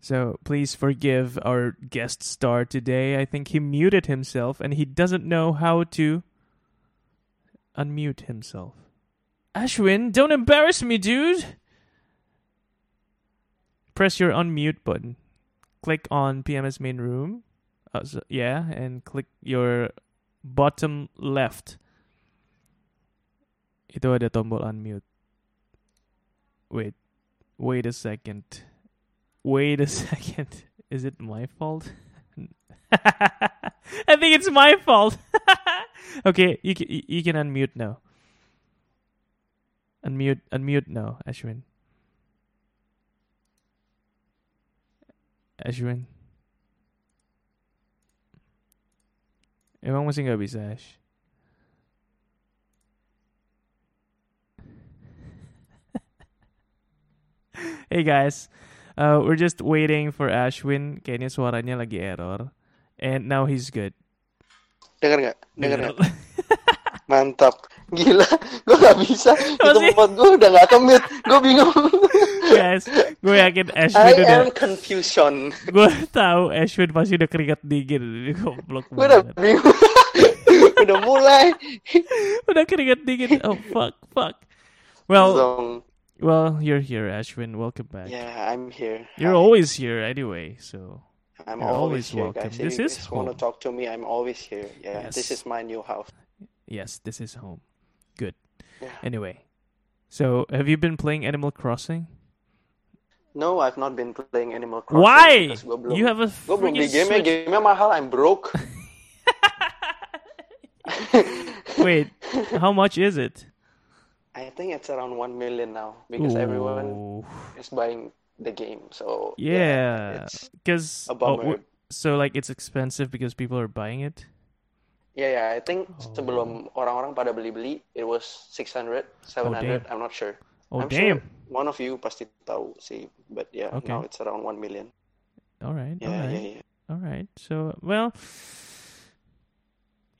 So please forgive our guest star today. I think he muted himself and he doesn't know how to unmute himself. Ashwin, don't embarrass me, dude. Press your unmute button. Click on PMS main room. Uh, so- yeah, and click your bottom left. Itu ada tombol unmute. Wait. Wait a second. Wait a second. Is it my fault? I think it's my fault. okay, you can, you can unmute now. Unmute unmute now, Ashwin. Ashwin. Emang masih nggak bisa, Ash? hey guys, uh, we're just waiting for Ashwin. Kayaknya suaranya lagi error. And now he's good. Dengar nggak? Dengar nggak? Mantap. Gila, gue nggak bisa. Masih? tempat gue udah nggak kemit. Gue bingung. guys, gue yakin I Ashwin udah... am confusion. Gue tahu Ashwin pasti udah keringat dingin. Ini goblok Gue udah bingung. udah mulai. udah keringat dingin. Oh fuck, fuck. Well, Zong. Well, you're here, Ashwin. Welcome back. Yeah, I'm here. You're Hi. always here anyway, so I'm always, always welcome. guys. This if you is guys want to talk to me, I'm always here. Yeah, this is my new house. yes, this is home. Good. Yeah. Anyway, so have you been playing Animal Crossing? No, I've not been playing Animal Crossing. Why? belum, You have a belum freaking game Switch. Game-nya mahal. I'm broke. Wait, how much is it? I think it's around one million now because everyone is buying the game. So yeah, because a oh, bummer. so like it's expensive because people are buying it. Yeah, yeah. I think Oh. sebelum orang-orang pada beli-beli, it was 600, 700. I'm not sure. Oh I'm damn! sure one of you pasti tahu sih, but yeah, Okay. now it's around 1 million. All right, Yeah, all right, yeah, yeah. all right. So well,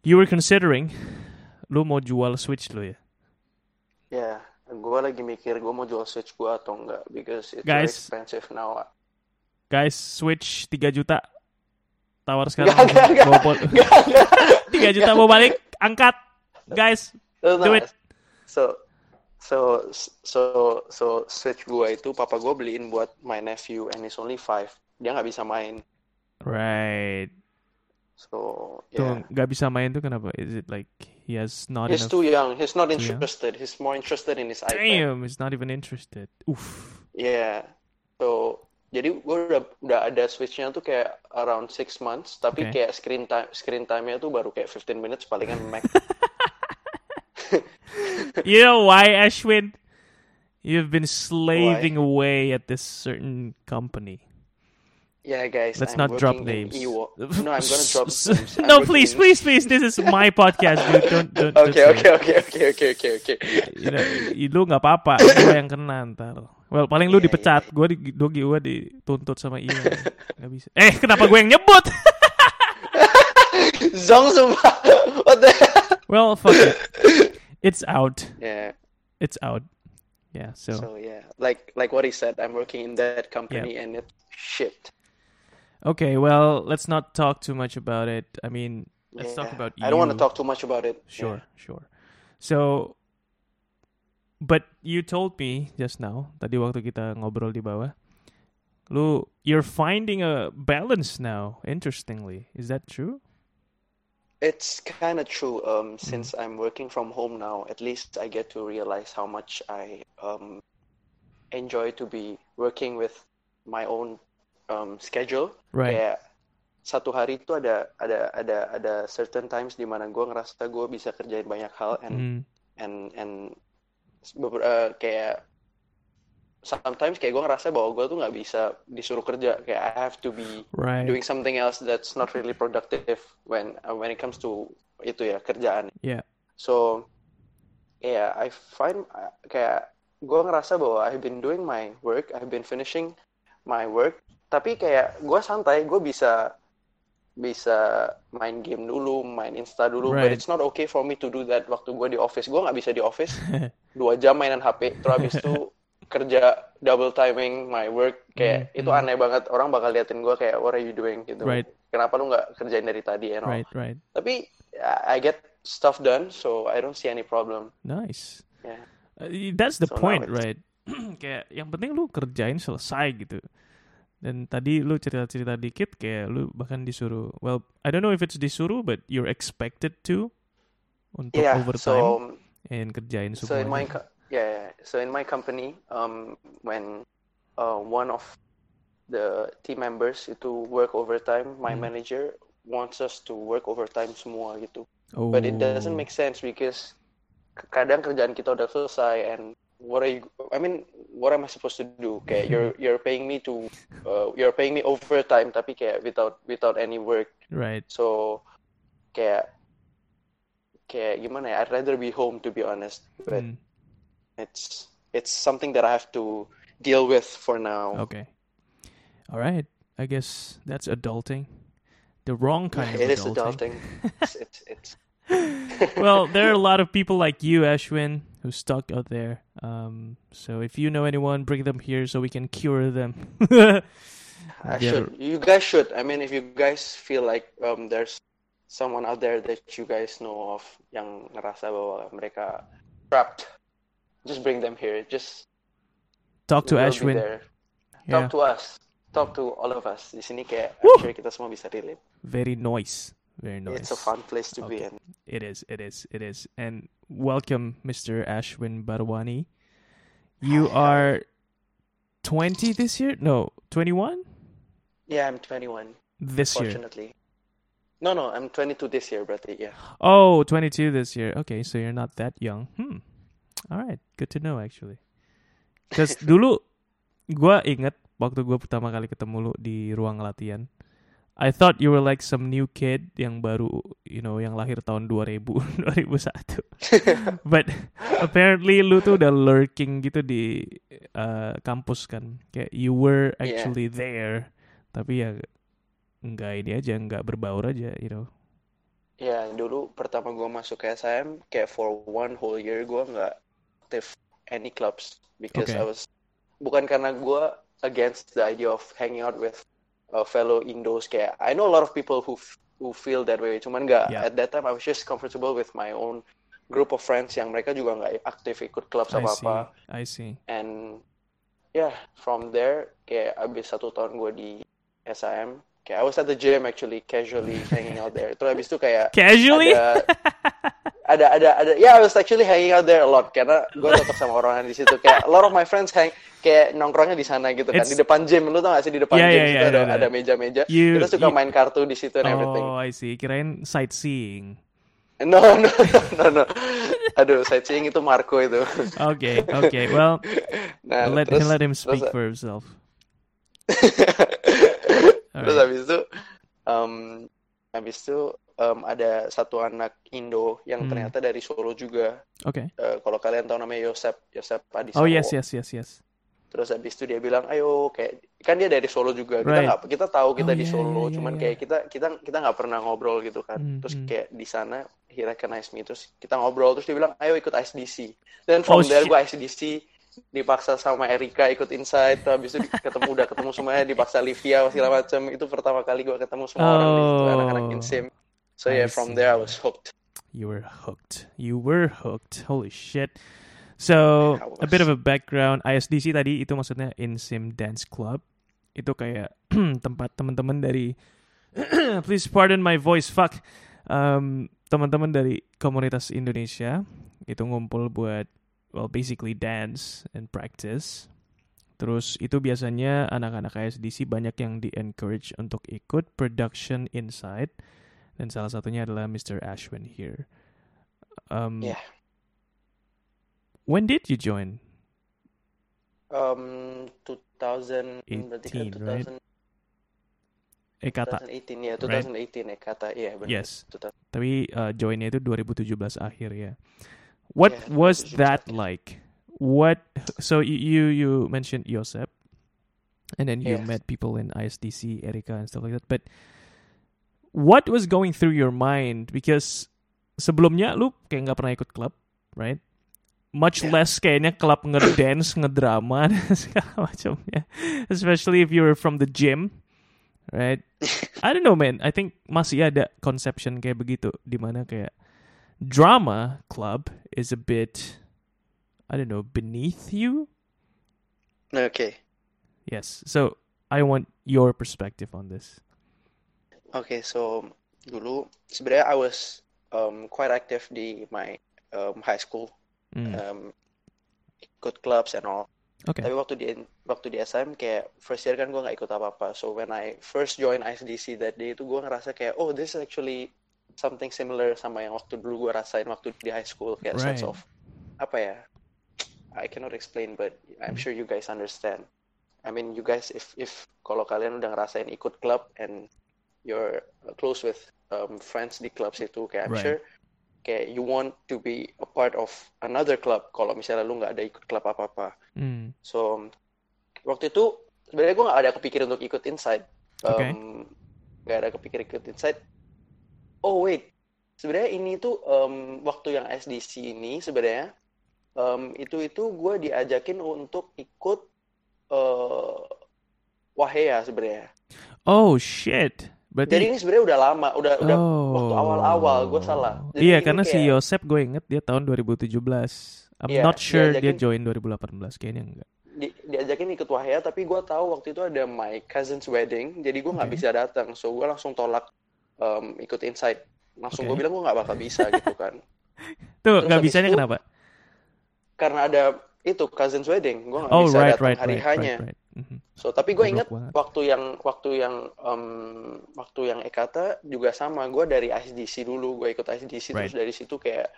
you were considering lu mau jual Switch lu ya? Yeah, gue lagi mikir gue mau jual Switch gue atau enggak because it's very Guys. expensive now. Guys, Switch 3 juta. Tawar sekarang. Bawa pol- enggak. enggak. 3 juta mau balik, angkat. Guys, No, Do it. So, so, so, so Switch gue itu papa gue beliin buat my nephew and he's only five. Dia nggak bisa main. right. So, Tuh yeah. nggak bisa main tuh kenapa? Is it like he has not He's enough? too young. He's not interested. He's more interested in his iPad. Damn, he's not even interested. Oof. Yeah. So, jadi gue udah udah ada Switch-nya tuh kayak around six months, tapi Okay. kayak screen time screen time-nya tuh baru kayak 15 minutes palingan max. You know why, Ashwin? You've been slaving away at this certain company. Yeah, guys. Let's I'm not drop names. No, I'm gonna drop names. No, please, please, please. This is my podcast, dude. Don't, don't. don't Okay, say okay, it. okay, okay, okay, okay, okay. You know, lu nggak apa-apa, gue yang kena ntar. Well, paling lu Iya, dipecat, gue di, dogi gue dituntut sama Ian. Gak bisa. Eh, kenapa gue yang nyebut? Zong sumpah. What the well, fuck it. It's out. Yeah. It's out. Yeah. So, So yeah, like like what he said, I'm working in that company and it's shit. Okay. Well, let's not talk too much about it. I mean, let's talk about you. I don't want to talk too much about it. Sure, sure. So, but you told me just now, tadi waktu kita ngobrol di bawah, lu, you're finding a balance now. Interestingly, is that true? It's kind of true. Um, Mm-hmm. since I'm working from home now, at least I get to realize how much I um enjoy to be working with my own um schedule. Right. Kayak satu hari itu ada ada ada ada certain times di mana gue ngerasa gue bisa kerjain banyak hal and Mm, and and eh, kayak sometimes kayak gue ngerasa bahwa gue tuh nggak bisa disuruh kerja kayak I have to be right. doing something else that's not really productive when uh, when it comes to itu ya kerjaan Yeah. so yeah I find uh, kayak gue ngerasa bahwa I've been doing my work I've been finishing my work tapi kayak gue santai gue bisa bisa main game dulu main insta dulu but Right. it's not okay for me to do that waktu gue di office gue nggak bisa di office dua jam mainan HP terus habis itu kerja double timing my work kayak Hmm, itu aneh banget orang bakal liatin gue kayak what are you doing gitu Right. kenapa lu nggak kerjain dari tadi and all. Right, right. tapi I get stuff done so I don't see any problem Nice. Yeah. Uh, that's the So point, right? kayak yang penting lu kerjain selesai gitu. Dan tadi lu cerita-cerita dikit kayak lu bahkan disuruh. Well, I don't know if it's disuruh, but you're expected to untuk yeah overtime so and kerjain so in my yeah so in my company um when uh, one of the team members itu work overtime my Hmm. manager wants us to work overtime semua gitu oh. but it doesn't make sense because kadang kerjaan kita udah selesai and what are you I mean what am I supposed to do kayak you're you're paying me to uh, you're paying me overtime tapi kayak without without any work right. so kayak kayak gimana ya I'd rather be home to be honest but Hmm, it's it's something that I have to deal with for now okay. All right. I guess that's adulting. The wrong kind of it is adulting. adulting it's, it's, it's well, there are a lot of people like you, Ashwin, who's stuck out there. Um, so if you know anyone, bring them here so we can cure them. I Yeah. should. You guys should. I mean, if you guys feel like um, there's someone out there that you guys know of yang ngerasa bahwa mereka trapped, just bring them here. Just Talk to Ashwin. there. Yeah, Talk to us. Talk to all of us. Di sini kayak Woo! I'm sure kita semua bisa relate. very nice, very nice. It's a fun place to be Okay. in. It is, it is, it is. And welcome, Mr. Ashwin Barwani. You are 20 this year? No, 21 Yeah, I'm 21. this year. Fortunately. No, no, I'm 22 this year, brother. Yeah. Oh, 22 this year. Okay, so you're not that young. Hmm. All right, good to know actually. Because dulu gua inget waktu gua pertama kali ketemu lu di ruang latihan. I thought you were like some new kid yang baru, you know, yang lahir tahun 2000, 2001. But apparently lu tuh udah lurking gitu di uh, kampus kan. Kayak you were Yeah. actually there. Tapi ya nggak ini aja, nggak berbaur aja, you know. Ya, dulu pertama gue masuk ke SM, kayak for one whole year gue nggak aktif any clubs because Okay. I was bukan karena gue against the idea of hanging out with uh, fellow Indos kayak I know a lot of people who who feel that way, cuman nggak Yeah. at that time I was just comfortable with my own group of friends yang mereka juga nggak aktif ikut club I apa apa I see. and yeah from there kayak abis satu tahun gue di SIM kayak I was at the gym actually casually hanging out there terus abis itu kayak Casually? ada ada ada ada ya I was actually hanging out there a lot karena gue cocok sama orang di situ kayak a lot of my friends hang kayak nongkrongnya di sana gitu kan It's- di depan gym lu tau gak sih di depan Yeah, gym yeah, yeah, ada yeah, ada yeah. meja-meja You- kita suka you- main kartu di situ and everything Oh, I see. Kirain sightseeing. no no no no no aduh sightseeing itu Marco itu Okay, okay. Well, nah let terus let him speak terus- for himself. terus Alright. habis itu um, habis itu um, ada satu anak Indo yang Hmm. ternyata dari Solo juga Okay. Eh, kalau kalian tahu namanya Yosep Yosep Adisawo Oh yes, yes, yes, yes. Terus habis itu dia bilang, ayo kayak kan dia dari Solo juga. Kita Right. nggak kita tahu kita Oh, di yeah, Solo, yeah, yeah, cuman yeah. kayak kita kita kita nggak pernah ngobrol gitu kan. Hmm, Terus hmm. kayak di sana he recognized me terus kita ngobrol terus dia bilang, ayo ikut ISDC. Dan Oh, from there shit. gue ISDC dipaksa sama Erika ikut inside terus habis itu ketemu udah ketemu semuanya dipaksa Livia segala macam itu pertama kali gue ketemu semua orang di situ Oh. anak-anak insim so I yeah from see. there I was hooked You were hooked. You were hooked. Holy shit. So, a bit of a background. ISDC tadi itu maksudnya Insim Dance Club. Itu kayak tempat teman-teman dari please pardon my voice, fuck. Um, teman-teman dari komunitas Indonesia itu ngumpul buat well basically dance and practice. Terus itu biasanya anak-anak ISDC banyak yang di-encourage untuk ikut production inside dan salah satunya adalah Mr. Ashwin here. Um, Yeah. When did you join? um 2000 berarti kan 18, right? 2000 Ekata. 2018 ya, right? 2018 ya kata iya benar. Yes. 2000. Tapi uh, joinnya itu 2017 akhir ya. What Yeah, was 2017 that like? What? So you, you mentioned Yosep, and then you Yes. met people in ISDC, Erika, and stuff like that. But what was going through your mind? Because sebelumnya lu kayak nggak pernah ikut klub, right? much Yeah. less kayaknya club ngedance, ngedrama dan segala macamnya. Especially if you're from the gym, right? I don't know man. I think masih ada conception kayak begitu di mana kayak drama club is a bit I don't know beneath you. Oke. Yes. So I want your perspective on this. Oke, so dulu sebenarnya I was um, quite active di my um, high school, Mm. um, ikut clubs and all. Okay. Tapi waktu di waktu di SM kayak first year kan gue nggak ikut apa-apa. So when I first join ISDC that day itu gue ngerasa kayak oh this is actually something similar sama yang waktu dulu gue rasain waktu di high school kayak sense Right. of apa ya? I cannot explain but I'm sure you guys understand. I mean you guys if if kalau kalian udah ngerasain ikut club and you're close with um, friends di clubs itu kayak I'm Right. sure kayak you want to be a part of another club kalau misalnya lu nggak ada ikut klub apa-apa. Mm. So waktu itu sebenarnya gue nggak ada kepikir untuk ikut inside. Um, nggak ada kepikir ikut inside. Oh wait, sebenarnya ini tuh um, waktu yang SDC ini sebenarnya um, itu itu gue diajakin untuk ikut uh, Wahea sebenarnya. Oh shit. Berarti Jadi ini sebenarnya udah lama, udah udah oh. waktu awal-awal gue salah. Jadi Iya, karena si kayak- Yosep gue inget dia tahun 2017. I'm Iya, not sure dia diajakin- join 2018 kayaknya enggak. di, diajakin ikut Wahya tapi gue tahu waktu itu ada my cousin's wedding jadi gue nggak Oke. bisa datang so gue langsung tolak um, ikut inside langsung Oke. gue bilang gue nggak bakal bisa gitu kan Tuh, nggak bisanya itu- kenapa? karena ada itu cousin's wedding gue nggak Oh, bisa right, datang right, hari right, hanya right, right. Mhm. so tapi gue ingat banget. waktu yang waktu yang um, waktu yang Ekata juga sama gue dari ISDC dulu gue ikut ISDC terus Right. dari situ kayak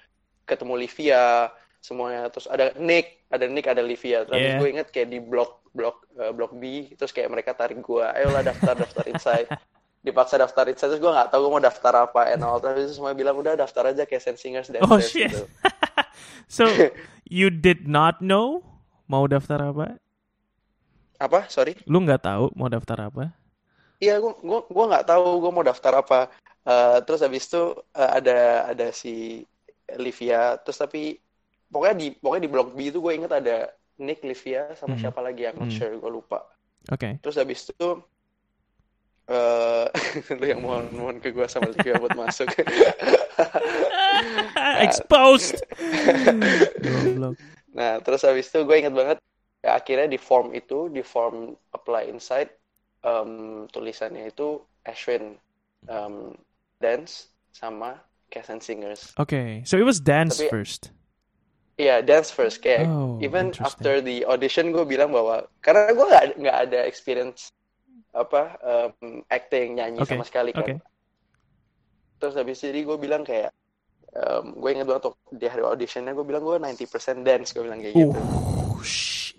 ketemu Livia semuanya terus ada Nick ada Nick ada Livia terus Yeah. gue inget kayak di blok blok eh, blok B terus kayak mereka tarik gue ayolah daftar daftar inside dipaksa daftar inside terus gue nggak tahu gue mau daftar apa and all terus semua bilang udah daftar aja kayak Sen Singers dan Oh shit. gitu. so, you did not know mau daftar apa? Apa sorry Lu nggak tahu mau daftar apa? Iya, gua gua gua nggak tahu gua mau daftar apa. Eh, terus habis itu eh, ada ada si Livia, terus tapi pokoknya di pokoknya di blog B itu gue inget ada Nick, Livia, sama Hmm. siapa lagi yang Hmm. share gue lupa. Oke. Terus habis itu eh lu yang mohon mohon ke gue sama Livia buat masuk. Exposed. Nah, terus habis itu gue inget banget ya, akhirnya di form itu di form apply inside em, tulisannya itu Ashwin em, dance sama Cast and Singers. Okay, so it was dance Tapi- first. Iya, dance first kayak Oh, even after the audition gue bilang bahwa karena gue nggak nggak ada experience apa em, acting nyanyi Oke, sama sekali kan. oke. Terus habis itu gue bilang kayak em, gue inget banget waktu di hari auditionnya gue bilang gue 90% dance gue bilang kayak gitu.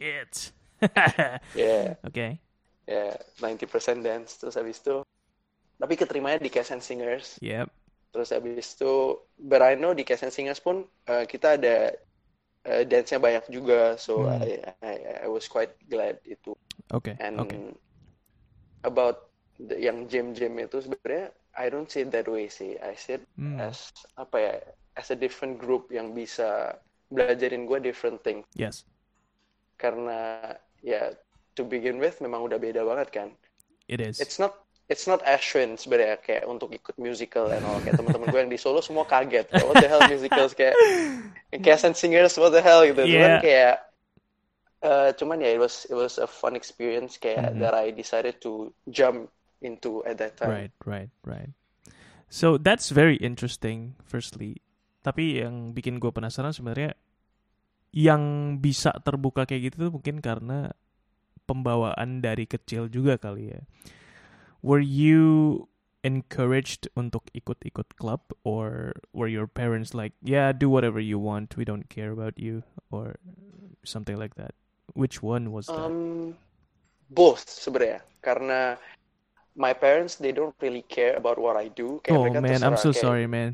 Oh shit. Ya, okay. ya 90% dance terus habis itu tapi keterimanya di Cast and Singers. Yep. Terus habis itu but I know di Cast and Singers pun eh, kita ada eh, dance-nya banyak juga so Hmm. I, I I was quite glad itu. Okay. And okay. about the, yang jam-jam itu sebenarnya I don't see it that way sih. I see it Hmm. as apa ya as a different group yang bisa belajarin gue different thing Yes. Karena ya to begin with memang udah beda banget kan. It is. It's not it's not Ashwin sebenarnya kayak untuk ikut musical and all kayak teman-teman gue yang di Solo semua kaget kayak what the hell musicals kayak cast and singers what the hell gitu cuman Yeah. kayak eh, cuman ya it was it was a fun experience kayak Mhm. that I decided to jump into at that time Right, right, right. So that's very interesting. Firstly, tapi yang bikin gue penasaran sebenarnya yang bisa terbuka kayak gitu tuh mungkin karena pembawaan dari kecil juga kali ya. Were you encouraged untuk ikut-ikut club or were your parents like, yeah, do whatever you want, we don't care about you or something like that? Which one was that? Um, both sebenarnya karena my parents they don't really care about what I do kayak oh man, I'm so kayak- sorry, man.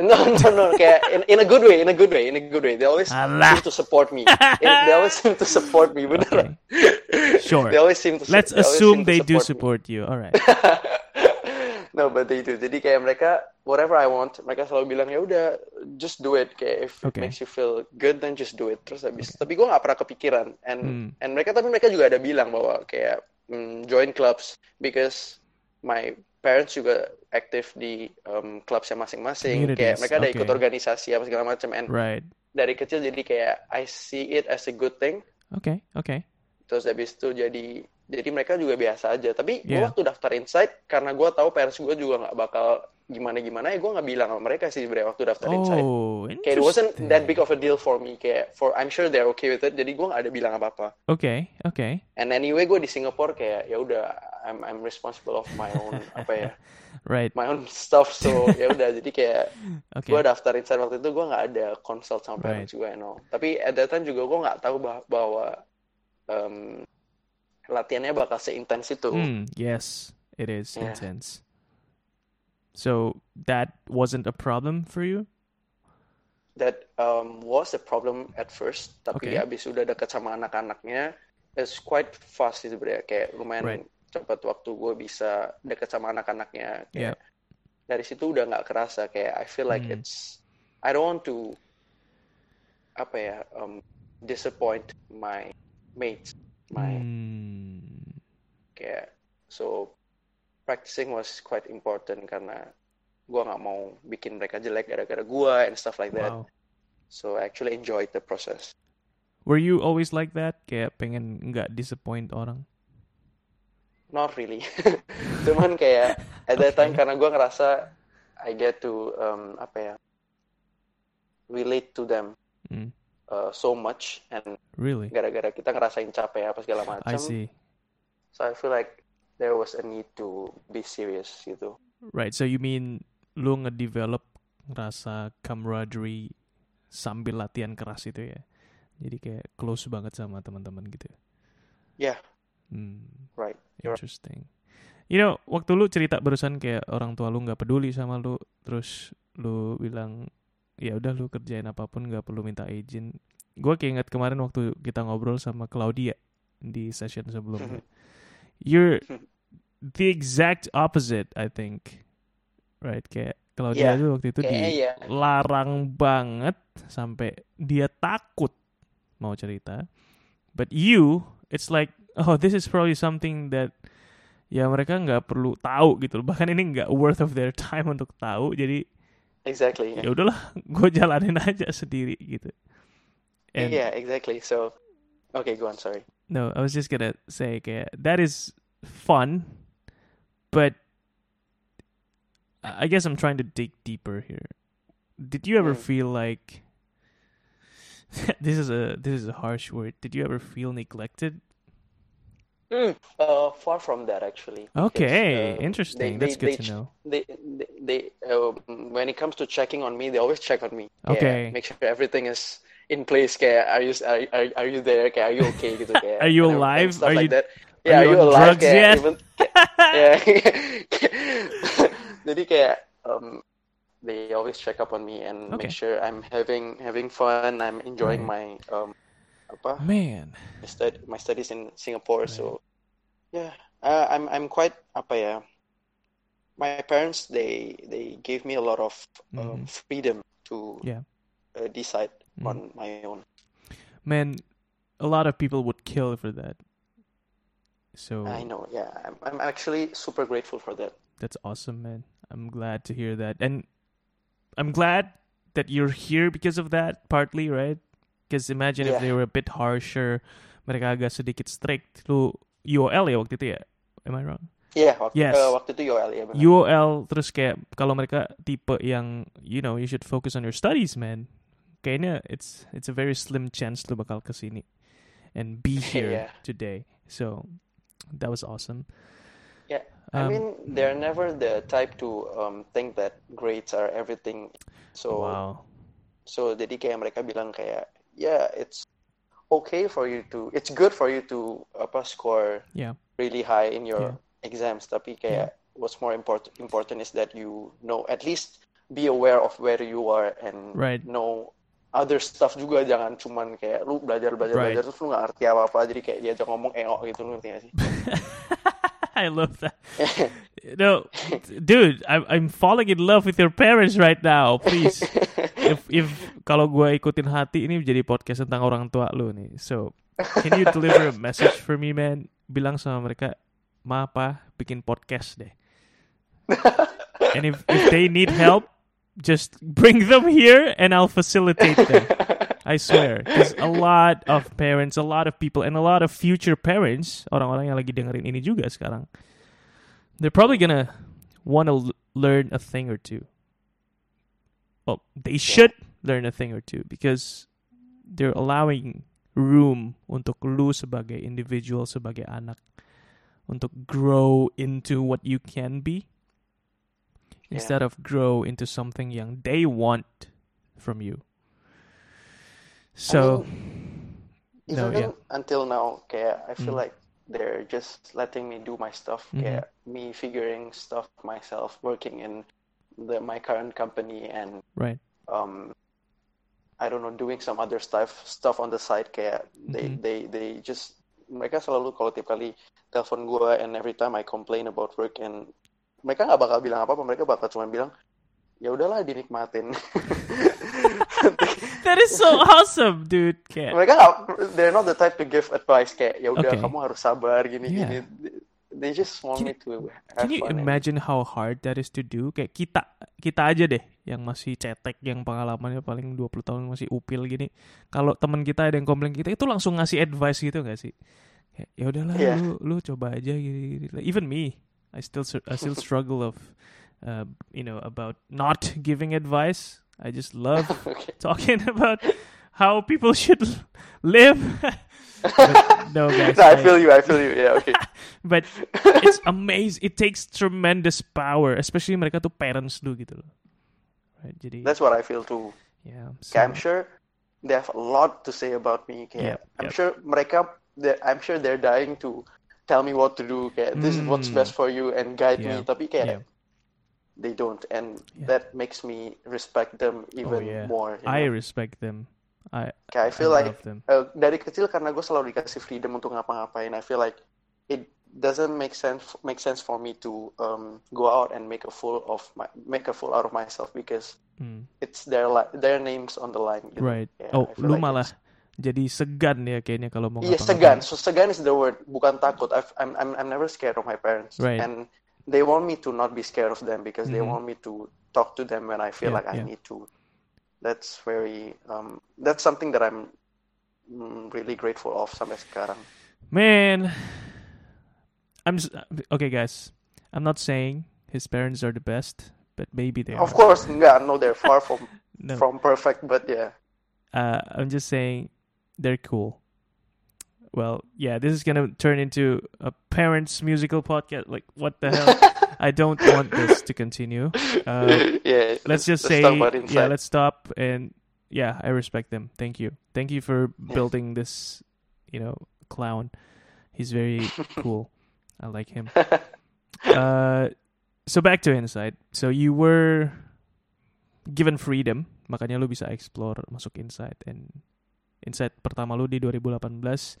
No, no, no. Kayak in, in a good way, in a good way, in a good way. They always Alah. seem to support me. They always seem to support me. Beneran. Okay. Sure. They always seem to. Let's they assume they do me. support you. All right. no but they do jadi kayak mereka whatever I want mereka selalu bilang ya udah just do it kayak if it Okay. makes you feel good then just do it terus habis tapi gue nggak pernah kepikiran and Hmm. and mereka tapi mereka juga ada bilang bahwa kayak mm, join clubs because my parents juga aktif di um, clubsnya masing-masing kayak mereka ada ikut organisasi apa segala macam and Right. dari kecil jadi kayak I see it as a good thing Okay. Okay. terus habis itu jadi jadi mereka juga biasa aja tapi gue Yeah. waktu daftar Insight karena gue tahu parents gue juga nggak bakal gimana gimana ya gue nggak bilang sama mereka sih sebenarnya waktu daftar Insight Oh, kayak it wasn't that big of a deal for me kayak for I'm sure they're okay with it jadi gue nggak ada bilang apa apa Okay. Okay. and anyway gue di Singapore kayak ya udah I'm I'm responsible of my own apa ya Right. my own stuff so ya udah jadi kayak Okay. gue daftar Insight waktu itu gue nggak ada consult sama Right. parents gue and all tapi at that time juga gue nggak tahu bah- bahwa um, latihannya bakal seintens itu Mm, yes, it is Yeah. intense. So that wasn't a problem for you? that um, was a problem at first tapi Okay. abis udah deket sama anak-anaknya it's quite fast sih sebenarnya kayak lumayan Right. Cepat waktu gue bisa deket sama anak-anaknya Yeah. dari situ udah nggak kerasa kayak I feel like Hmm. it's I don't want to apa ya um, disappoint my mates my Mm, kayak so practicing was quite important karena gua nggak mau bikin mereka jelek gara-gara gua and stuff like that wow. so I actually enjoyed the process Were you always like that? Kayak pengen nggak disappoint orang? Not really cuman kayak at that time karena gua ngerasa I get to um, apa ya relate to them Mm, uh, so much and really? gara-gara kita ngerasain capek apa segala I macam see. so I feel like there was a need to be serious gitu Right. So you mean lu ngedevelop rasa camaraderie sambil latihan keras itu ya? Jadi kayak close banget sama teman-teman gitu. ya? Yeah. Hmm. right. Interesting. You know, waktu lu cerita barusan kayak orang tua lu nggak peduli sama lu, terus lu bilang ya udah lu kerjain apa pun nggak perlu minta izin. Gue keinget kemarin waktu kita ngobrol sama Claudia di session sebelumnya. You're the exact opposite, I think. Right, kayak Claudia Yeah, tuh waktu itu kayaknya ya dilarang banget sampai dia takut mau cerita. But you, it's like, oh, this is probably something that ya mereka nggak perlu tahu gitu. Bahkan ini nggak worth of their time untuk tahu. Jadi exactly ya udahlah, gue jalanin aja sendiri gitu. And yeah exactly so okay go on sorry no, I was just gonna say kayak that is fun, but I I guess I'm trying to dig deeper here. Did you ever Mm. feel like this is a this is a harsh word? Did you ever feel neglected? Mm, uh, far from that actually. Okay, uh, interesting. they- That's they- good they to know. They, they, they uh, when it comes to checking on me, they always check on me. Okay. Make sure everything is in place. Kayak, are you are, are, are you there? Kayak, are you okay? Gitu, kayak, Are you alive? Stuff Are like you- that. Yeah, are you you on alive? drugs Kayak, yet? even, yeah. Jadi kayak um, they always check up on me and Okay. make sure I'm having having fun. I'm enjoying Right. my um apa Man, my, stud- my studies in Singapore. So yeah, uh, I'm I'm quite apa ya. My parents they they gave me a lot of um, Mhm. freedom to Yeah. uh, decide Mm. on my own. man, a lot of people would kill for that. So I know, yeah, I'm I'm actually super grateful for that. That's awesome, man. I'm glad to hear that. And I'm glad that you're here because of that, partly, right? Because imagine if Yeah. they were a bit harsher, mereka agak sedikit strict. Lu UOL ya waktu itu ya? Am I wrong? Yeah, waktu, Yes. uh, waktu itu UOL ya benar. UOL terus kayak kalau mereka tipe yang you know you should focus on your studies, man. Kayaknya it's it's a very slim chance lu bakal ke sini and be here Yeah. today. So that was awesome. Yeah, I Um, mean, they're never the type to um, think that grades are everything. So wow. So jadi kayak mereka bilang kayak yeah it's okay for you to it's good for you to apa score Yeah. really high in your Yeah. exams tapi kayak what's more important important is that you know at least be aware of where you are and Right. know other stuff juga jangan cuman kayak lu belajar belajar Right. belajar terus lu nggak ngerti apa apa jadi kayak diajak ngomong engok gitu lu ngerti gak sih I love that. No, dude, I'm I'm falling in love with your parents right now. Please, if if kalau gue ikutin hati ini jadi podcast tentang orang tua lu nih. So, can you deliver a message for me, man? Bilang sama mereka, ma pa, bikin podcast deh. and if if they need help, just bring them here and I'll facilitate them. I swear, because a lot of parents, a lot of people, and a lot of future parents, orang-orang yang lagi dengerin ini juga sekarang, they're probably gonna l- learn a thing or two. Well, they should learn a thing or two because they're allowing room untuk lu sebagai individual, sebagai anak, untuk grow into what you can be Yeah. instead of grow into something yang they want from you. So, even No, yeah. until now, kayak I feel Mm. like they're just letting me do my stuff. Kayak me figuring stuff myself, working in the my current company and right. um I don't know doing some other stuff stuff on the side kayak they Mhm. they they just mereka selalu kalau tiap kali telepon gue and every time I complain about work and mereka nggak bakal bilang apa-apa mereka bakal cuma bilang ya udahlah dinikmatin That is so awesome, dude. Kayak, mereka nggak they're not the type to give advice kayak ya udah Okay. kamu harus sabar gini Yeah. gini they just want me to have Can you fun and- imagine how hard that is to do? Kayak kita, kita aja deh yang masih cetek, yang pengalamannya paling 20 tahun masih upil gini. Kalau teman kita ada yang komplain kita itu langsung ngasih advice gitu gak sih? Kayak ya udahlah Yeah. lu lu coba aja gini, gini. Even me, I still I still struggle of uh, you know about not giving advice. I just love Okay. talking about how people should live. No guys. No, I I- feel you I feel you yeah okay but it's amazing. It takes tremendous power, especially mereka tuh parents lu gitu loh. Right, jadi that's what I feel too yeah. Okay, I'm sure they have a lot to say about me. Kayak, Yep, I'm sure mereka, I'm sure they're dying to tell me what to do. Kayak, this is what's Mm. best for you and guide me. Yeah, Tapi kayak, yeah. they don't, and Yeah. that makes me respect them even oh yeah, more. I know? respect them. I Kayak, I I feel like love them. uh, dari kecil karena gue selalu dikasih freedom untuk ngapa-ngapain. I feel like it doesn't make sense make sense for me to um, go out and make a fool of my make a fool out of myself because Hmm, it's their their names on the line. gitu. right. Yeah, oh, I lu like malah jadi segan ya kayaknya kalau mau Iya ngapa-ngapain. segan. So segan is the word. Bukan takut. I've, I'm I'm I'm never scared of my parents. Right. And they want me to not be scared of them because they Mhm. want me to talk to them when I feel Yeah, like I yeah. need to. That's very um that's something that I'm mm, really grateful of sampai sekarang. Man, I'm s- okay, guys. I'm not saying his parents are the best, but maybe they are Of are. course, enggak. No, they're far from No. from perfect, but yeah. uh, I'm just saying they're cool. Well, yeah, this is gonna turn into a parents musical podcast. Like, what the hell? I don't want this to continue. Uh, yeah. let's just say, yeah, let's stop. And yeah, I respect them. Thank you, thank you for building this. You know, clown. He's very cool. I like him. Uh, so back to inside. So you were given freedom, makanya lu bisa explore masuk inside and inside pertama lu di 2018.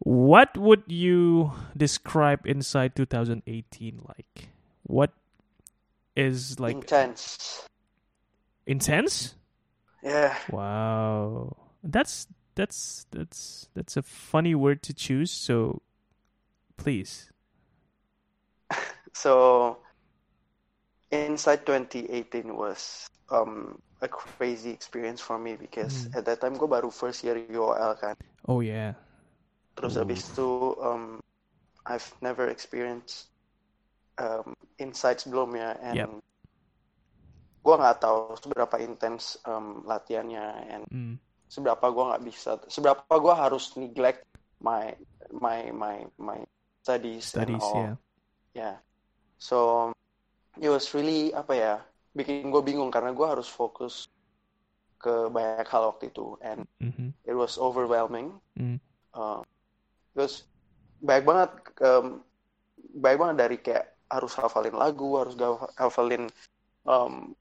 What would you describe inside 2018 like? What is like intense. intense? Yeah. Wow. That's that's that's that's a funny word to choose. So please. So, Inside 2018 was um, a crazy experience for me because Hmm. at that time gue baru first year UOL kan. Oh yeah. Terus Ooh. abis itu um, I've never experienced um, Inside sebelumnya and Yep. gue nggak tahu seberapa intens um, latihannya and Mm. seberapa gue nggak bisa seberapa gue harus neglect my my my my studies, Studies, and all. yeah. Yeah. So it was really apa ya bikin gue bingung karena gue harus fokus ke banyak hal waktu itu and hmm it was overwhelming. Mm. Uh, terus banyak banget um, banyak banget dari kayak harus hafalin lagu, harus hafalin um,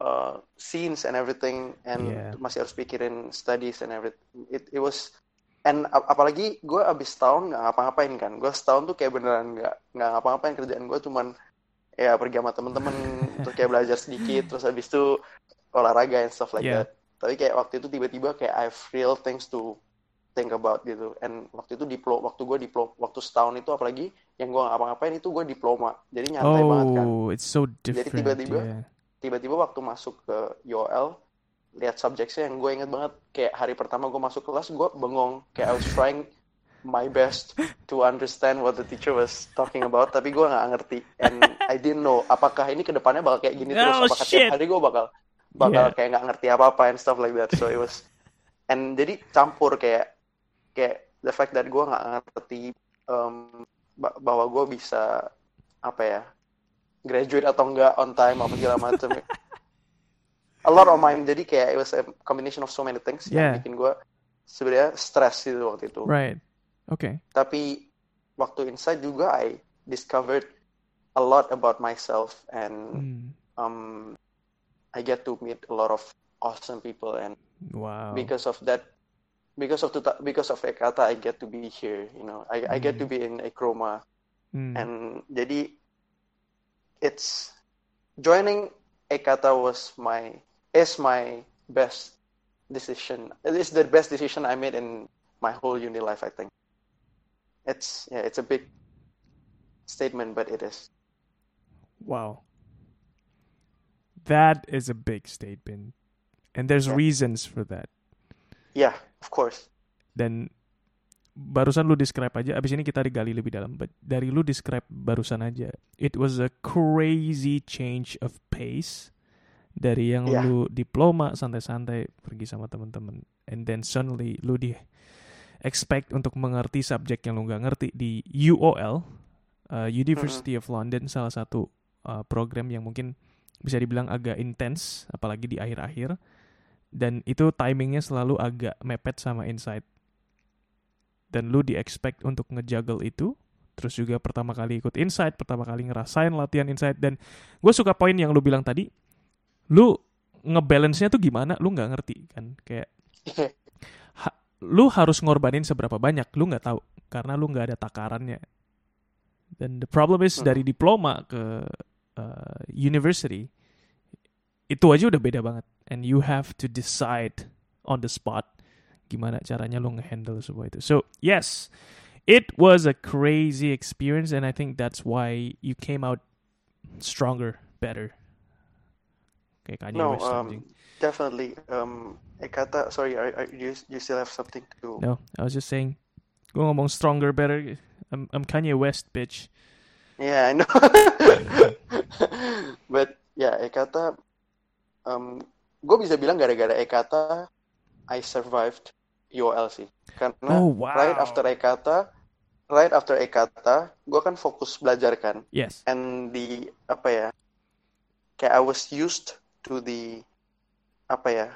uh, scenes and everything, and Yeah. masih harus pikirin studies and everything. It it was and ap- apalagi gue abis tahun nggak ngapa-ngapain kan gue setahun tuh kayak beneran nggak nggak ngapa-ngapain kerjaan gue cuman ya pergi sama temen-temen terus kayak belajar sedikit terus habis itu olahraga and stuff like Yeah. that tapi kayak waktu itu tiba-tiba kayak I have real things to think about gitu and waktu itu diplo waktu gue diplo waktu setahun itu apalagi yang gue ngapa-ngapain itu gue diploma jadi nyantai banget kan Oh, it's so different. tiba-tiba yeah. tiba-tiba waktu masuk ke UOL lihat subjeknya yang gue inget banget kayak hari pertama gue masuk kelas gue bengong kayak I was trying my best to understand what the teacher was talking about tapi gue nggak ngerti and I didn't know apakah ini ke depannya bakal kayak gini terus Oh, apakah shit. tiap hari gue bakal bakal Yeah. kayak nggak ngerti apa apa and stuff like that so it was and jadi campur kayak kayak the fact that gue nggak ngerti um, ba- bahwa gue bisa apa ya graduate atau enggak on time apa segala macam a lot on my jadi kayak it was a combination of so many things Yeah. yang bikin gue sebenarnya stress gitu waktu itu Right. Okay. tapi waktu inside juga I discovered a lot about myself and Mm. um I get to meet a lot of awesome people and Wow. because of that because of the because of Ekata I get to be here you know I I get to Mm. be in Ekroma Mm. and jadi it's joining Ekata was my is my best decision it is the best decision I made in my whole uni life I think it's yeah it's a big statement but it is Wow. That is a big statement. And there's Yeah. reasons for that. yeah of course Dan barusan lu describe aja, abis ini kita digali lebih dalam. But dari lu describe barusan aja, it was a crazy change of pace. Dari yang Yeah. lu diploma santai-santai pergi sama temen-temen, and then suddenly lu di expect untuk mengerti subjek yang lu nggak ngerti di UOL, uh, University of London, salah satu uh, program yang mungkin bisa dibilang agak intens, apalagi di akhir-akhir. Dan itu timingnya selalu agak mepet sama insight. Dan lu di-expect untuk ngejuggle itu terus juga pertama kali ikut insight pertama kali ngerasain latihan insight. Dan gue suka poin yang lu bilang tadi lu ngebalance-nya tuh gimana? Lu nggak ngerti kan? Kayak lu harus ngorbanin seberapa banyak lu nggak tahu karena lu nggak ada takarannya dan the problem is Mhm. dari diploma ke uh, university itu aja udah beda banget and you have to decide on the spot gimana caranya lo ngehandle semua itu. So yes, it was a crazy experience, and I think that's why you came out stronger, better. Kayak Kanye no West um anjing. definitely um Ekata sorry are, are you you still have something to No, I was just saying. Gue ngomong stronger, better. I'm, I'm Kanye West, bitch. Yeah, I know. But ya Ekata, um, gue bisa bilang gara-gara Ekata, I survived UOL sih. Karena Oh wow. right after Ekata, right after Ekata, gue kan fokus belajar kan. Yes. And the apa ya, kayak I was used to the apa ya,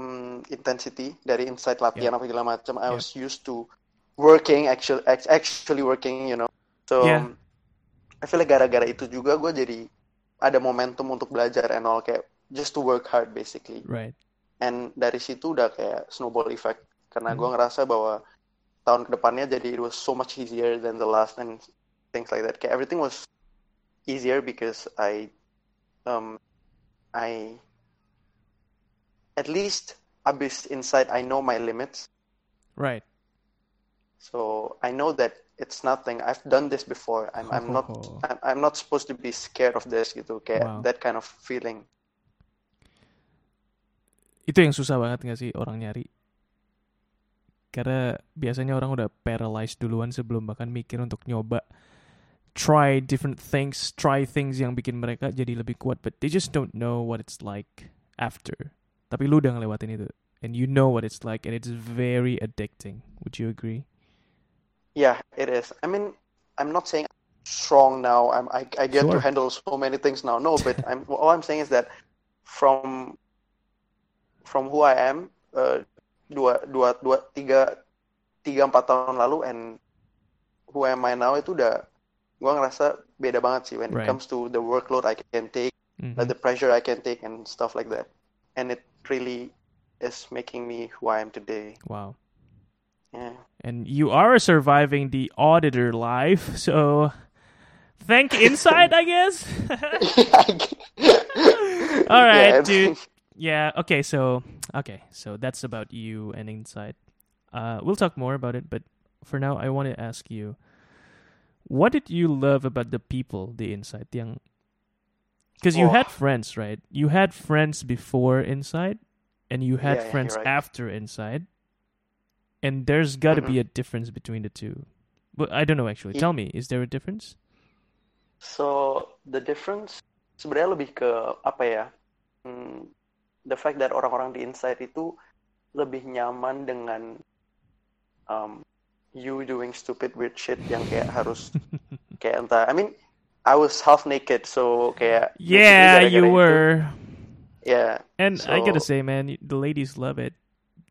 mm, intensity dari insight latihan apa segala macam. I Yeah. was used to working actually actually working, you know. So Yeah. I feel like gara-gara itu juga gue jadi ada momentum untuk belajar and all kayak just to work hard basically. Right. And dari situ udah kayak snowball effect karena gue Hmm. ngerasa bahwa tahun ke depannya jadi it was so much easier than the last and things like that. Kayak everything was easier because I um I at least abis inside I know my limits. Right. So I know that it's nothing. I've done this before. I'm I'm not I'm, I'm not supposed to be scared of this gitu. Kayak Wow. that kind of feeling. Itu yang susah banget gak sih orang nyari? Karena biasanya orang udah paralyzed duluan sebelum bahkan mikir untuk nyoba try different things, try things yang bikin mereka jadi lebih kuat, but they just don't know what it's like after. Tapi lu udah ngelewatin itu, and you know what it's like, and it's very addicting. Would you agree? Yeah, it is. I mean, I'm not saying I'm strong now. I'm I I get Sure. to handle so many things now. No, but I'm all I'm saying is that from from who I am uh, dua dua dua tiga tiga empat tahun lalu and who am I now itu udah gua ngerasa beda banget sih when Right. it comes to the workload I can take, Mhm. uh, the pressure I can take and stuff like that. And it really is making me who I am today. Wow. Yeah. and you are surviving the auditor life. So thank Inside, I guess. All right, Yeah, dude. Yeah. Okay. So okay. So that's about you and Inside. Uh, we'll talk more about it, but for now, I want to ask you, what did you love about the people, the Inside, yang? Because you Oh. had friends, right? You had friends before Inside, and you had Yeah, yeah, friends right. after Inside, and there's got to be Mhm. a difference between the two. But I don't know actually. Ye- Tell me, is there a difference? So the difference sebenarnya lebih ke apa ya? Hmm, the fact that orang-orang di inside itu lebih nyaman dengan um, you doing stupid weird shit yang kayak harus kayak entah. I mean, I was half naked, so kayak Yeah, gara-gara you itu- were. Yeah. And I gotta say, man, the ladies love it.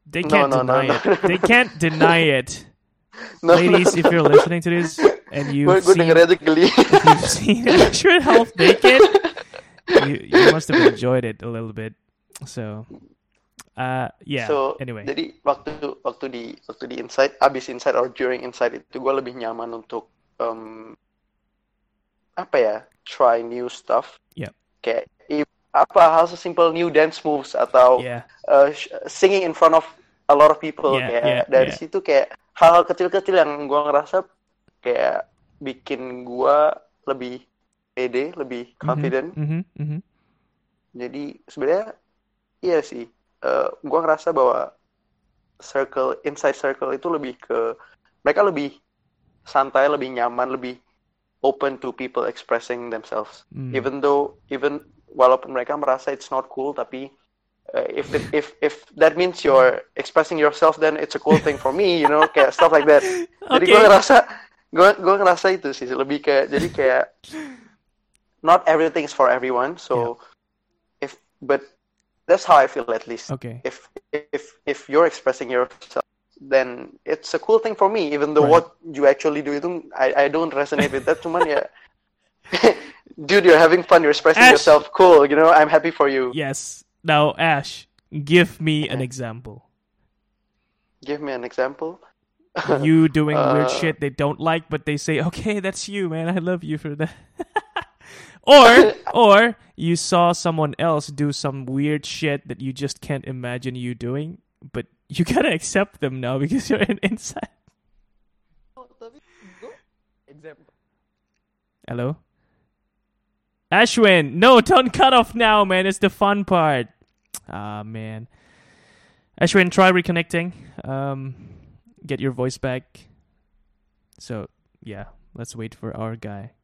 They can't no, no, deny no. it. They can't deny it. Ladies, if you're listening to this and you've seen, denger aja geli. if you've seen Ashwin half naked, you, you must have enjoyed it a little bit. So, uh, yeah. So, anyway, jadi waktu waktu di waktu di inside, abis inside or during inside itu gue lebih nyaman untuk um, apa ya, try new stuff. Yep. Kayak apa hal sesimpel new dance moves atau yeah, uh, singing in front of a lot of people. Yeah, kayak yeah, dari yeah. situ kayak hal-hal kecil-kecil yang gue ngerasa kayak bikin gue lebih pede, lebih confident. hmm hmm Jadi sebenarnya iya sih. Eh gue ngerasa bahwa circle inside circle itu lebih ke mereka lebih santai, lebih nyaman, lebih open to people expressing themselves. Mm. Even though even walaupun mereka merasa it's not cool, tapi uh, if it, if if that means you're expressing yourself, then it's a cool thing for me, you know, kayak stuff like that. Jadi gue ngerasa gue gue ngerasa itu sih lebih kayak jadi kayak not everything's for everyone. So if but that's how I feel at least. Okay. If if if you're expressing yourself, then it's a cool thing for me. Even though Right. what you actually do itu I I don't resonate with that. Cuman ya, dude, you're having fun. You're expressing Ash. yourself. Cool. You know, I'm happy for you. Yes. Now, Ash, give me an example. Give me an example. you doing weird Uh, shit they don't like, but they say, "Okay, that's you, man. I love you for that." or, or you saw someone else do some weird shit that you just can't imagine you doing, but you gotta accept them now because you're in inside. Hello, Ashwin. No, don't cut off now, man. It's the fun part. Ah, man. Ashwin, try reconnecting. Um, get your voice back. So, yeah, let's wait for our guy.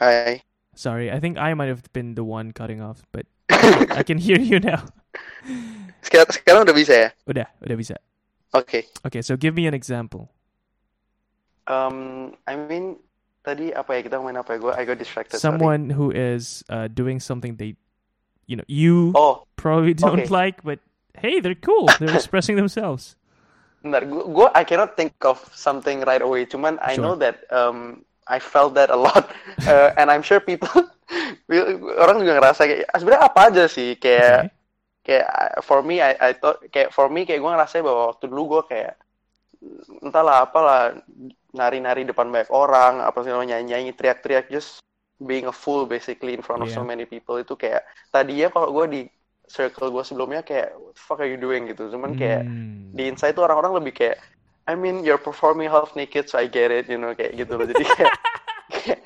Hi. Sorry, I think I might have been the one cutting off, but I can hear you now. Sekarang, sekarang udah bisa ya? Udah, udah bisa. Oke. Okay, so give me an example. Um, I mean, tadi apa ya kita ngomongin apa ya? Gue I got distracted. sorry. Someone who is uh, doing something they, you know, you Oh, probably don't okay. like, but hey, they're cool. They're expressing themselves. bentar. Gue, gue I cannot think of something right away. Cuman I Sure. know that um, I felt that a lot, uh, and I'm sure people orang juga ngerasa kayak ah, sebenarnya apa aja sih kayak Okay. kayak uh, for me I, I thought kayak for me kayak gue ngerasa bahwa waktu dulu gue kayak entahlah apalah nari-nari depan banyak orang apa sih namanya nyanyi teriak-teriak just being a fool basically in front of so Yeah. many people itu kayak tadinya kalau gue di circle gue sebelumnya kayak what the fuck are you doing gitu cuman kayak Hmm. di inside tuh orang-orang lebih kayak I mean you're performing half naked so I get it you know kayak gitu loh jadi kayak kayak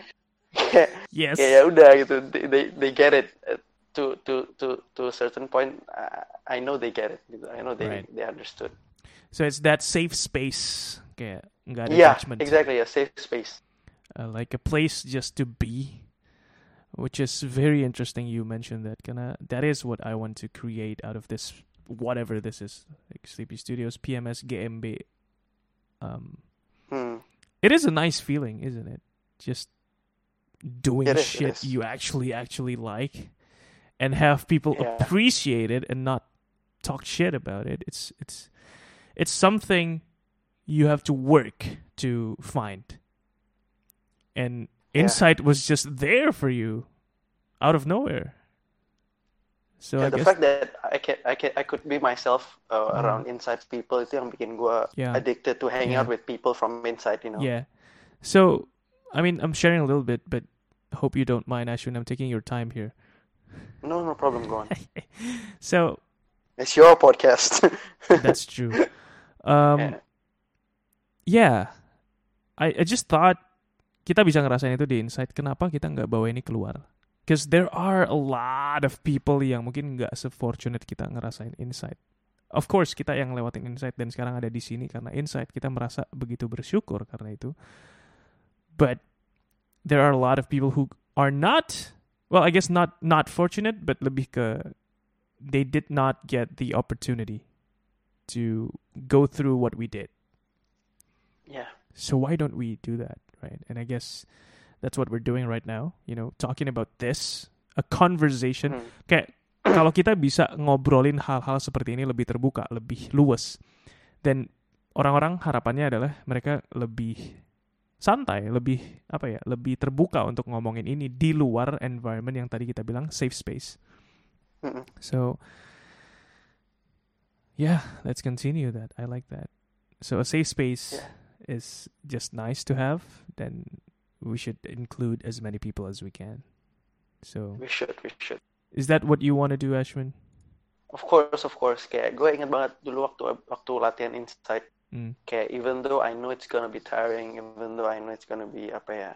kayak Yes. kayak ya udah gitu they, they get it Uh, to to to to a certain point uh, I know they get it gitu I know they Right. they understood So it's that safe space. Kayak nggak ada yeah judgment. exactly a safe space uh, like a place just to be, which is very interesting. You mentioned that, Kana. That is what I want to create out of this, whatever this is, like Sleepy Studios, PMS, GMB. Um, hmm. it is a nice feeling, isn't it? Just doing It is, shit you actually actually like, and have people Yeah. appreciate it and not talk shit about it. It's it's it's something you have to work to find. And Yeah. insight was just there for you out of nowhere. So Yeah, I the guess fact that I can I can I could be myself uh, around inside people itu yang bikin gue Yeah. addicted to hanging Yeah. out with people from inside, you know. yeah. So I mean, I'm sharing a little bit, but hope you don't mind, Ashwin. I'm taking your time here. No, no problem. Go on. So It's your podcast. that's true. Um, Yeah. yeah, I I just thought kita bisa ngerasain itu di Insight. Kenapa kita nggak bawa ini keluar? Because there are a lot of people yang mungkin nggak se-fortunate kita ngerasain Insight. Of course kita yang lewatin Insight dan sekarang ada di sini karena Insight kita merasa begitu bersyukur karena itu. But there are a lot of people who are not, well, I guess not not fortunate, but lebih ke they did not get the opportunity to go through what we did. yeah. So why don't we do that, right? And I guess that's what we're doing right now. You know, talking about this, a conversation. Hmm. Kayak kalau kita bisa ngobrolin hal-hal seperti ini lebih terbuka, lebih luas, dan orang-orang harapannya adalah mereka lebih santai, lebih apa ya, lebih terbuka untuk ngomongin ini di luar environment yang tadi kita bilang safe space. Mm-mm. So, yeah, let's continue that. I like that. So, a safe space Yeah. is just nice to have. Then we should include as many people as we can. So, We should, we should. is that what you want to do, Ashwin? Of course, of course. Kayak gue inget banget dulu waktu waktu latihan insight. Mm. Kayak even though I know it's gonna be tiring, even though I know it's gonna be apa ya,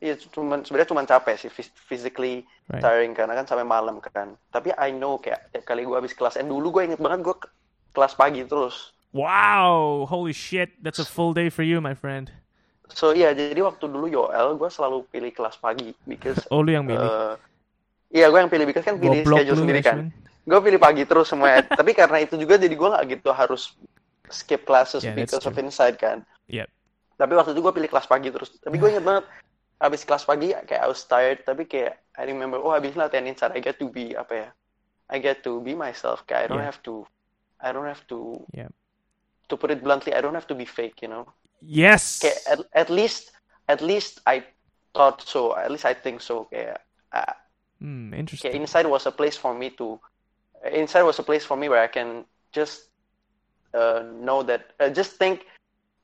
ya cuman sebenarnya cuma capek sih phys- physically Right. tiring karena kan sampai malam kan. Tapi I know kayak tiap kali gue habis kelas, and dulu gue inget banget gue ke- kelas pagi terus. Wow! Holy shit! That's a full day for you, my friend. So iya, jadi waktu dulu Yoel gue selalu pilih kelas pagi because Oh, lu yang milih. eh, iya gue yang pilih because kan pilih Goblok schedule sendiri kan. Gue pilih pagi terus semuanya. Tapi karena itu juga jadi gue nggak gitu harus skip classes Yeah, because of inside kan. Yep. Tapi waktu itu gue pilih kelas pagi terus. Tapi gue inget banget habis kelas pagi kayak I was tired. Tapi kayak I remember oh habis latihan inside I get to be apa ya? I get to be myself. Kayak I don't Yeah. have to. I don't have to. Yeah. To put it bluntly, I don't have to be fake. You know. Yes! Kayak at, at least at least I thought so. At least I think so. Kayak uh, Hmm, kayak interesting. inside was a place for me to inside was a place for me where I can just uh, know that uh, just think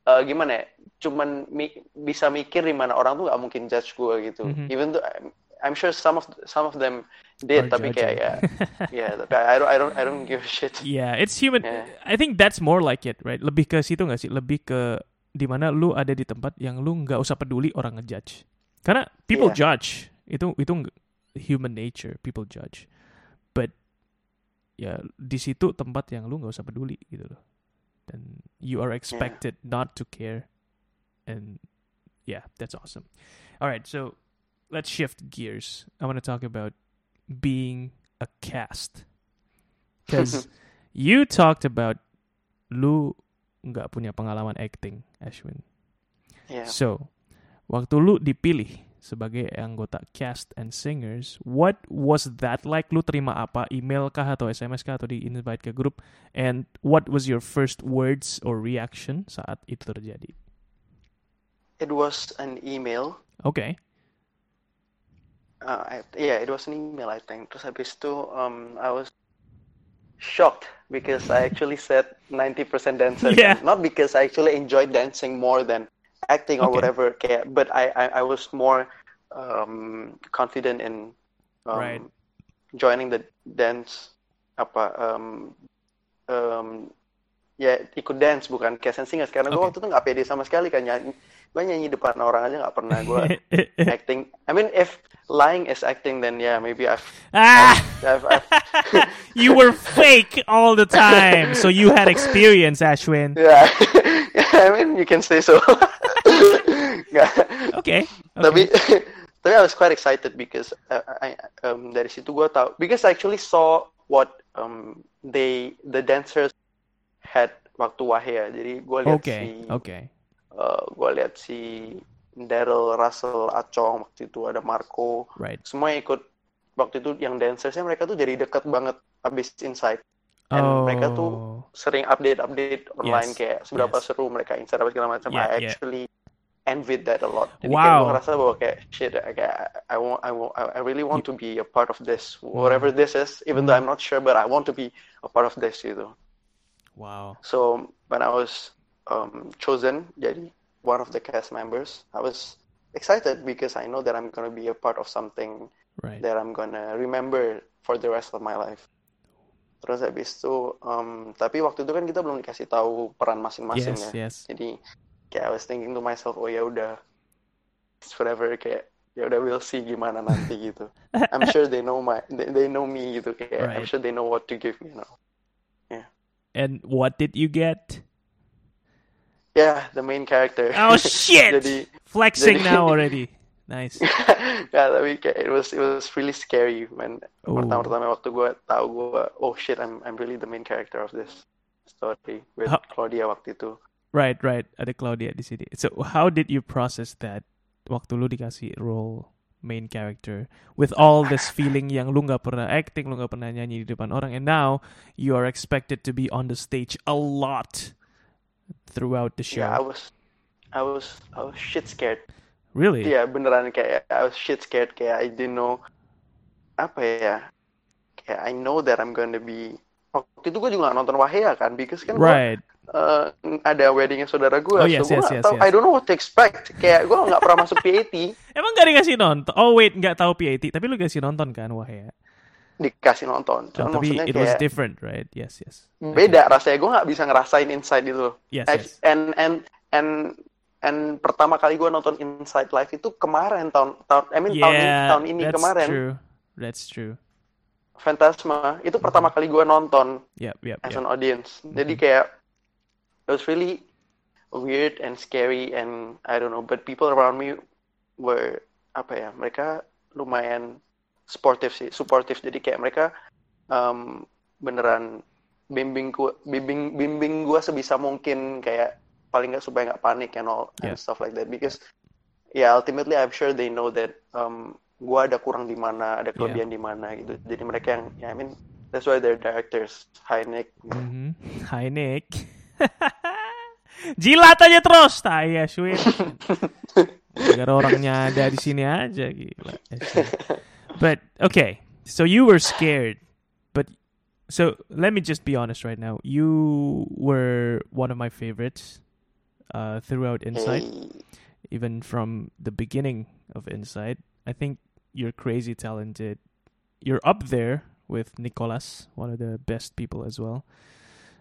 uh, gimana ya cuman mi- bisa mikir di mana orang tuh gak mungkin judge gue gitu Mhm. even though I'm, I'm sure some of some of them did tapi kayak ya ya tapi I don't I don't I don't give a shit Yeah, it's human. Yeah. I think that's more like it, right? Lebih ke situ nggak sih? Lebih ke di mana lu ada di tempat yang lu nggak usah peduli orang ngejudge. Karena people Iya. judge. Itu itu human nature. People judge. But ya di situ tempat yang lu nggak usah peduli gitu loh. Dan you are expected not to care. And yeah, that's awesome. All right, so let's shift gears. I want to talk about being a cast. Because you talked about lu nggak punya pengalaman acting, Ashwin. yeah So, waktu lu dipilih sebagai anggota cast and singers, what was that like? Lu terima apa? Email kah atau SMS kah atau di invite ke grup? And what was your first words or reaction saat itu terjadi? it was an email Okay. uh, I, yeah it was an email I think terus habis itu um, I was shocked because I actually said 90% dancer Yeah. not because I actually enjoyed dancing more than acting or Okay. whatever kayak but I, I I was more um, confident in um, Right. joining the dance apa um, um, ya ikut dance bukan cast and singers karena gue Okay. waktu itu nggak pede sama sekali kan nyanyi gue nyanyi depan orang aja nggak pernah gue acting. I mean, if lying is acting, then yeah, maybe I've, ah! I've, I've you were fake all the time. So you had experience, Ashwin. yeah, I mean, you can say so. Nggak. Okay. Tapi, okay. tapi I was quite excited because uh, I, um, dari situ gue tahu because I actually saw what um, they the dancers had waktu Wahya. Jadi gue lihat Okay. si, Okay. Uh, gue lihat si Daryl, Russell, Acong waktu itu ada Marco. Right. semua ikut waktu itu yang dancersnya mereka tuh jadi deket banget abis insight And mereka tuh Oh. sering update update online Yes, kayak seberapa yes. seru mereka insight apa segala macam Yeah, I yeah. actually envied that a lot. Jadi kayak Wow. gue ngerasa bahwa kayak shit, kayak I want, I want, I really want to be a part of this, whatever this is. Even though I'm not sure, but I want to be a part of this gitu. Wow. So when I was um, chosen jadi one of the cast members, I was excited because I know that I'm gonna be a part of something Right. that I'm gonna remember for the rest of my life. Terus habis itu, um, tapi waktu itu kan kita belum dikasih tahu peran masing-masing Yes, ya. yes. Jadi kayak I was thinking to myself, oh ya udah, it's whatever kayak ya udah we'll see gimana nanti gitu. I'm sure they know my, they, they know me gitu kayak I'm Right. sure they know what to give me now. And what did you get? Yeah, the main character. Oh shit! Jadi Flexing jadi- now already. Nice. ya tapi kayak it was it was really scary Oh. pertama-tama waktu gue tahu gue oh shit I'm I'm really the main character of this story with How- Claudia waktu itu. Right, right. Ada Claudia di sini. So how did you process that waktu lu dikasih role main character with all this feeling yang lu nggak pernah acting, lu nggak pernah nyanyi di depan orang, and now you are expected to be on the stage a lot throughout the show. Yeah, I was I was I was shit scared. really? Iya beneran kayak I was shit scared kayak I didn't know apa ya kayak I know that I'm gonna be waktu itu gue juga nonton Wahea kan because kan gue Right. uh, ada weddingnya saudara gue Oh, yes, so gue yes, nggak yes, tahu yes. I don't know what to expect kayak gue nggak pernah masuk PAT Emang gak dikasih nonton? Oh wait, nggak tahu PAT, tapi lu kasih nonton kan wah ya. Dikasih nonton Oh, cuman tapi maksudnya it was kayak different, right? Yes, yes. beda rasanya gue nggak bisa ngerasain inside itu Yes, yes. and and and and pertama kali gue nonton Inside Live itu kemarin tahun tahun I mean tahun ini Yeah, tahun ini that's kemarin true. That's true. Fantasma itu pertama kali gue nonton Yep, yep, as yep. an audience jadi Mhm. kayak it was really weird and scary and I don't know but people around me were apa ya mereka lumayan supportive sih supportive jadi kayak mereka um, beneran bimbing gua bimbing bimbing gua sebisa mungkin kayak paling nggak supaya nggak panik and all Yeah. and stuff like that because yeah ultimately I'm sure they know that um, gua ada kurang di mana ada kelebihan di mana gitu jadi mereka yang ya I mean that's why they're directors high Nick Mhm. Hai Nick. Jilat aja terus, tai ya, Swin. Agar orangnya ada di sini aja gila. But okay, so you were scared. But so let me just be honest right now. You were one of my favorites uh, throughout Insight, even from the beginning of Insight. I think you're crazy talented. You're up there with Nicolas, one of the best people as well,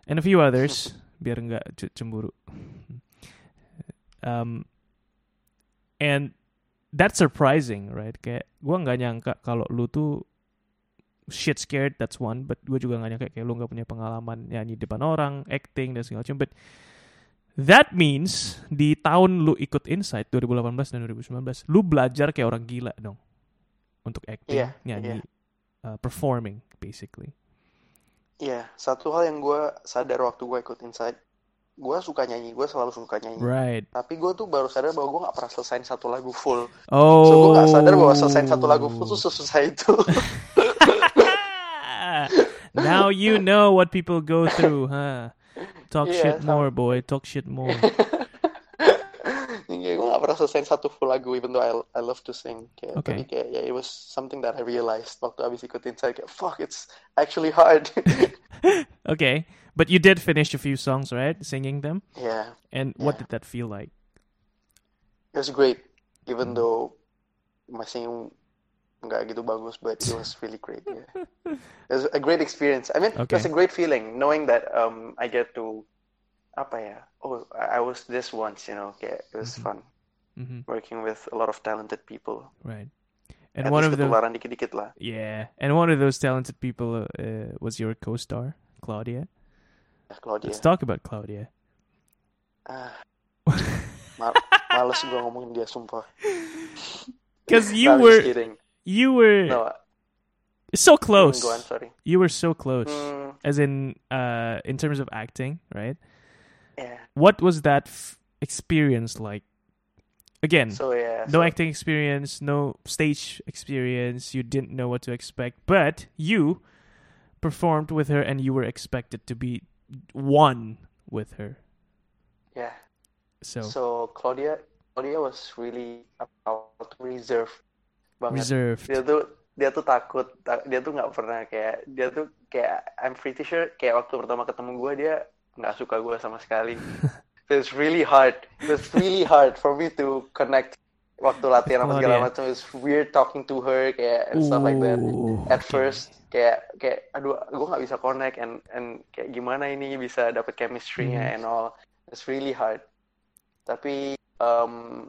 and a few others. biar nggak cemburu. Um, and that's surprising, right? Kayak gue nggak nyangka kalau lu tuh shit scared, that's one. But gue juga nggak nyangka kayak lu nggak punya pengalaman nyanyi di depan orang, acting dan segala macam. But that means di tahun lu ikut Insight 2018 dan 2019, lu belajar kayak orang gila dong untuk acting, Iya, nyanyi, uh, performing basically. Iya, satu hal yang gue sadar waktu gue ikut Inside, gue suka nyanyi, gue selalu suka nyanyi. Right. Tapi gue tuh baru sadar bahwa gue gak pernah selesai satu lagu full. Oh. So gue gak sadar bahwa selesai satu lagu full tuh sesusah itu. now you know what people go through, huh? Talk Iya, shit sama- more, boy. Talk shit more. Iya, gue gak pernah selesai satu full lagu, even though I, I love to sing. Kayak, Okay. Tapi kayak, ya, it was something that I realized waktu abis ikut Inside. Kayak, fuck, it's actually hard. okay, but you did finish a few songs, right? Singing them, yeah, and what Yeah. did that feel like? it was great. Even Hmm. though my singing nggak gitu bagus, but it was really great. Yeah. It was a great experience. I mean, it was a great feeling knowing that um I get to apa ya? Oh, I was this once, you know. Kayak it was Mhm. fun hmm working with a lot of talented people. Right. And At one of the dikit-dikit lah. yeah, and one of those talented people uh, was your co-star, Claudia. Claudia. Let's talk about Claudia. Ah, ma- males gue ngomongin dia sumpah. Because you No, were you were No, so close. go on, sorry. You were so close, Mm, as in uh, in terms of acting, right? yeah. What was that f- experience like? Again, So yeah. no so- acting experience, no stage experience. You didn't know what to expect, but you performed with her, and you were expected to be one with her. Yeah. So, So Claudia dia was really apa reserve banget. Reserved. Dia tuh dia tuh takut, ta- dia tuh nggak pernah kayak dia tuh kayak I'm pretty sure kayak waktu pertama ketemu gue dia nggak suka gue sama sekali. It's really hard. It's really hard for me to connect waktu latihan apa segala Claudia. macam. It's weird talking to her kayak and stuff like that. Ooh, At okay. first kayak kayak aduh gue nggak bisa connect and and kayak gimana ini bisa dapet chemistry-nya Hmm. and all. It's really hard. Tapi um,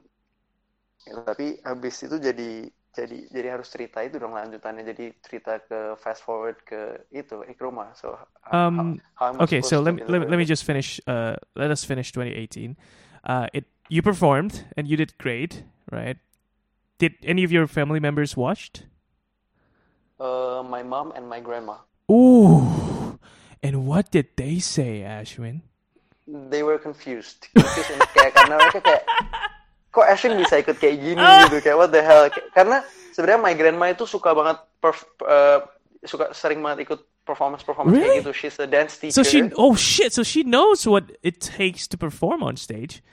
ya, tapi habis itu jadi jadi jadi harus cerita itu dong lanjutannya jadi cerita ke fast forward ke itu Ikroma so Um, how okay, so let me, let me let me just finish. Uh, let us finish 2018. Uh, it you performed and you did great, right? Did any of your family members watched? Uh, my mom and my grandma Ooh, and what did they say, Ashwin? they were confused confused and kayak karena mereka kayak kok Ashwin bisa ikut kayak gini gitu kayak what the hell karena sebenarnya my grandma itu suka banget perf- uh, suka sering banget ikut performance performance Really? kayak gitu she's a dance teacher So she, oh shit, so she knows what it takes to perform on stage.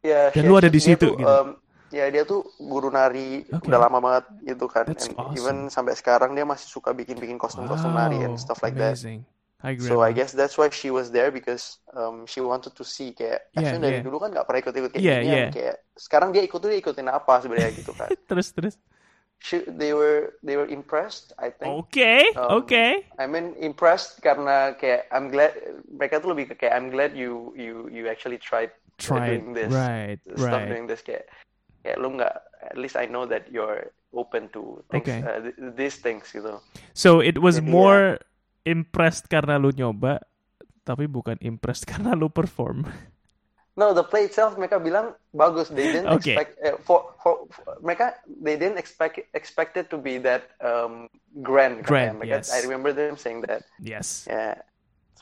Ya, Dan she- lu ada di situ tuh, gitu? um, ya dia tuh guru nari Oke. udah lama banget gitu kan. That's And awesome. even sampai sekarang dia masih suka bikin-bikin kostum-kostum nari and stuff like that. amazing. Hi, So. I guess that's why she was there because um, she wanted to see kayak Yeah, Ashwin dari yeah. dulu kan nggak pernah ikut-ikut kayak Yeah, gini yeah. kayak sekarang dia ikut tuh dia ikutin apa sebenarnya gitu kan. terus terus. She, they were they were impressed I think. Okay, Um, okay. I mean impressed karena kayak I'm glad mereka tuh lebih ke kayak I'm glad you you you actually tried Try doing this. Right, stop right. doing this kayak kayak lu nggak at least I know that you're open to things Okay. uh, th- these things gitu So it was Jadi more impressed karena lu nyoba, tapi bukan impressed karena lu perform. no the play itself mereka bilang bagus they didn't Okay. expect uh, for, for for mereka they didn't expect expect it to be that um grand Grand, mereka yes. I remember them saying that Yes, yeah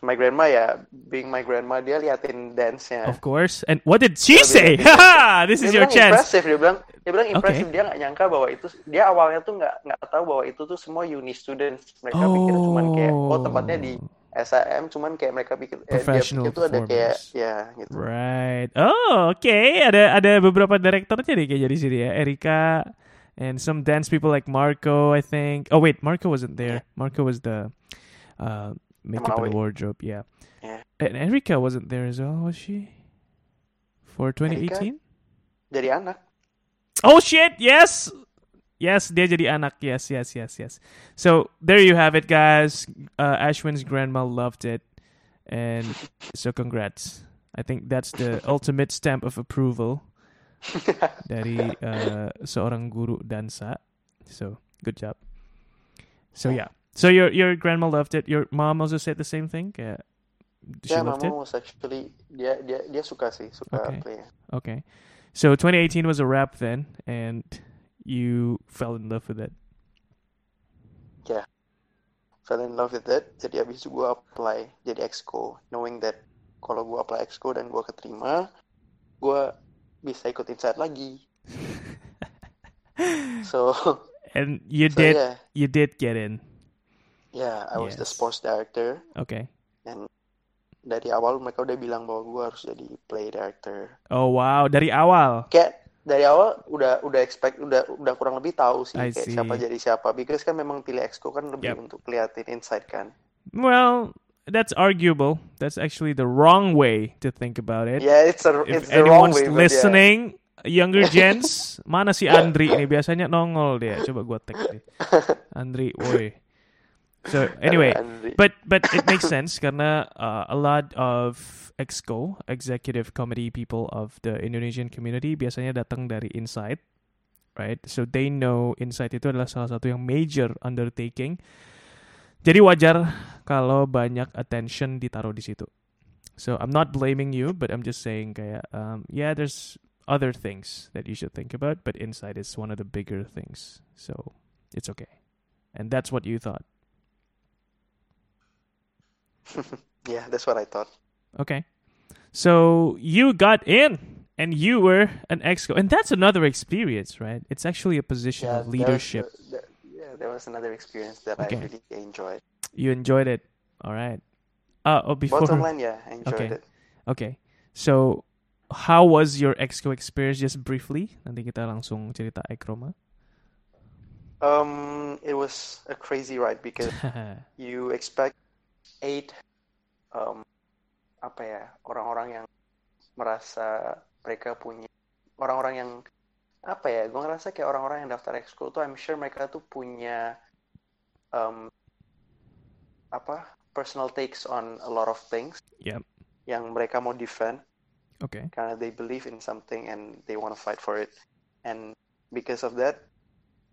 my grandma ya being my grandma dia liatin dance-nya of course. And what did she Dia say? bilang- this is your chance. impressive dia bilang dia bilang Oke. impressive dia nggak nyangka bahwa itu dia awalnya tuh nggak nggak tahu bahwa itu tuh semua uni students mereka pikir cuman kayak oh tempatnya di SIM cuman kayak mereka pikir eh, dia pikir tuh ada kayak ya gitu Right. Oh, okay. Ada ada beberapa directornya nih kayaknya di sini ya. Erika and some dance people like Marco, I think. Oh wait, Marco wasn't there. Marco was the uh, makeup and wardrobe. Yeah. Yeah. And Erika wasn't there as well, was she? For 2018? jadi anak Oh shit! Yes, yes, dia jadi anak. Yes, yes, yes, yes. So there you have it, guys. Uh, Ashwin's grandma loved it, and so congrats. I think that's the ultimate stamp of approval dari uh, seorang guru dansa. So good job. So yeah. So your your grandma loved it. Your mom also said the same thing. Kayak, she ya loved it. mama was actually dia dia dia suka sih suka Okay. playnya Okay. So 2018 was a wrap then, and you fell in love with it. Yeah, fell in love with it jadi abis itu gue apply jadi exco knowing that kalau gue apply exco dan gue keterima gue bisa ikut inside lagi so And you so did yeah you did get in. Yeah I was the Yes. sports director Okay. dari awal mereka udah bilang bahwa gue harus jadi play director Oh wow, dari awal. kayak dari awal udah udah expect udah udah kurang lebih tahu sih I kayak see. siapa jadi siapa because kan memang pilih exco kan lebih Yep. untuk liatin inside kan Well, that's arguable. That's actually the wrong way to think about it. yeah it's a If it's the wrong anyone's way yeah. listening, younger gens, mana si Andri ini biasanya nongol dia. Coba gua tag deh. Andri, woi. So anyway, but but it makes sense karena uh, a lot of exco executive committee people of the Indonesian community biasanya datang dari Insight, right? So they know Insight itu adalah salah satu yang major undertaking. Jadi wajar kalau banyak attention ditaruh di situ. So I'm not blaming you, but I'm just saying kayak um, yeah, there's other things that you should think about, but Insight is one of the bigger things. So it's okay, and that's what you thought. yeah that's what I thought Okay. So you got in and you were an exco. And that's another experience, right? It's actually a position Yeah, of that was leadership. yeah, there was another experience that Okay. I really enjoyed. You enjoyed it. All right. Uh, oh, before. Bottom line, yeah, I enjoyed Okay. it. Okay. So how was your exco experience just briefly? Nanti kita langsung cerita ekroma. Um, it was a crazy ride because you expect eight um, apa ya orang-orang yang merasa mereka punya orang-orang yang apa ya gue ngerasa kayak orang-orang yang daftar ekskul tuh I'm sure mereka tuh punya um, apa personal takes on a lot of things Yep. yang mereka mau defend Okay. karena they believe in something and they want to fight for it and because of that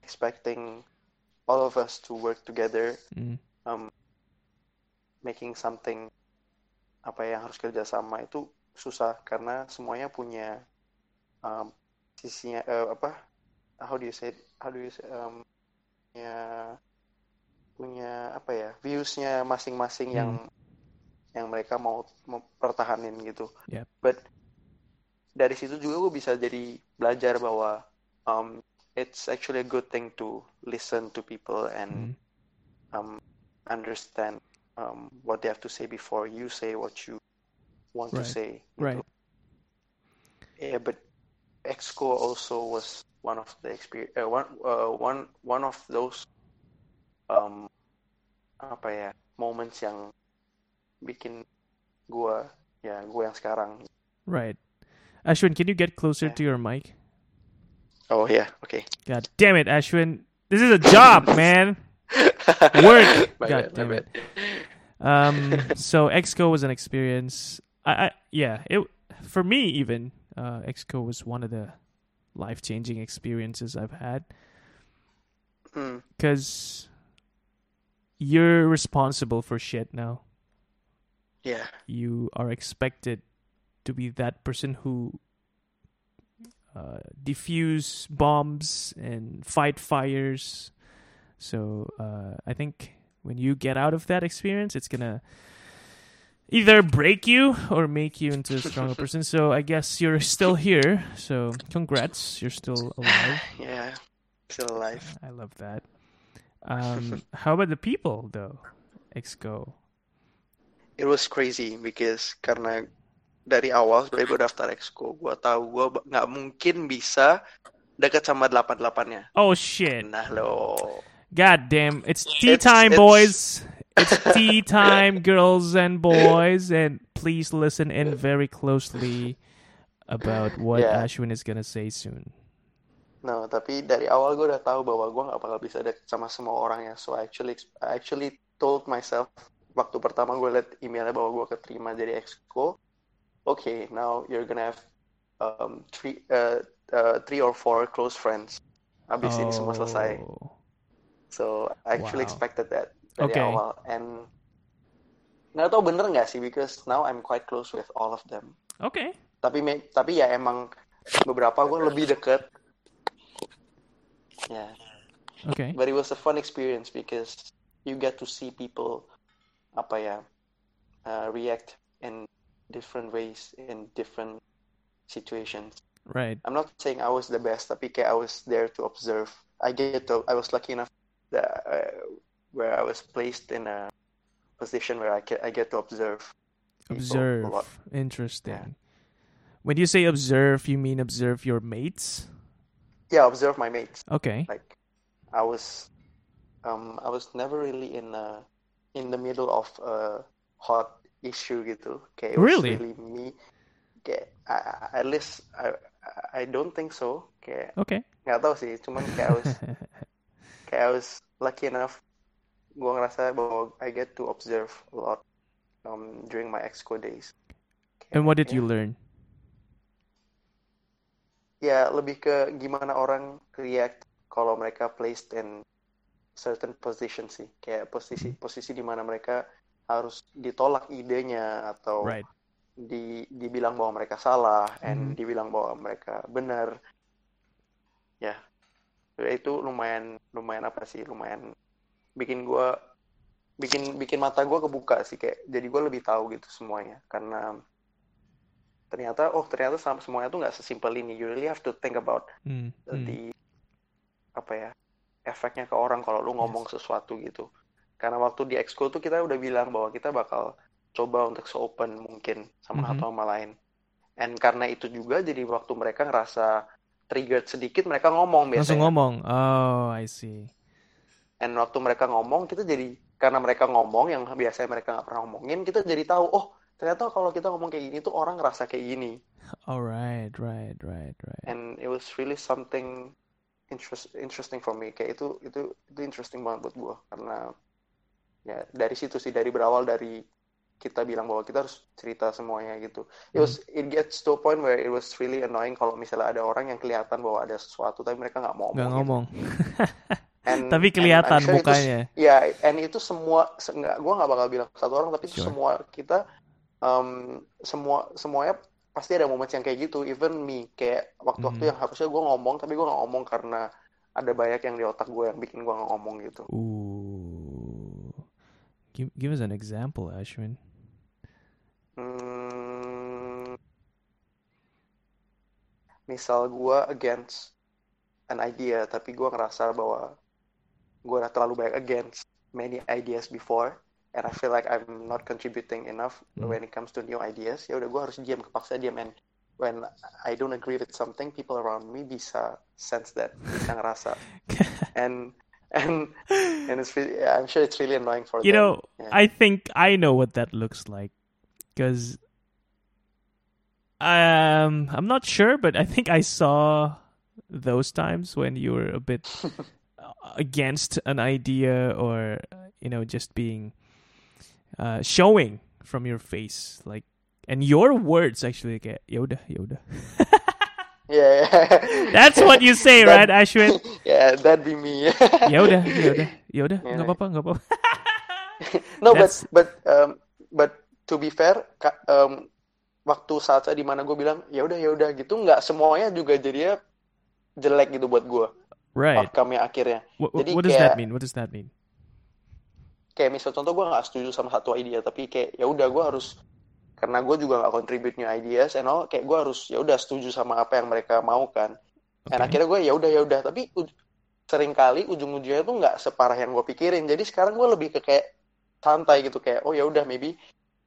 expecting all of us to work together Mm. um, making something apa yang harus kerjasama itu susah karena semuanya punya um, sisinya eh, apa how do you say it? how do you say um, punya punya apa ya viewsnya masing-masing yang yang mereka mau pertahanin gitu Yep. but dari situ juga gue bisa jadi belajar bahwa um, it's actually a good thing to listen to people and Mm. um, understand um, what they have to say before you say what you want to say. Right. Yeah, but Exco also was one of the experience, uh, one, uh, one, one of those um, apa ya moments yang bikin gua ya gua yang sekarang. Right. Ashwin, can you get closer Yeah. to your mic? Oh yeah, okay. God damn it, Ashwin. This is a job, man. Work. God bad, damn bad. Um, so Exco was an experience. I, I yeah, it for me even uh, Exco was one of the life changing experiences I've had Hmm, because you're responsible for shit now. yeah, You are expected to be that person who uh, defuse bombs and fight fires. So uh, I think when you get out of that experience, it's gonna either break you or make you into a stronger person. So I guess you're still here. So congrats, you're still alive. yeah. Still alive. I love that. Um, how about the people though? Exco. It was crazy because karena dari awal sebenarnya gue daftar exco, gue tahu gue nggak mungkin bisa deket sama delapan delapannya. Oh shit! Nah lo, God damn! It's tea It's- time, it's- boys. It's tea time, girls and boys, and please listen in very closely about what Yeah. Ashwin is gonna say soon. no tapi dari awal gue udah tahu bahwa gue nggak bakal bisa deket sama semua orang ya. So I actually, I actually told myself waktu pertama gue liat emailnya bahwa gue keterima jadi exco, okay now you're gonna have um, three, uh, uh, three or four close friends. Abis ini semua selesai. So I actually Wow. expected that dari Okay. awal and nggak tahu bener nggak sih because now I'm quite close with all of them. Okay. Tapi tapi ya emang beberapa gue lebih deket. Yeah, Okay. but it was a fun experience because you get to see people apa ya uh, react in different ways in different situations. Right. I'm not saying I was the best, tapi kayak I was there to observe. I get to, I was lucky enough that uh, where I was placed in a position where I get, I get to observe. Observe. lot. Interesting. When you say observe, you mean observe your mates? Yeah, observe my mates. Okay. Like, I was, um, I was never really in a, in the middle of a hot issue gitu. Was Really? really me. Kayak, I, I- at least I, I don't think so. Kayak Okay. nggak tahu sih. Cuman kayak I was kayak I was lucky enough gue ngerasa bahwa I get to observe a lot um, during my exco days. and what did Yeah. you learn? Ya lebih ke gimana orang react kalau mereka placed in certain position sih, kayak posisi posisi di mana mereka harus ditolak idenya atau Right. di dibilang bahwa mereka salah and Mhm. dibilang bahwa mereka benar. Ya, itu lumayan lumayan apa sih? Lumayan bikin gua bikin bikin mata gua kebuka sih kayak jadi gua lebih tahu gitu semuanya karena ternyata oh ternyata semuanya tuh nggak sesimpel ini. You really have to think about Mm, mm. the apa ya efeknya ke orang kalau lu ngomong sesuatu gitu. Karena waktu di exco tuh kita udah bilang bahwa kita bakal coba untuk se-open mungkin sama Mhm. satu sama lain. and karena itu juga jadi waktu mereka ngerasa triggered sedikit mereka ngomong biasanya Langsung ngomong. Oh, I see. and waktu mereka ngomong kita jadi karena mereka ngomong yang biasanya mereka nggak pernah ngomongin kita jadi tahu oh ternyata kalau kita ngomong kayak gini tuh orang ngerasa kayak gini All right, right, right, right. and it was really something interest, interesting for me kayak itu itu itu interesting banget buat gue karena ya dari situ sih dari berawal dari kita bilang bahwa kita harus cerita semuanya gitu it was it gets to a point where it was really annoying kalau misalnya ada orang yang kelihatan bahwa ada sesuatu tapi mereka nggak ngomong gitu. ngomong. And- Tapi and kelihatan I'm sure itu- mukanya. Ya, and itu semua, se- nggak, gue nggak bakal bilang satu orang, tapi itu Sure. semua kita, um, semua semuanya pasti ada momen yang kayak gitu. Even me, kayak waktu-waktu Mhm. yang harusnya gue ngomong, tapi gue nggak ngomong karena ada banyak yang di otak gue yang bikin gue nggak ngomong gitu. Ooh. Give, give us an example, Ashwin. Misal gue against an idea, tapi gue ngerasa bahwa gue udah terlalu banyak against many ideas before, and I feel like I'm not contributing enough Hmm. when it comes to new ideas. Ya udah gue harus diam, kepaksa diam, and when I don't agree with something, people around me bisa sense that, bisa ngerasa, and and and it's really, I'm sure it's really annoying for you them. know, Yeah. I think I know what that looks like because um, I'm not sure, but I think I saw those times when you were a bit against an idea or you know just being uh, showing from your face like and your words actually kayak yaudah yaudah Yeah, that's what you say That- right Ashwin? Yeah, that'd be me. yaudah yaudah yaudah Yeah. nggak apa-apa nggak apa-apa No, That's- but but um, but to be fair, um, waktu saat saya di mana gue bilang ya udah ya udah gitu, nggak semuanya juga jadinya jelek gitu buat gue. right Outcome-nya akhirnya. what, Jadi what does that kayak- mean what does that mean Kayak misal contoh gue nggak setuju sama satu ide, tapi kayak ya udah gue harus karena gue juga nggak contribute new ideas, and all, kayak gue harus ya udah setuju sama apa yang mereka mau kan. Dan Okay. akhirnya gue ya udah ya udah, tapi u- sering kali ujung-ujungnya tuh nggak separah yang gue pikirin. Jadi sekarang gue lebih ke kayak santai gitu kayak oh ya udah maybe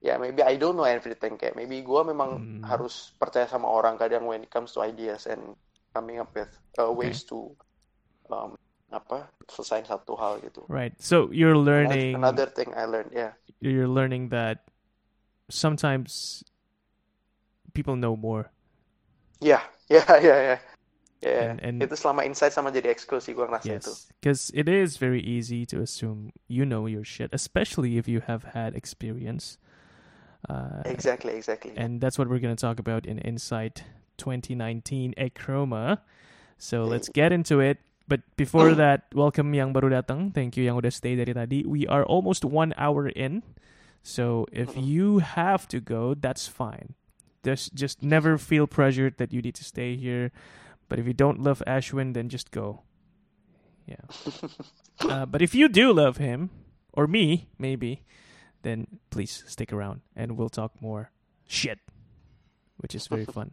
ya maybe I don't know everything kayak maybe gue memang Hmm. harus percaya sama orang kadang when it comes to ideas and coming up with uh, ways to um, apa selesai satu hal gitu. Right. So you're learning Another thing I learned, yeah. you're learning that sometimes people know more. Yeah, yeah, yeah, yeah. Yeah, And- and- itu selama insight sama jadi eksklusi gue ngerasa itu. Yes. Because it is very easy to assume you know your shit, especially if you have had experience. Uh, Exactly, exactly. and that's what we're going to talk about in Insight 2019 Achroma. So let's get into it. But before that, welcome yang baru datang. Thank you yang udah stay dari tadi. We are almost one hour in. So if Mhm. you have to go, that's fine. Just just never feel pressured that you need to stay here. But if you don't love Ashwin, then just go. Yeah. Uh, but if you do love him, or me, maybe, then please stick around and we'll talk more shit, which is very fun.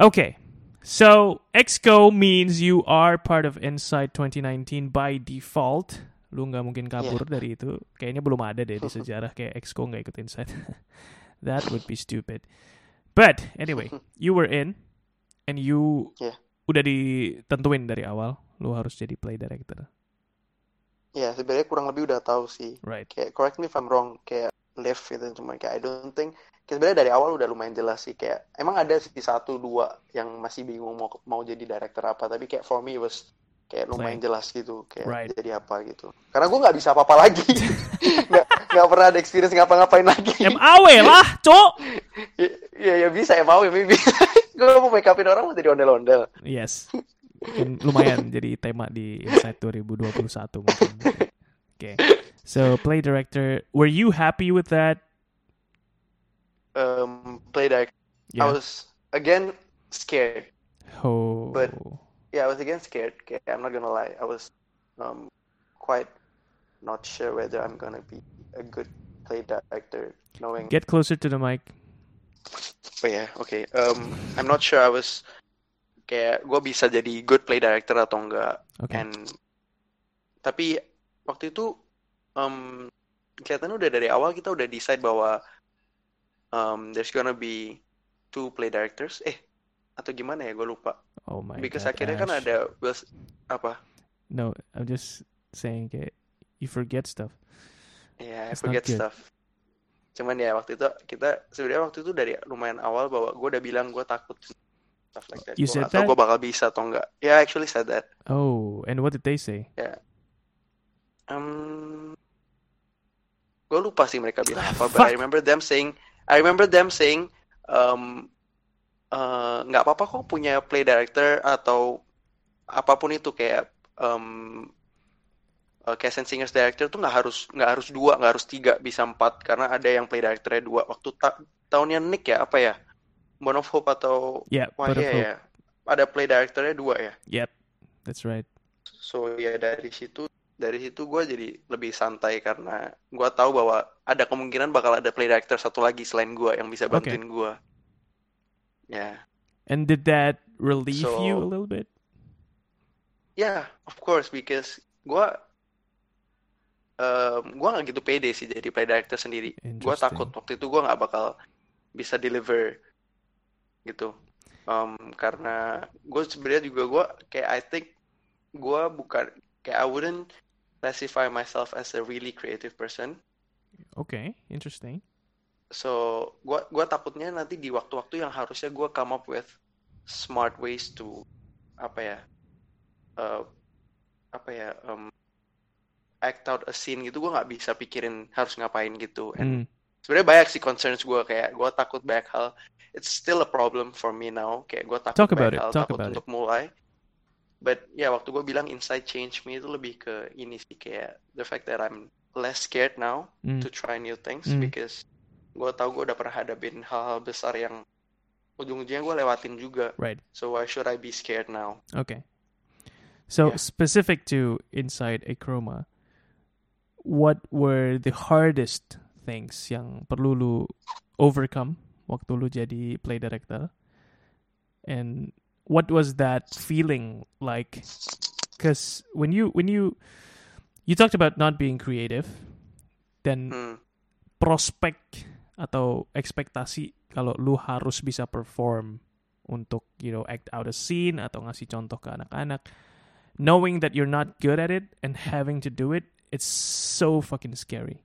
Okay, so Exco means you are part of Insight 2019 by default. Lu nggak mungkin kabur dari itu. Kayaknya belum ada deh di sejarah kayak Exco nggak ikut Insight. that would be stupid. But anyway, you were in, and you Yeah. udah ditentuin dari awal. Lu harus jadi play director, Ya, sebenarnya kurang lebih udah tahu sih. right? Kayak correct me if I'm wrong, kayak live gitu cuma kayak I don't think kayak sebenarnya dari awal udah lumayan jelas sih kayak emang ada sih satu dua yang masih bingung mau mau jadi director apa tapi kayak for me it was kayak lumayan Play. jelas gitu kayak Right. jadi apa gitu karena gue nggak bisa apa-apa lagi nggak nggak pernah ada experience ngapa-ngapain lagi MAW lah, cok. ya, ya, ya bisa ya ya maybe gue mau make upin orang mau jadi ondel-ondel Yes. Mungkin lumayan jadi tema di Insight 2021 mungkin. Oke. So, play director, were you happy with that? um, play direct I was again scared Oh. but- yeah, I was again scared. Okay, I'm not gonna lie. I was um, quite not sure whether I'm gonna be a good play director, knowing. Get closer to the mic. But yeah, okay. Um, I'm not sure. I was kayak gue bisa jadi good play director atau enggak. Okay. And tapi waktu itu um, kelihatannya udah dari awal kita udah decide bahwa um, there's gonna be two play directors eh atau gimana ya gue lupa Oh my because god. akhirnya kan Ash. ada Will apa No, I'm just saying kayak you forget stuff. ya I It's forget stuff cuman ya waktu itu kita sebenarnya waktu itu dari lumayan awal bahwa gue udah bilang gue takut stuff like that. You gue said that? gue bakal bisa atau enggak ya I actually said that. Oh, and what did they say? um gue lupa sih mereka bilang Ah, apa but I remember them saying I remember them saying um eh, nggak apa-apa kok punya play director atau apa pun itu kayak um, uh, cast and singers director tuh nggak harus nggak harus dua nggak harus tiga bisa empat karena ada yang play directornya dua. Waktu ta- tahunnya Nick ya apa ya Bone of Hope atau Yeah, wah hope. ya ada play directornya dua ya Yep, that's right. So ya dari situ dari situ gue jadi lebih santai karena gue tahu bahwa ada kemungkinan bakal ada play director satu lagi selain gue yang bisa bantuin gue. Ya, And did that relieve you a So- little bit? ya of course because gue um, gue nggak gitu pede sih jadi play director sendiri. Gue takut waktu itu gue nggak bakal bisa deliver gitu. Um, karena gue sebenarnya juga gue kayak I think gue bukan kayak I wouldn't classify myself as a really creative person. Okay, interesting. So, gua gua takutnya nanti di waktu-waktu yang harusnya gua come up with smart ways to apa ya? eh, apa ya? um, act out a scene gitu gua nggak bisa pikirin harus ngapain gitu. Mm, And sebenarnya banyak sih concerns gua kayak gua takut banyak hal. It's still a problem for me now. Kayak gua takut Talk about banyak it, hal, talk takut about untuk mulai. But ya waktu gua bilang inside change me itu lebih ke ini sih kayak the fact that I'm less scared now mm. to try new things Hmm. because gue tau gue udah pernah hadapin hal-hal besar yang ujung-ujungnya gue lewatin juga. Right. So why should I be scared now? Okay. So Yeah. specific to Inside a Chroma, what were the hardest things yang perlu lu overcome waktu lu jadi play director? And what was that feeling like? Because when you when you you talked about not being creative, then Hmm. prospek atau ekspektasi kalau lu harus bisa perform untuk you know act out a scene atau ngasih contoh ke anak-anak knowing that you're not good at it and having to do it it's so fucking scary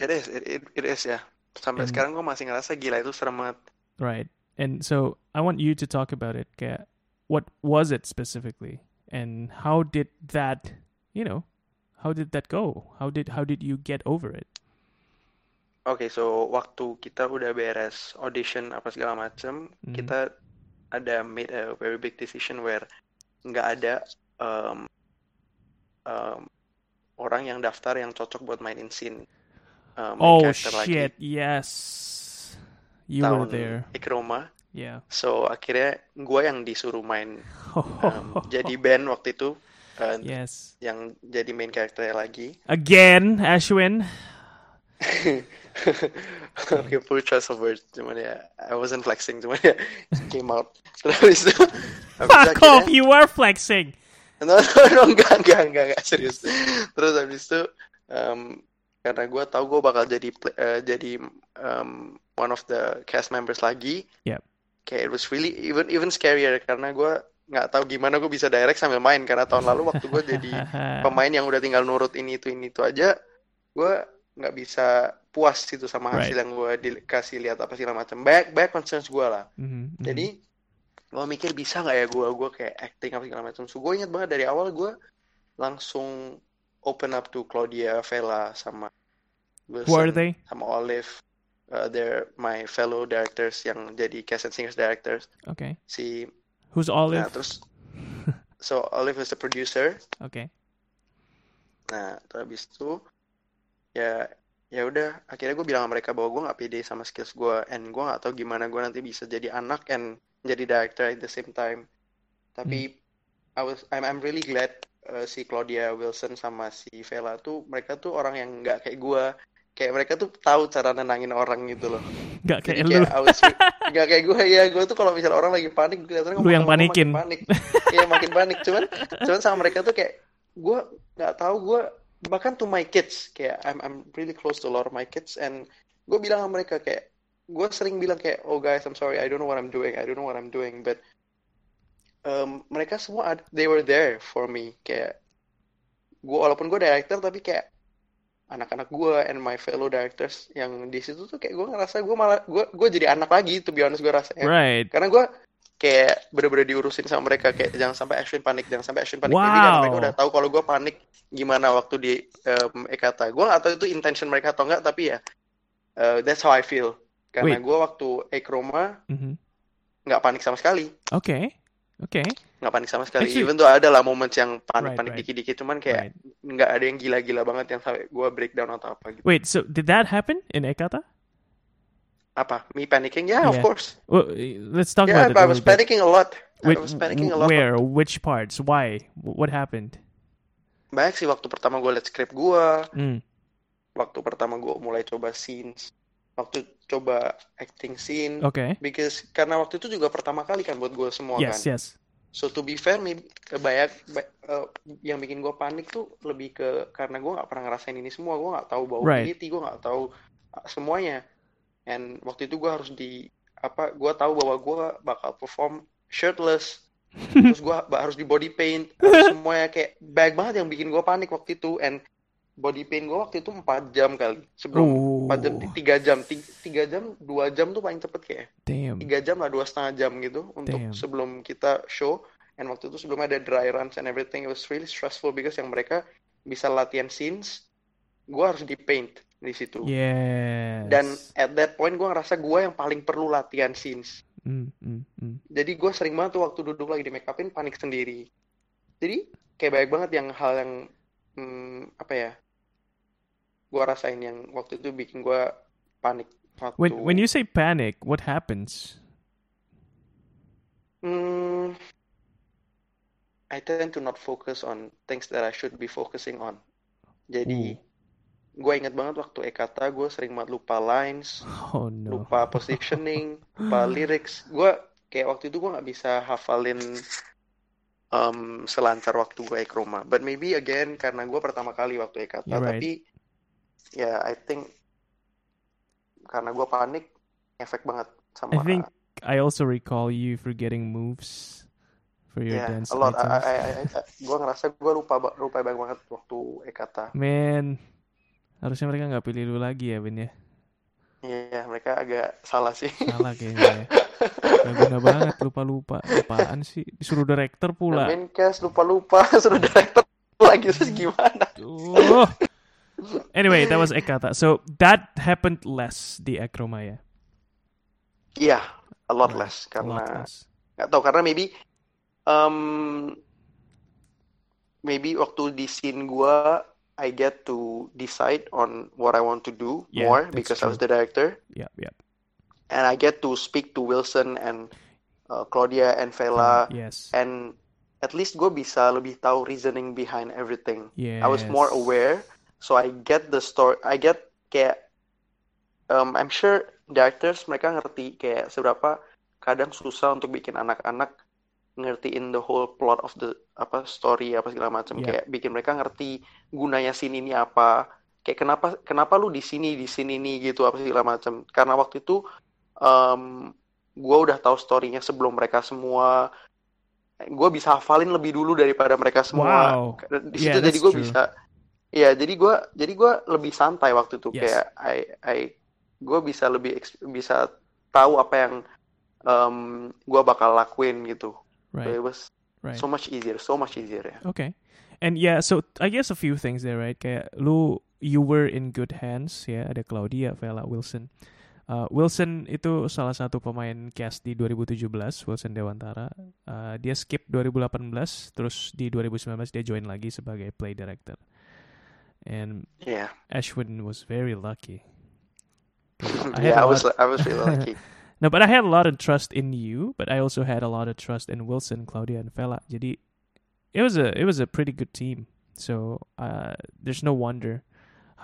It is, it, it, it is ya. Sampai And- sekarang gue masih ngerasa gila itu serem banget. right and so I want you to talk about it kayak what was it specifically and how did that you know how did that go how did how did you get over it Oke, so waktu kita udah beres audition apa segala macem, Mhm. kita ada made a very big decision where nggak ada um, um, orang yang daftar yang cocok buat mainin scene um, oh character lagi. shit yes you were tahun there Ikroma. yeah So akhirnya gue yang disuruh main um, jadi band waktu itu uh, yes yang jadi main karakternya lagi. again Ashwin Oke, full choice of words. Cuman ya, I wasn't flexing, cuman ya came out. Terus itu, Fuck off, you are flexing. no, no, no, enggak, enggak, enggak, enggak, serius. Terus habis itu, um, karena gue tahu gue bakal jadi eh, jadi um, one of the cast members lagi. Yep. Kayak it was really even even scarier karena gue nggak tahu gimana gue bisa direct sambil main karena tahun lalu waktu gue jadi pemain yang udah tinggal nurut ini itu ini itu aja gue nggak bisa puas gitu sama hasil Right. yang gue dikasih lihat apa segala macam back back concerns gue lah Mhm, mhm. jadi gue mikir bisa nggak ya gue gue kayak acting apa segala macam so gue ingat banget dari awal gue langsung open up to Claudia Vela sama who are Wilson they? sama Olive Uh, they're my fellow directors yang jadi cast and singers directors Okay. si Who's nah Olive? terus so Olive is the producer Okay. Nah, terus habis itu ya ya udah akhirnya gue bilang sama mereka bahwa gue nggak pede sama skills gue and gue nggak tahu gimana gue nanti bisa jadi anak and jadi director at the same time. Tapi I was I'm I'm really glad uh, si Claudia Wilson sama si Vela tuh mereka tuh orang yang nggak kayak gue. Kayak mereka tuh tahu cara nenangin orang gitu loh. Gak Jadi kayak lu. nggak kayak gue ya gue tuh kalau misalnya orang lagi panik kelihatannya Lu yang panikin. makin panik. Iya makin panik. Cuman cuman sama mereka tuh kayak gue nggak tahu gue bahkan to my kids kayak I'm I'm really close to a lot of my kids and gue bilang sama mereka kayak gue sering bilang kayak oh guys I'm sorry I don't know what I'm doing I don't know what I'm doing but um, mereka semua ad- they were there for me kayak gue walaupun gue director tapi kayak anak-anak gue and my fellow directors yang di situ tuh kayak gue ngerasa gue malah gue gue jadi anak lagi to be honest gue rasa Right. karena gue kayak bener-bener diurusin sama mereka kayak jangan sampai action panik jangan sampai action panik Maybe karena mereka Wow. udah tahu kalau gue panik gimana waktu di um, Ekata gue nggak tahu itu intention mereka atau enggak tapi ya uh, that's how I feel karena gue waktu Ekroma Mhm. nggak panik sama sekali Okay. Okay. nggak panik sama sekali Actually- even tuh ada lah moments yang panik-panik Right, right. dikit-dikit cuman kayak Right. nggak ada yang gila-gila banget yang sampai gue breakdown atau apa gitu Wait, so did that happen in Ekata? apa me panicking yeah, of Yeah. course Well, let's talk yeah about it a I was bit. panicking a lot I Wait, was panicking a lot where? Which parts? Why? Wh- What happened? banyak sih waktu pertama gue liat script gue Mm. waktu pertama gue mulai coba scenes waktu coba acting scene. Okay. because karena waktu itu juga pertama kali kan buat gue semua Yes, kan. yes. so to be fair ba- eh, yang bikin gue panik tuh lebih ke karena gue nggak pernah ngerasain ini semua. Gue nggak tahu bau Right. gue nggak tahu uh, semuanya. And waktu itu gue harus di apa gue tahu bahwa gue bakal perform shirtless. Terus gue harus di body paint. Semuanya kayak banyak banget yang bikin gue panik waktu itu. And body paint gue waktu itu 4 jam kali sebelum Oh, 4 jam tiga jam tiga, tiga jam dua jam tuh paling cepet kayak damn. tiga jam lah dua setengah jam gitu untuk Damn. sebelum kita show and waktu itu sebelum ada dry runs and everything it was really stressful because yang mereka bisa latihan scenes gue harus di paint di situ Yes. dan at that point gue ngerasa gue yang paling perlu latihan scenes Mm, mm, mm. jadi gue sering banget tuh waktu duduk lagi di make upin panik sendiri jadi kayak banyak banget yang hal yang hmm, apa ya gue rasain yang waktu itu bikin gue panik waktu When when you say panic, what happens? Hmm, I tend to not focus on things that I should be focusing on. Jadi, gue inget banget waktu Ekata, gue sering banget lupa lines, Oh no. lupa positioning, lupa lyrics. Gue kayak waktu itu gue nggak bisa hafalin um, selancar waktu gue Ekroma. But maybe again karena gue pertama kali waktu Ekata, right. tapi ya I think karena gue panik, efek banget sama I think I also recall you forgetting moves for your Yeah, dance a lot. I, items. I, I, I- gua ngerasa gua lupa lupa banget banget waktu Ekata. Man, harusnya mereka nggak pilih lu lagi ya, Ben ya. Iya, mereka agak salah sih. Salah kayaknya ya. Gak guna banget, lupa-lupa. Apaan sih? Disuruh director pula. Main cast lupa-lupa suruh director lagi terus gimana? Duh. Anyway, that was Ekata. So that happened less di Akroma ya. Iya, a lot less A lot karena less. nggak tahu karena maybe um, maybe waktu di scene gua I get to decide on what I want to do Yeah, more because I was true. the director. Yeah, yeah. And I get to speak to Wilson and uh, Claudia and Vela yes. and at least gue bisa lebih tahu reasoning behind everything. Yes. I was more aware, so I get the story. I get kayak um, I'm sure directors mereka ngerti kayak seberapa kadang susah untuk bikin anak-anak ngertiin the whole plot of the apa story apa segala macam Yeah. kayak bikin mereka ngerti gunanya scene ini apa kayak kenapa kenapa lu di sini di sini nih gitu apa segala macam karena waktu itu um, gue udah tahu storynya sebelum mereka semua gue bisa hafalin lebih dulu daripada mereka semua Wow. di Yeah, situ jadi that's gue bisa ya jadi gue jadi gue lebih santai waktu itu Yes. kayak I I gue bisa lebih bisa tahu apa yang um, gue bakal lakuin gitu So Right. it was Right. so much easier so much easier ya Okay. And yeah, so I guess a few things there, right? Kayak lu you were in good hands ya. Ada Claudia, Vela, Wilson. Uh, Wilson itu salah satu pemain cast di 2017, Wilson Dewantara. Uh, dia skip 2018, terus di 2019 dia join lagi sebagai play director. And yeah Ashwin was very lucky. I yeah I was lot- I was really lucky No, but I had a lot of trust in you, but I also had a lot of trust in Wilson, Claudia, and Vela. Jadi it was a it was a pretty good team. So uh, there's no wonder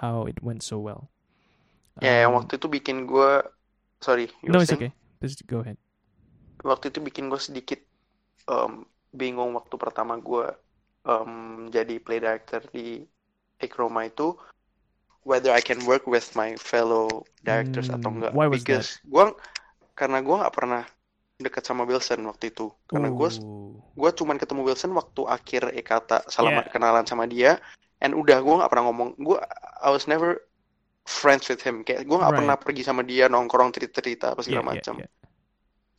how it went so well. Ya yang Um, waktu itu bikin gue sorry you no, it's okay. Just go ahead. waktu itu bikin gue sedikit um, bingung waktu pertama gue um, jadi play director di Ekroma itu whether I can work with my fellow directors atau Hmm, enggak. why was Because gua karena gua nggak pernah deket sama Wilson waktu itu. Karena Ooh. gue cuman ketemu Wilson waktu akhir Ekata selama Yeah. kenalan sama dia and udah gue nggak pernah ngomong gue I was never friends with him kayak gue nggak Right. pernah pergi sama dia nongkrong cerita cerita apa Yeah, segala yeah, macam yeah.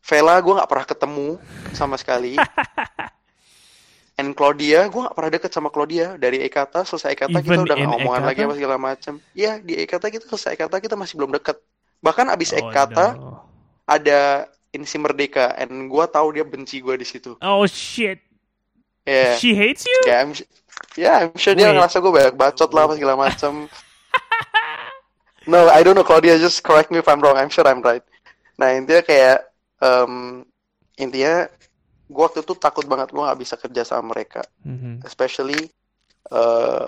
Vela gue nggak pernah ketemu sama sekali and Claudia gue nggak pernah deket sama Claudia dari Ekata selesai Ekata kita Even udah nggak in omongan lagi Ekata? apa segala macam ya di Ekata kita selesai Ekata kita masih belum deket bahkan abis Oh, Ekata no. ada Insi Merdeka and gue tahu dia benci gue di situ Oh shit. ya She hates you? Ya, I'm, ya, I'm sure dia Wait. ngerasa gue banyak bacot lah apa segala macam. No, I don't know Claudia, just correct me if I'm wrong. I'm sure I'm right. Nah, intinya kayak, em, intinya gue waktu itu takut banget gue gak bisa kerja sama mereka. Mhm. Especially, eh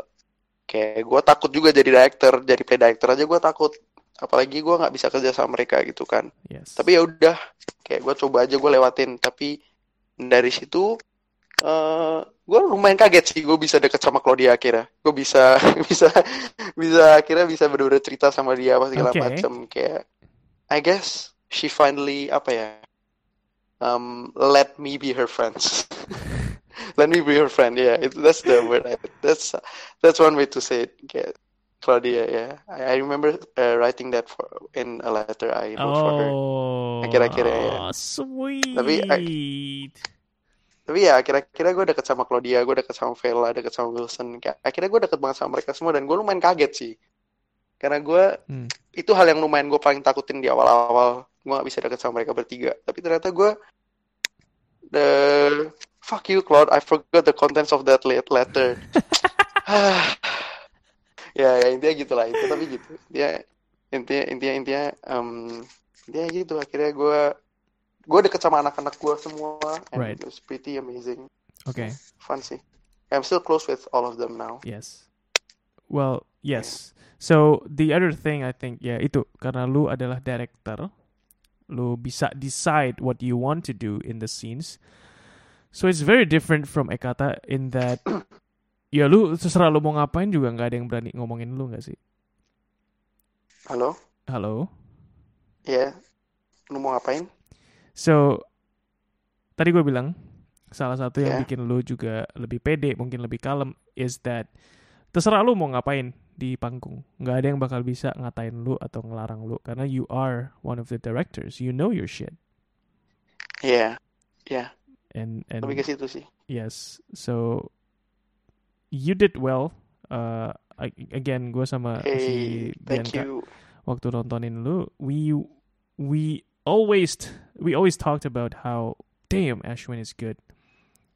kayak gue takut juga jadi director, jadi play director aja gue takut. Apalagi gue nggak bisa kerja sama mereka gitu kan. Yes. Tapi ya udah, kayak gue coba aja gue lewatin. Tapi dari situ eh gue lumayan kaget sih gue bisa deket sama Claudia akhirnya. Gue bisa bisa bisa akhirnya bisa bener-bener cerita sama dia apa segala Oke. macem kayak I guess she finally apa ya um, let me be her friends. let me be her friend. Yeah, it, that's the word. I, that's that's one way to say it. Kayak Claudia. Yeah, I, I remember uh, writing that for in a letter I wrote for her. Oh, Akhir-akhirnya ya. sweet. Tapi, Tapi ya akhir-akhirnya gue deket sama Claudia, gue deket sama Vela, deket sama Wilson. Kayak, akhirnya gue deket banget sama mereka semua dan gue lumayan kaget sih. Karena gue Hmm. itu hal yang lumayan gue paling takutin di awal-awal. Gue gak bisa deket sama mereka bertiga. Tapi ternyata gue the fuck you Claude, I forgot the contents of that late letter. ya, ya intinya gitulah itu tapi gitu. Ya intinya intinya intinya em, intinya gitu akhirnya gue gue deket sama anak-anak gue semua and Right. it was pretty amazing Okay. fun sih I'm still close with all of them now Yes. Well, yes. So the other thing I think ya itu karena lu adalah director, lu bisa decide what you want to do in the scenes. So it's very different from Ekata in that ya lu terserah lu mau ngapain juga nggak ada yang berani ngomongin lu nggak sih? halo Halo. ya lu mau ngapain So tadi gue bilang salah satu yang Ya. bikin lu juga lebih pede, mungkin lebih kalem is that terserah lu mau ngapain di panggung, nggak ada yang bakal bisa ngatain lu atau ngelarang lu karena you are one of the directors, you know your shit, ya ya and and lebih ke situ sih. Yes, so you did well. Uh, again, gue sama si hey thank Bianca you. waktu nontonin lu, we we always we always talked about how damn Ashwin is good.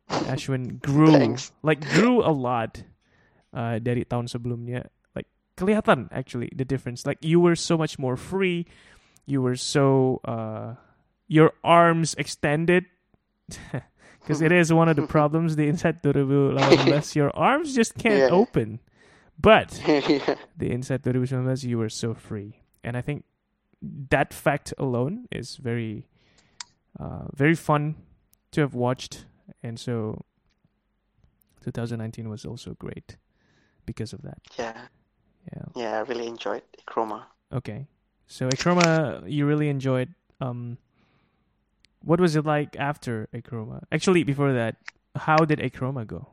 Ashwin grew like grew a lot uh, dari tahun sebelumnya. Like kelihatan actually the difference. Like you were so much more free. You were so uh, your arms extended. Because it is one of the problems the Inside 2018. Your arms just can't Yeah. open. But yeah the Inside 2019 you were so free. And I think that fact alone is very uh, very fun to have watched. And so 2019 was also great because of that. yeah Yeah. yeah I really enjoyed Chroma Okay. So Akroma you really enjoyed um what was it like after Akroma? Actually before that, how did Akroma go?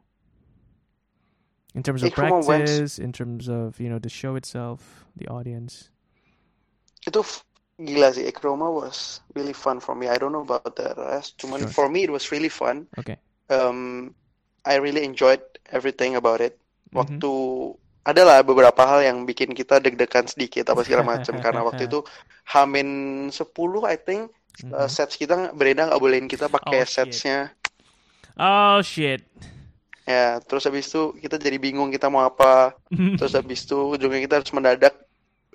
In terms of Akroma went- practice, in terms of, you know, the show itself, the audience. Itu gila sih Chroma was really fun for me I don't know about the rest cuman Sure. for me it was really fun Okay. um, I really enjoyed everything about it Mhm. waktu adalah beberapa hal yang bikin kita deg-degan sedikit apa segala macam karena waktu itu Hamin 10 I think uh, Mhm. sets kita beredar nggak bolehin kita pakai Oh, setsnya Oh shit. ya terus habis itu kita jadi bingung kita mau apa terus habis itu ujungnya kita harus mendadak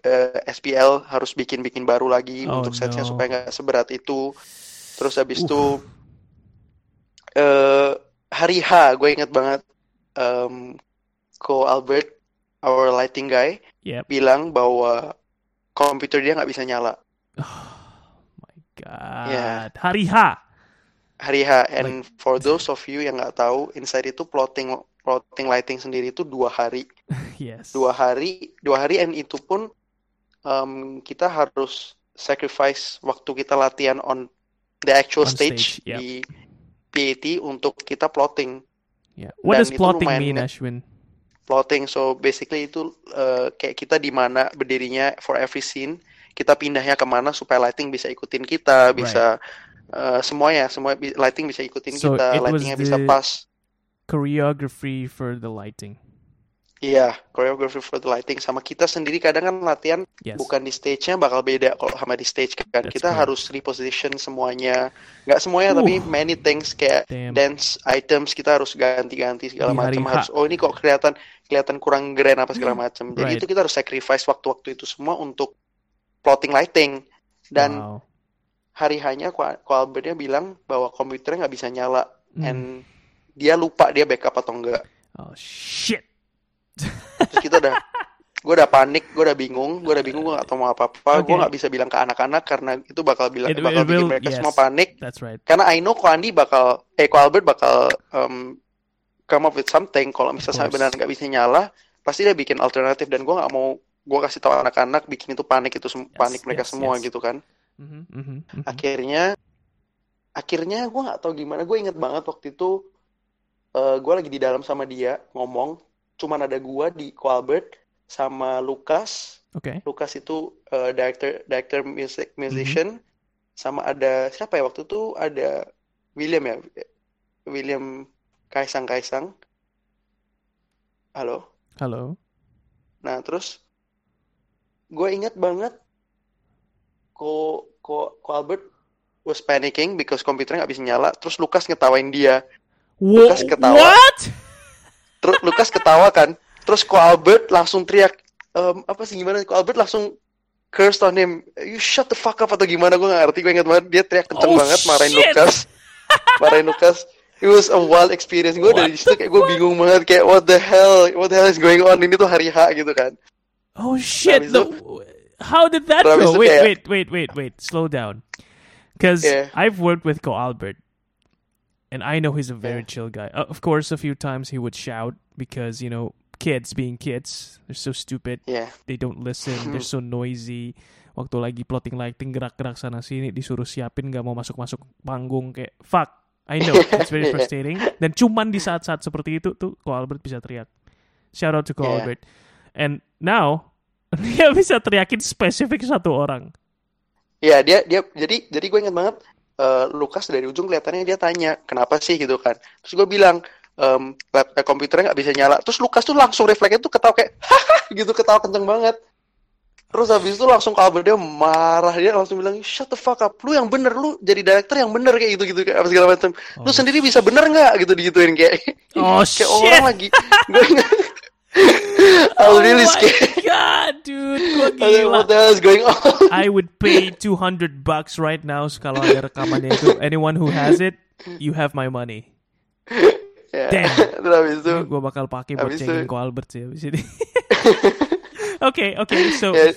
eh, SPL harus bikin-bikin baru lagi Oh, untuk setsnya no. supaya nggak seberat itu terus habis Uh. itu eh hari H gue inget banget em, Ko Albert our lighting guy Yep. bilang bahwa komputer dia nggak bisa nyala My god. Yeah. Hari H. hari H and for those of you yang nggak tahu inside itu plotting plotting lighting sendiri itu dua hari yes. dua hari dua hari and itu pun um, kita harus sacrifice waktu kita latihan on the actual On stage, stage, yep. di PAT untuk kita plotting Yeah. What Dan does plotting mean, Ashwin? plotting so basically itu uh, kayak kita di mana berdirinya for every scene kita pindahnya ke mana supaya lighting bisa ikutin kita bisa uh, semuanya semua lighting bisa ikutin So kita lightingnya bisa pas Choreography for the lighting. Iya choreography for the lighting sama kita sendiri kadang kan latihan Yes. bukan di stage-nya bakal beda kalau sama di stage kan That's kita harus reposition semuanya nggak semuanya Uh. tapi many things kayak Damn. dance items kita harus ganti-ganti segala macam harus oh ini kok kelihatan kelihatan kurang grand apa segala macam jadi Right. itu kita harus sacrifice waktu-waktu itu semua untuk plotting lighting dan wow. hari hanya Ko Albertnya bilang bahwa komputernya nggak bisa nyala Hmm. and dia lupa dia backup atau enggak Oh shit. Terus kita udah gue udah panik gue udah bingung gue udah bingung gue nggak tahu mau apa apa gue Okay. nggak bisa bilang ke anak-anak karena itu bakal bilang It- bakal it bikin will- mereka yes. semua panik That's right. karena I know Ko Andi bakal eh Ko Albert bakal um, come up with something kalau misalnya benar nggak bisa nyala pasti dia bikin alternatif dan gue nggak mau gue kasih tahu anak-anak bikin itu panik itu Yes, panik mereka yes, semua yes. gitu kan Mhm, mhm, mhm. akhirnya akhirnya gue nggak tahu gimana gue inget banget waktu itu eh gue lagi di dalam sama dia ngomong cuman ada gue di Ko Albert sama Lukas Okay. Lukas itu eh, director director music musician. Sama ada siapa ya waktu itu? Ada William ya? William Kaisang Kaisang halo. Hello. nah terus gue inget banget ko ko ko Albert was panicking because komputernya nggak bisa nyala. Terus Lukas ngetawain dia. Wha- Lukas ketawa. What? Terus Lukas ketawa kan terus ko Albert langsung teriak "Em, apa sih gimana ko Albert langsung cursed on him you shut the fuck up atau gimana gue gak ngerti gue inget banget dia teriak kenceng Oh, banget marahin shit. Lukas marahin Lukas it was a wild experience gue dari situ kayak gue bingung banget kayak what the hell what the hell is going on ini tuh hari H gitu kan Oh shit! habis The, how did that go? itu Wait, kayak- wait, wait, wait, wait. Slow down. Because Yeah. I've worked with Ko Albert, and I know he's a very Yeah. chill guy. Uh, of course, a few times he would shout because you know kids being kids, they're so stupid. ya They don't listen. They're so noisy. Waktu lagi plotting lighting gerak-gerak sana sini disuruh siapin nggak mau masuk-masuk panggung kayak fuck. I know it's very Yeah. frustrating. Dan cuman di saat-saat seperti itu tuh Ko Albert bisa teriak. Shout out to Ko Yeah. Albert. And now dia bisa teriakin spesifik satu orang. Ya dia dia jadi jadi gue inget banget eh, Lukas dari ujung kelihatannya dia tanya kenapa sih gitu kan. Terus gue bilang em, lap- eh, komputernya nggak bisa nyala. Terus Lukas tuh langsung refleksnya tuh ketawa kayak haha gitu ketawa kenceng banget. Terus habis itu langsung kabel dia marah dia langsung bilang shut the fuck up lu yang bener lu jadi director yang bener kayak gitu gitu kayak apa segala macam lu Oh, sendiri bisa bener nggak gitu digituin kayak Oh, kayak shit. orang lagi gue I was really oh scared god, dude, gua gila. what the hell is going on I would pay 200 bucks right now kalau ada rekamannya itu. Anyone who has it, you have my money. Ya. Damn. Terus habis itu Gue bakal pakai buat cengin Ko Albert sih habis ini. Oke, oke, so ya,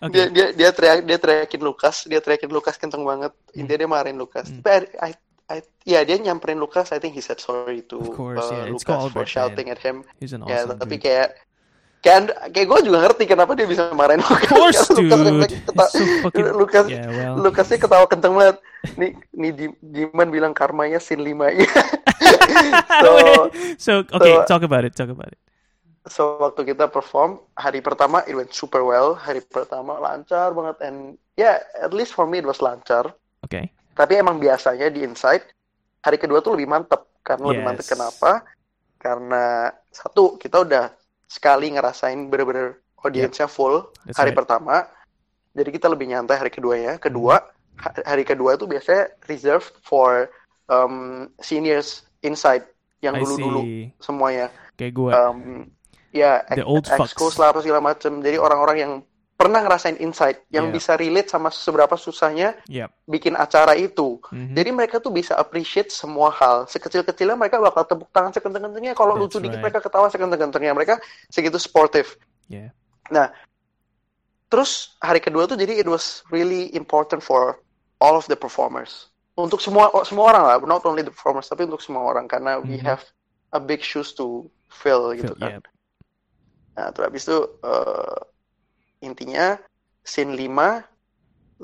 oke. dia dia dia teriak dia teriakin Lukas dia teriakin Lukas kenceng banget intinya dia marahin Lukas Hmm. tapi I, I, I- ya dia nyamperin Lukas I think he said sorry to Of course, uh, yeah, called for shouting man. at him He's an ya awesome tapi dude. kayak kayak kayak gue juga ngerti kenapa dia bisa marahin Lukas Of course, dude. Lukas refleks He's keta- so fucking Lukas yeah, well. Lukasnya ketawa kenceng banget nih nih Jiman bilang karmanya sin limanya so so okay, so- talk about it. Talk about it. So waktu kita perform hari pertama it went super well. Hari pertama lancar banget and yeah at least for me it was lancar. Okay. Tapi emang biasanya di Inside hari kedua tuh lebih mantep. Karena lebih Yes. mantep kenapa? Karena satu kita udah sekali ngerasain bener-bener audiensnya full That's hari right. pertama. Jadi kita lebih nyantai hari kedua ya. Kedua ha- hari kedua itu biasanya reserved for um, seniors Inside yang dulu-dulu semuanya. Kayak gue. Um, ya The ex- excuse lah apa segala macem. Jadi orang-orang yang pernah ngerasain Inside, yang Yeah. bisa relate sama seberapa susahnya yep. bikin acara itu. Mhm. Jadi mereka tuh bisa appreciate semua hal. Sekecil-kecilnya mereka bakal tepuk tangan sekenceng-kencengnya. Kalau That's lucu dikit right. mereka ketawa sekenceng-kencengnya. Mereka segitu sportive. Yeah. Terus hari kedua tuh jadi it was really important for all of the performers. Untuk semua semua orang lah, not only the performers tapi untuk semua orang karena we Mhm. have a big shoes to fill gitu kan. yeah. Nah, terus habis itu eh, intinya scene 5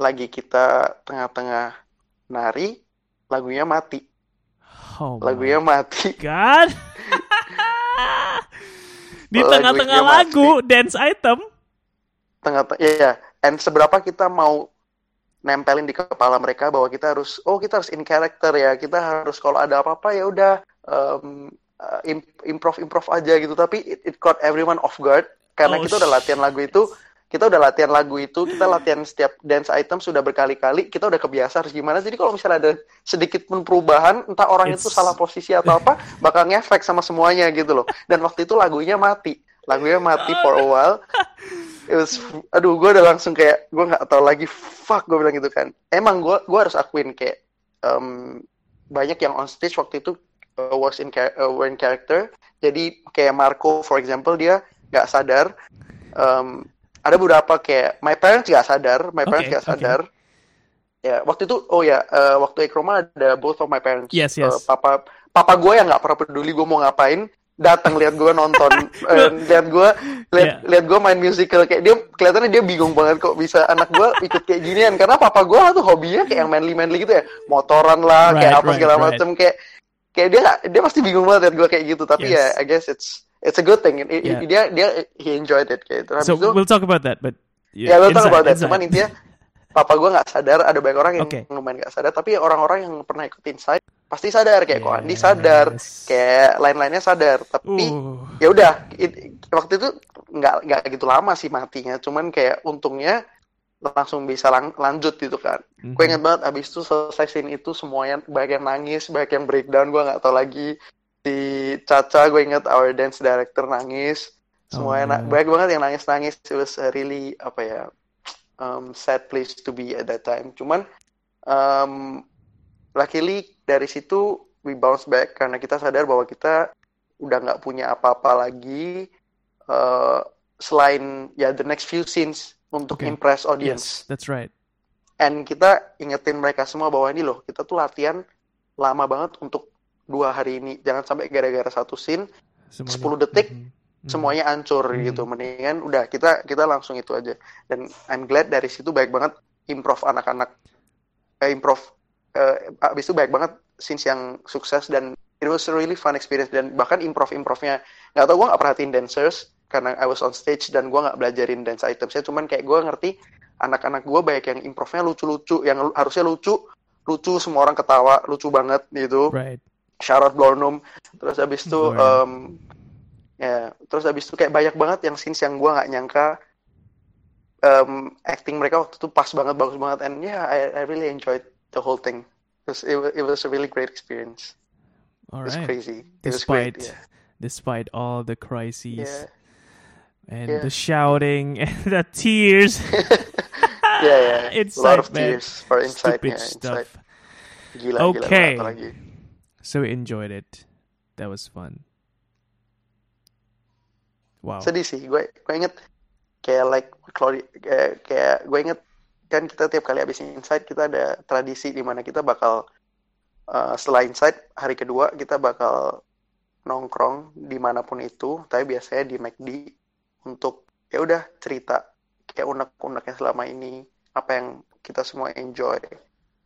lagi kita tengah-tengah nari, lagunya mati. Oh Lagunya my mati. God. Di tengah-tengah mati. lagu dance item. Tengah ya, ya. And seberapa kita mau nempelin di kepala mereka bahwa kita harus oh kita harus in character ya. Kita harus kalau ada apa-apa ya udah um, uh, im- improv improv aja gitu. Tapi it, it caught everyone off guard karena Oh, kita udah latihan lagu itu kita udah latihan lagu itu, kita latihan setiap dance item sudah berkali-kali, kita udah kebiasa harus gimana. Jadi kalau misalnya ada sedikit pun perubahan, entah orang itu It's- salah posisi atau apa, bakal ngefek sama semuanya gitu loh. Dan waktu itu lagunya mati, lagunya mati for a while. It was, aduh, gue udah langsung kayak gue nggak tahu lagi, fuck gue bilang gitu kan. Emang gue gue harus akuin kayak em, banyak yang on stage waktu itu uh, was in uh, were in character. Jadi kayak Marco for example dia nggak sadar. Em, ada beberapa kayak my parents nggak sadar, my parents oke. sadar. Ya waktu itu oh ya eh, waktu Ekroma ada both of my parents. Yes, Eh, yes. papa papa gue yang nggak pernah peduli gue mau ngapain datang lihat gue nonton eh, lihat gue lihat Yeah. lihat gue main musical kayak dia kelihatannya dia bingung banget kok bisa anak gue ikut kayak ginian karena papa gue tuh hobinya kayak yang manly manly gitu ya motoran lah Right, kayak apa right, segala right. macam kayak kayak dia dia pasti bingung banget lihat gue kayak gitu tapi Yes. ya I guess it's it's a good thing I- I- Yeah. dia dia he enjoyed it kayak gitu Habis So itu- we'll talk about that, but ya lo tau inside, about that inside. cuman intinya papa gue nggak sadar ada banyak orang yang Oke. lumayan nggak sadar tapi orang-orang yang pernah ikut inside pasti sadar kayak kok Andi Yes. sadar kayak lain-lainnya sadar tapi Uh, ya udah it- waktu itu nggak nggak gitu lama sih matinya cuman kayak untungnya langsung bisa lang- lanjut gitu kan mhm. gue inget banget abis itu selesai scene itu semuanya banyak yang nangis banyak yang breakdown gue nggak tahu lagi di Caca gue inget our dance director nangis semuanya Oh, na- no. banyak banget yang nangis nangis it was really apa ya um, sad place to be at that time cuman um, luckily dari situ we bounce back karena kita sadar bahwa kita udah nggak punya apa-apa lagi uh, selain ya the next few scenes untuk Okay. impress yes, audience that's right. and kita ingetin mereka semua bahwa ini loh kita tuh latihan lama banget untuk dua hari ini jangan sampai gara-gara satu scene Semuanya. 10 detik, Mhm, mhm. semuanya hancur Hmm. gitu mendingan udah kita kita langsung itu aja dan I'm glad dari situ baik banget improv anak-anak eh, improv eh, abis itu baik banget scenes yang sukses dan it was a really fun experience dan bahkan improv improvnya nggak tau gue nggak perhatiin dancers karena I was on stage dan gue nggak belajarin dance itemsnya cuman kayak gue ngerti anak-anak gue banyak yang improvnya lucu-lucu yang harusnya lucu lucu semua orang ketawa lucu banget gitu Right. Charlotte Blornum terus habis itu Oh, ya. ya terus habis itu kayak banyak banget yang scenes yang gua nggak nyangka em, acting mereka waktu itu pas banget bagus banget and yeah I, I really enjoyed the whole thing it was, it was, it was a really great experience All it was crazy it was great Despite yeah despite all the crises yeah and Yeah. the shouting and the tears. yeah yeah a Inside, lot of man. tears for inside Stupid yeah, stuff. inside gila gila Okay. gila, So we enjoyed it. That was fun. Wow. sedih sih gue gue inget kayak like Claudia kayak, kayak gue inget kan kita tiap kali habis insight kita ada tradisi di mana kita bakal uh, setelah insight hari kedua kita bakal nongkrong di mana pun itu tapi biasanya di McD untuk ya udah cerita kayak unek-uneknya selama ini apa yang kita semua enjoy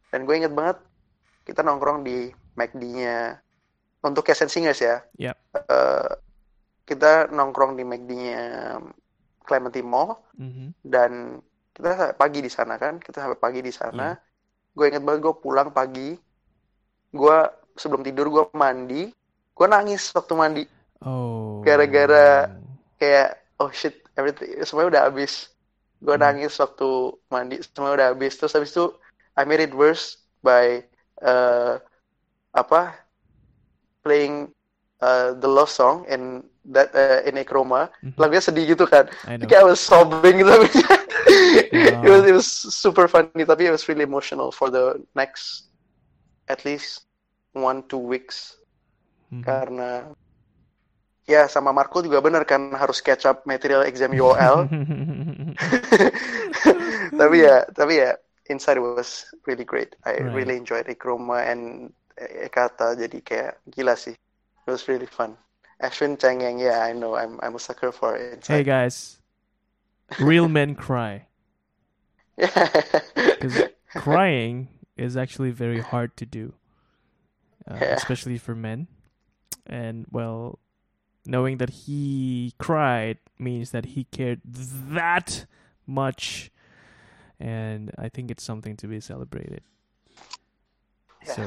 dan gue inget banget kita nongkrong di McD-nya untuk Cash and Singers ya? Yep. Eh, kita nongkrong di McD-nya Clementi Mall. Mhm. dan kita sampai pagi di sana kan? Kita sampai pagi di sana. Gue inget banget gue pulang pagi. Gue sebelum tidur gue mandi. Gue nangis waktu mandi. Oh. Gara-gara- kayak oh shit everything semuanya udah habis. Gue Hmm. nangis waktu mandi semuanya udah habis. Terus habis itu I made it worse by eh, apa playing eh, the love song in that eh, in Ekroma Mhm. lagunya sedih gitu kan I know. kayak I was sobbing gitu it was it was super funny tapi it was really emotional for the next at least one two weeks Mhm. karena ya sama Marco juga benar kan harus catch up material exam UOL tapi ya tapi ya inside was really great I Right. really enjoyed Ekroma and Ekata jadi kayak gila sih it was really fun Ashwin Changyang, yeah, I know. I'm I'm a sucker for it. Hey guys, real men cry. Because crying is actually very hard to do, uh, Yeah. especially for men. And well, knowing that he cried means that he cared that much, and I think it's something to be celebrated. Yeah. So,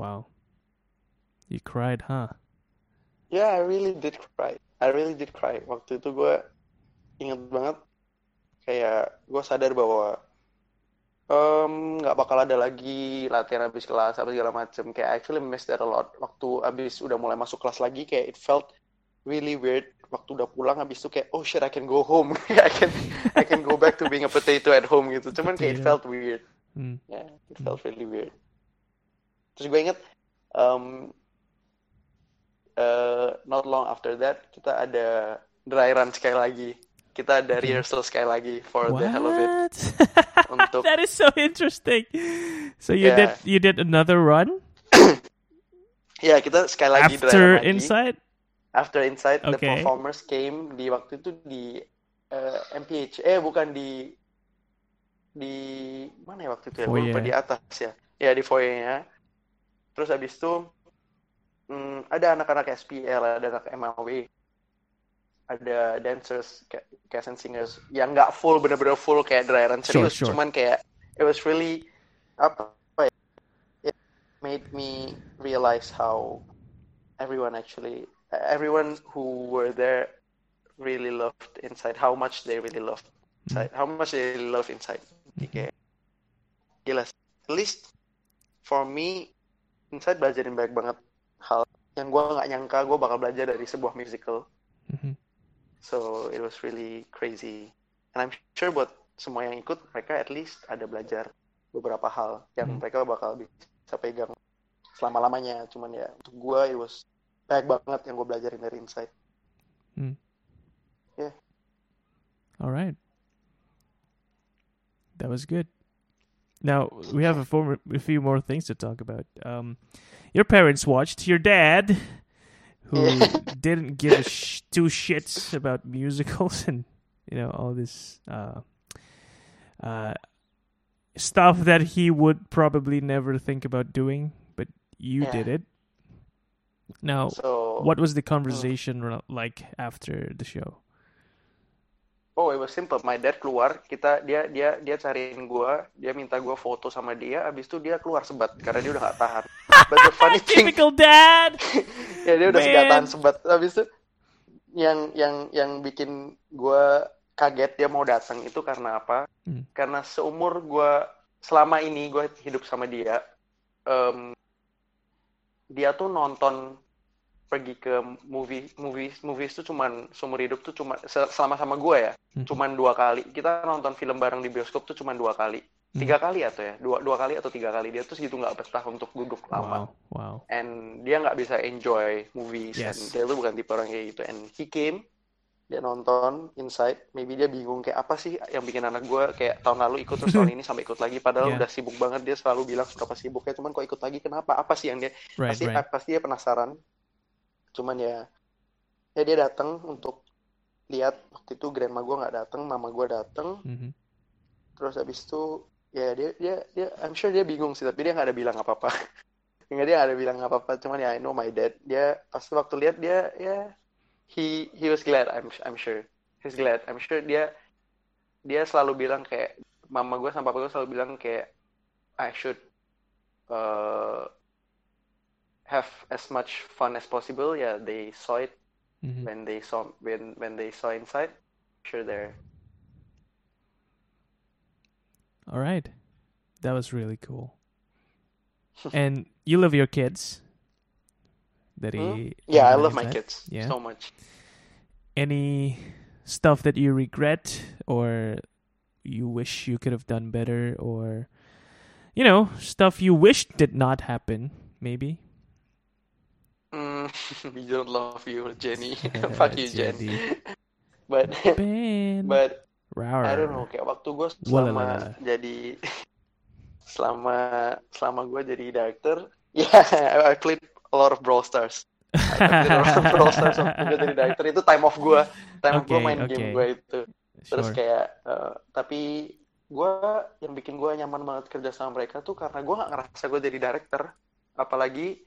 wow, you cried, huh? Yeah, I really did cry. I really did cry. Waktu itu gue inget banget kayak gue sadar bahwa nggak bakal ada lagi latihan habis kelas apa segala macem. Kayak I actually miss that a lot. Waktu habis udah mulai masuk kelas lagi kayak it felt really weird. Waktu udah pulang habis itu kayak oh shit I can go home. I can I can go back to being a potato at home gitu. Cuman kayak it Potato. felt weird. Hmm. Yeah, it felt really weird. Terus gue inget, um, uh, not long after that, kita ada dry run sekali lagi. Kita ada Okay. rehearsal sekali lagi for the hell of it. What? Untuk- that is so interesting. So you did Yeah. you did another run Ya, kita sekali lagi dry after run lagi. inside. After Inside, the Okay. performers came di waktu itu di uh, MPH. Eh, bukan di di mana ya waktu itu ya? Lupa Foyer. di atas ya. Ya di foyernya. Terus habis itu hmm, ada anak-anak SPL, ada anak MLW, ada dancers, kayak cast and singers yang nggak full bener-bener full kayak dry run Sure, serius, sure. cuman kayak it was really apa ya? It made me realize how everyone actually everyone who were there really loved inside how much they really loved inside how much they really love inside Jadi kayak gila at least for me inside belajarin banyak banget hal yang gue nggak nyangka gue bakal belajar dari sebuah musical Mhm. so it was really crazy and I'm sure buat semua yang ikut mereka at least ada belajar beberapa hal yang Hmm. mereka bakal bisa pegang selama lamanya cuman ya untuk gue it was banyak banget yang gue belajarin dari inside All right. That was good. Now we have a, form, a few more things to talk about. Um, your parents watched. Your dad, who didn't give a sh- two shits about musicals and you know all this uh, uh, stuff that he would probably never think about doing, but you Yeah. did it. Now, so what was the conversation ro- like after the show? Oh, it was simple. My dad keluar, kita dia dia dia cariin gua, dia minta gua foto sama dia, abis itu dia keluar sebat karena dia udah gak tahan. But the funny thing, Typical dad. ya dia udah gak tahan sebat. Abis itu yang yang yang bikin gua kaget dia mau datang itu karena apa? Hmm. Karena seumur gua selama ini gua hidup sama dia, em, dia tuh nonton pergi ke movie movies movies tuh cuman seumur hidup tuh cuma se- selama sama gue ya Mhm. cuman dua kali. Kita nonton film bareng di bioskop tuh cuman dua kali. Tiga kali atau ya? Dua dua kali atau tiga kali. Dia tuh segitu nggak betah untuk duduk lama. Wow, wow. and dia nggak bisa enjoy movies. Yes. and dia tuh bukan tipe orang kayak gitu. And he came dia nonton Inside maybe dia bingung kayak apa sih yang bikin anak gue kayak tahun lalu ikut terus tahun ini sampai ikut lagi. Padahal Yeah. udah sibuk banget. Dia selalu bilang berapa sibuknya. Cuman kok ikut lagi kenapa? Apa sih yang dia Right, pasti right. pasti dia penasaran cuman ya ya dia datang untuk lihat. Waktu itu grandma gue nggak datang mama gue datang Mhm. terus habis itu ya dia dia dia I'm sure dia bingung sih tapi dia nggak ada bilang apa apa nggak dia ada bilang apa apa cuman ya I know my dad. Dia pasti waktu lihat dia ya he he was glad I'm I'm sure. He's glad. I'm sure dia dia selalu bilang kayak mama gue sama papa gue selalu bilang kayak I should uh, have as much fun as possible Yeah, they saw it Mhm. when they saw when when they saw inside sure they're All right. That was really cool. and you love your kids? Dari Hmm? yeah I love my that? kids Yeah. so much Any stuff that you regret or you wish you could have done better or you know, stuff you wish did not happen, maybe? Mm, we don't love you, Jenny. Fuck you, Jen. Jenny. But Ben. but Rawr. I don't know. Kayak waktu gue selama jadi selama selama gue jadi director, yeah, I played a lot of Brawl Stars. proses waktu gue jadi director itu time off gue time off gue Okay, main okay. game gue itu terus Sure. kayak eh, tapi gue yang bikin gue nyaman banget kerja sama mereka tuh karena gue nggak ngerasa gue jadi director apalagi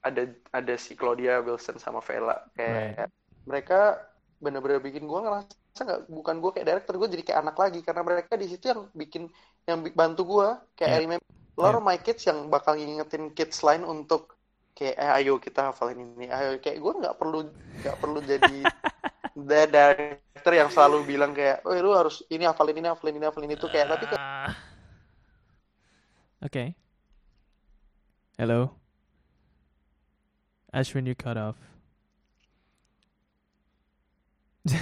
ada ada si Claudia Wilson sama Vela kayak mereka bener-bener bikin gue ngerasa nggak bukan gue kayak director gue jadi kayak anak lagi karena mereka di situ yang bikin yang bantu gue kayak Yeah. Remember a lot Yeah. my kids yang bakal ngingetin kids lain untuk kayak eh, ayo kita hafalin ini ayo kayak gue nggak perlu nggak perlu jadi the director yang selalu bilang kayak oh lu harus ini hafalin ini hafalin ini hafalin itu kayak tapi kayak Ah. Okay. Hello. Ashwin, you cut off.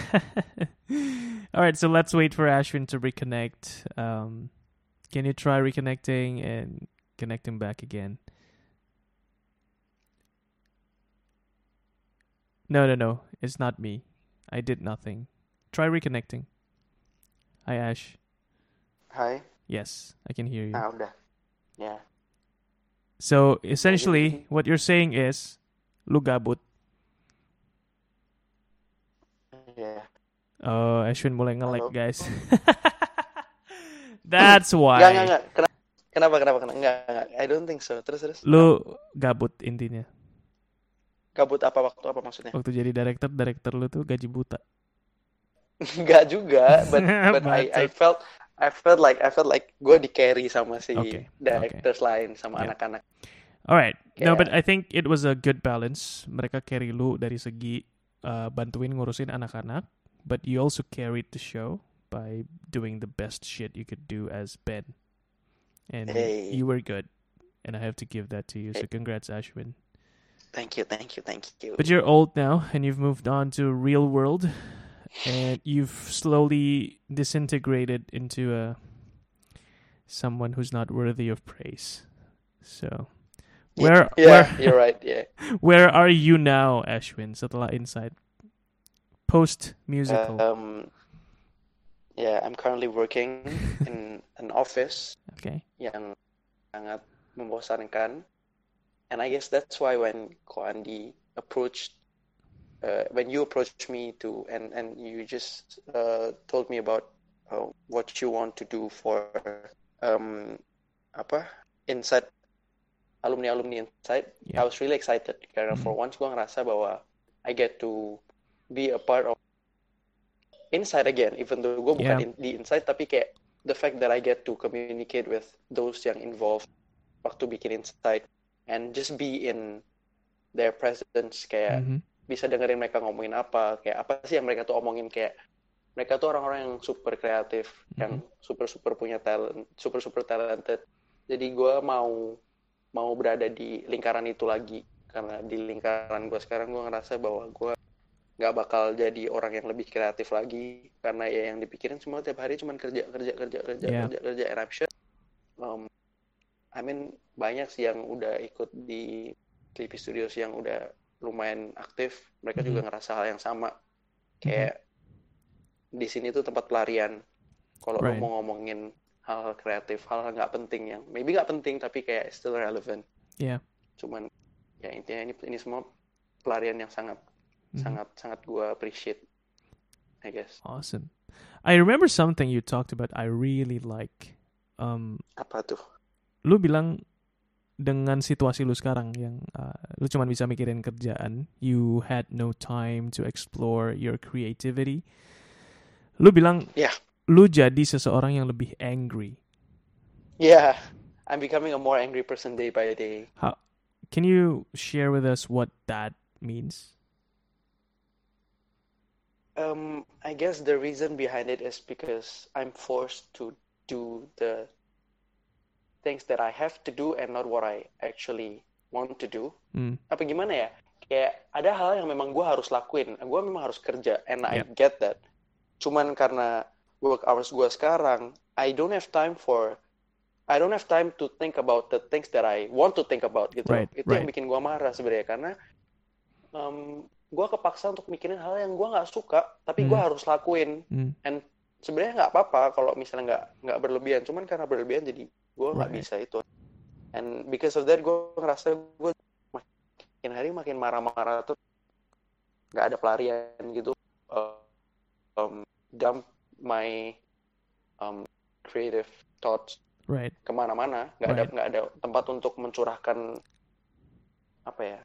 All right, so let's wait for Ashwin to reconnect. Um, can you try reconnecting and connecting back again? No, no, no. It's not me. I did nothing. Try reconnecting. Hi, Ash. Hi. Yes, I can hear you. ah ya Yeah. So essentially, what you're saying is, lu gabut. ya Oh, Ashwin mulai nge-lag, Halo. guys. That's nggak nggak why. nggak kenapa kenapa kenapa kenapa nggak nggak I don't think so terus terus Lu gabut intinya. kabut apa waktu apa maksudnya Waktu jadi director, director lu tuh gaji buta. Nggak juga, but but I I felt I felt like I felt like gue di carry sama si Okay, directors lain sama Yeah. anak-anak. Alright. No, but I think it was a good balance. Mereka carry lu dari segi uh, bantuin ngurusin anak-anak, but you also carried the show by doing the best shit you could do as Ben. And Hey. you were good. And I have to give that to you. So congrats, Ashwin. Thank you, thank you, thank you. But you're old now and you've moved on to real world and you've slowly disintegrated into a someone who's not worthy of praise. So where yeah, where you're right. Yeah. where are you now, Ashwin? Setelah Inside post musical. Um, yeah, I'm currently working in an office okay. yang sangat membosankan. And I guess that's why when Ko Andi approached, uh, when you approached me to, and, and you just uh, told me about uh, what you want to do for, um, apa, Inside, alumni-alumni Inside, Yeah. I was really excited. Karena Mhm. for once gue ngerasa bahwa I get to be a part of Inside again, even though gue bukan Yeah. in- di Inside, tapi kayak the fact that I get to communicate with those yang involved waktu bikin Inside and just be in their presence kayak Mhm. bisa dengerin mereka ngomongin apa kayak apa sih yang mereka tuh omongin kayak mereka tuh orang-orang yang super kreatif yang super super punya talent super super talented jadi gue mau mau berada di lingkaran itu lagi. Karena di lingkaran gue sekarang gue ngerasa bahwa gue nggak bakal jadi orang yang lebih kreatif lagi. Karena ya yang dipikirin semua tiap hari cuma kerja kerja kerja kerja Yeah. kerja kerja sure um, I mean banyak sih yang udah ikut di Sleepy Studios yang udah lumayan aktif. Mereka juga Mhm. ngerasa hal yang sama. Kayak di sini tuh tempat pelarian. Kalau Right. lo mau ngomongin hal-hal kreatif hal-hal nggak penting yang maybe nggak penting tapi kayak still relevant Yeah. cuman ya intinya ini ini semua pelarian yang sangat Mhm. sangat sangat gue appreciate I guess Awesome. I remember something you talked about I really like. Um apa tuh lu bilang dengan situasi lu sekarang yang uh, lu cuma bisa mikirin kerjaan, you had no time to explore your creativity. Lu bilang Yeah. Lu jadi seseorang yang lebih angry. yeah I'm becoming a more angry person day by day Can you share with us what that means? Um, I guess the reason behind it is because I'm forced to do the things that I have to do and not what I actually want to do. Hmm. Apa gimana ya? Kayak ada hal yang memang gue harus lakuin. Gue memang harus kerja, and I Yep. get that. Cuman karena work hours gue sekarang, I don't have time for I don't have time to think about the things that I want to think about gitu. Right, Itu yang right. bikin gue marah sebenarnya karena um, gue kepaksa untuk mikirin hal yang gue nggak suka, tapi gue Hmm. harus lakuin. Hmm. Sebenarnya nggak apa-apa kalau misalnya nggak nggak berlebihan, cuman karena berlebihan jadi gue nggak Right. bisa itu. And because of that gue ngerasa gue makin hari makin marah-marah tuh nggak ada pelarian gitu uh, um, dump my um, creative thoughts Right. ke mana-mana nggak ada Right. nggak ada tempat untuk mencurahkan apa ya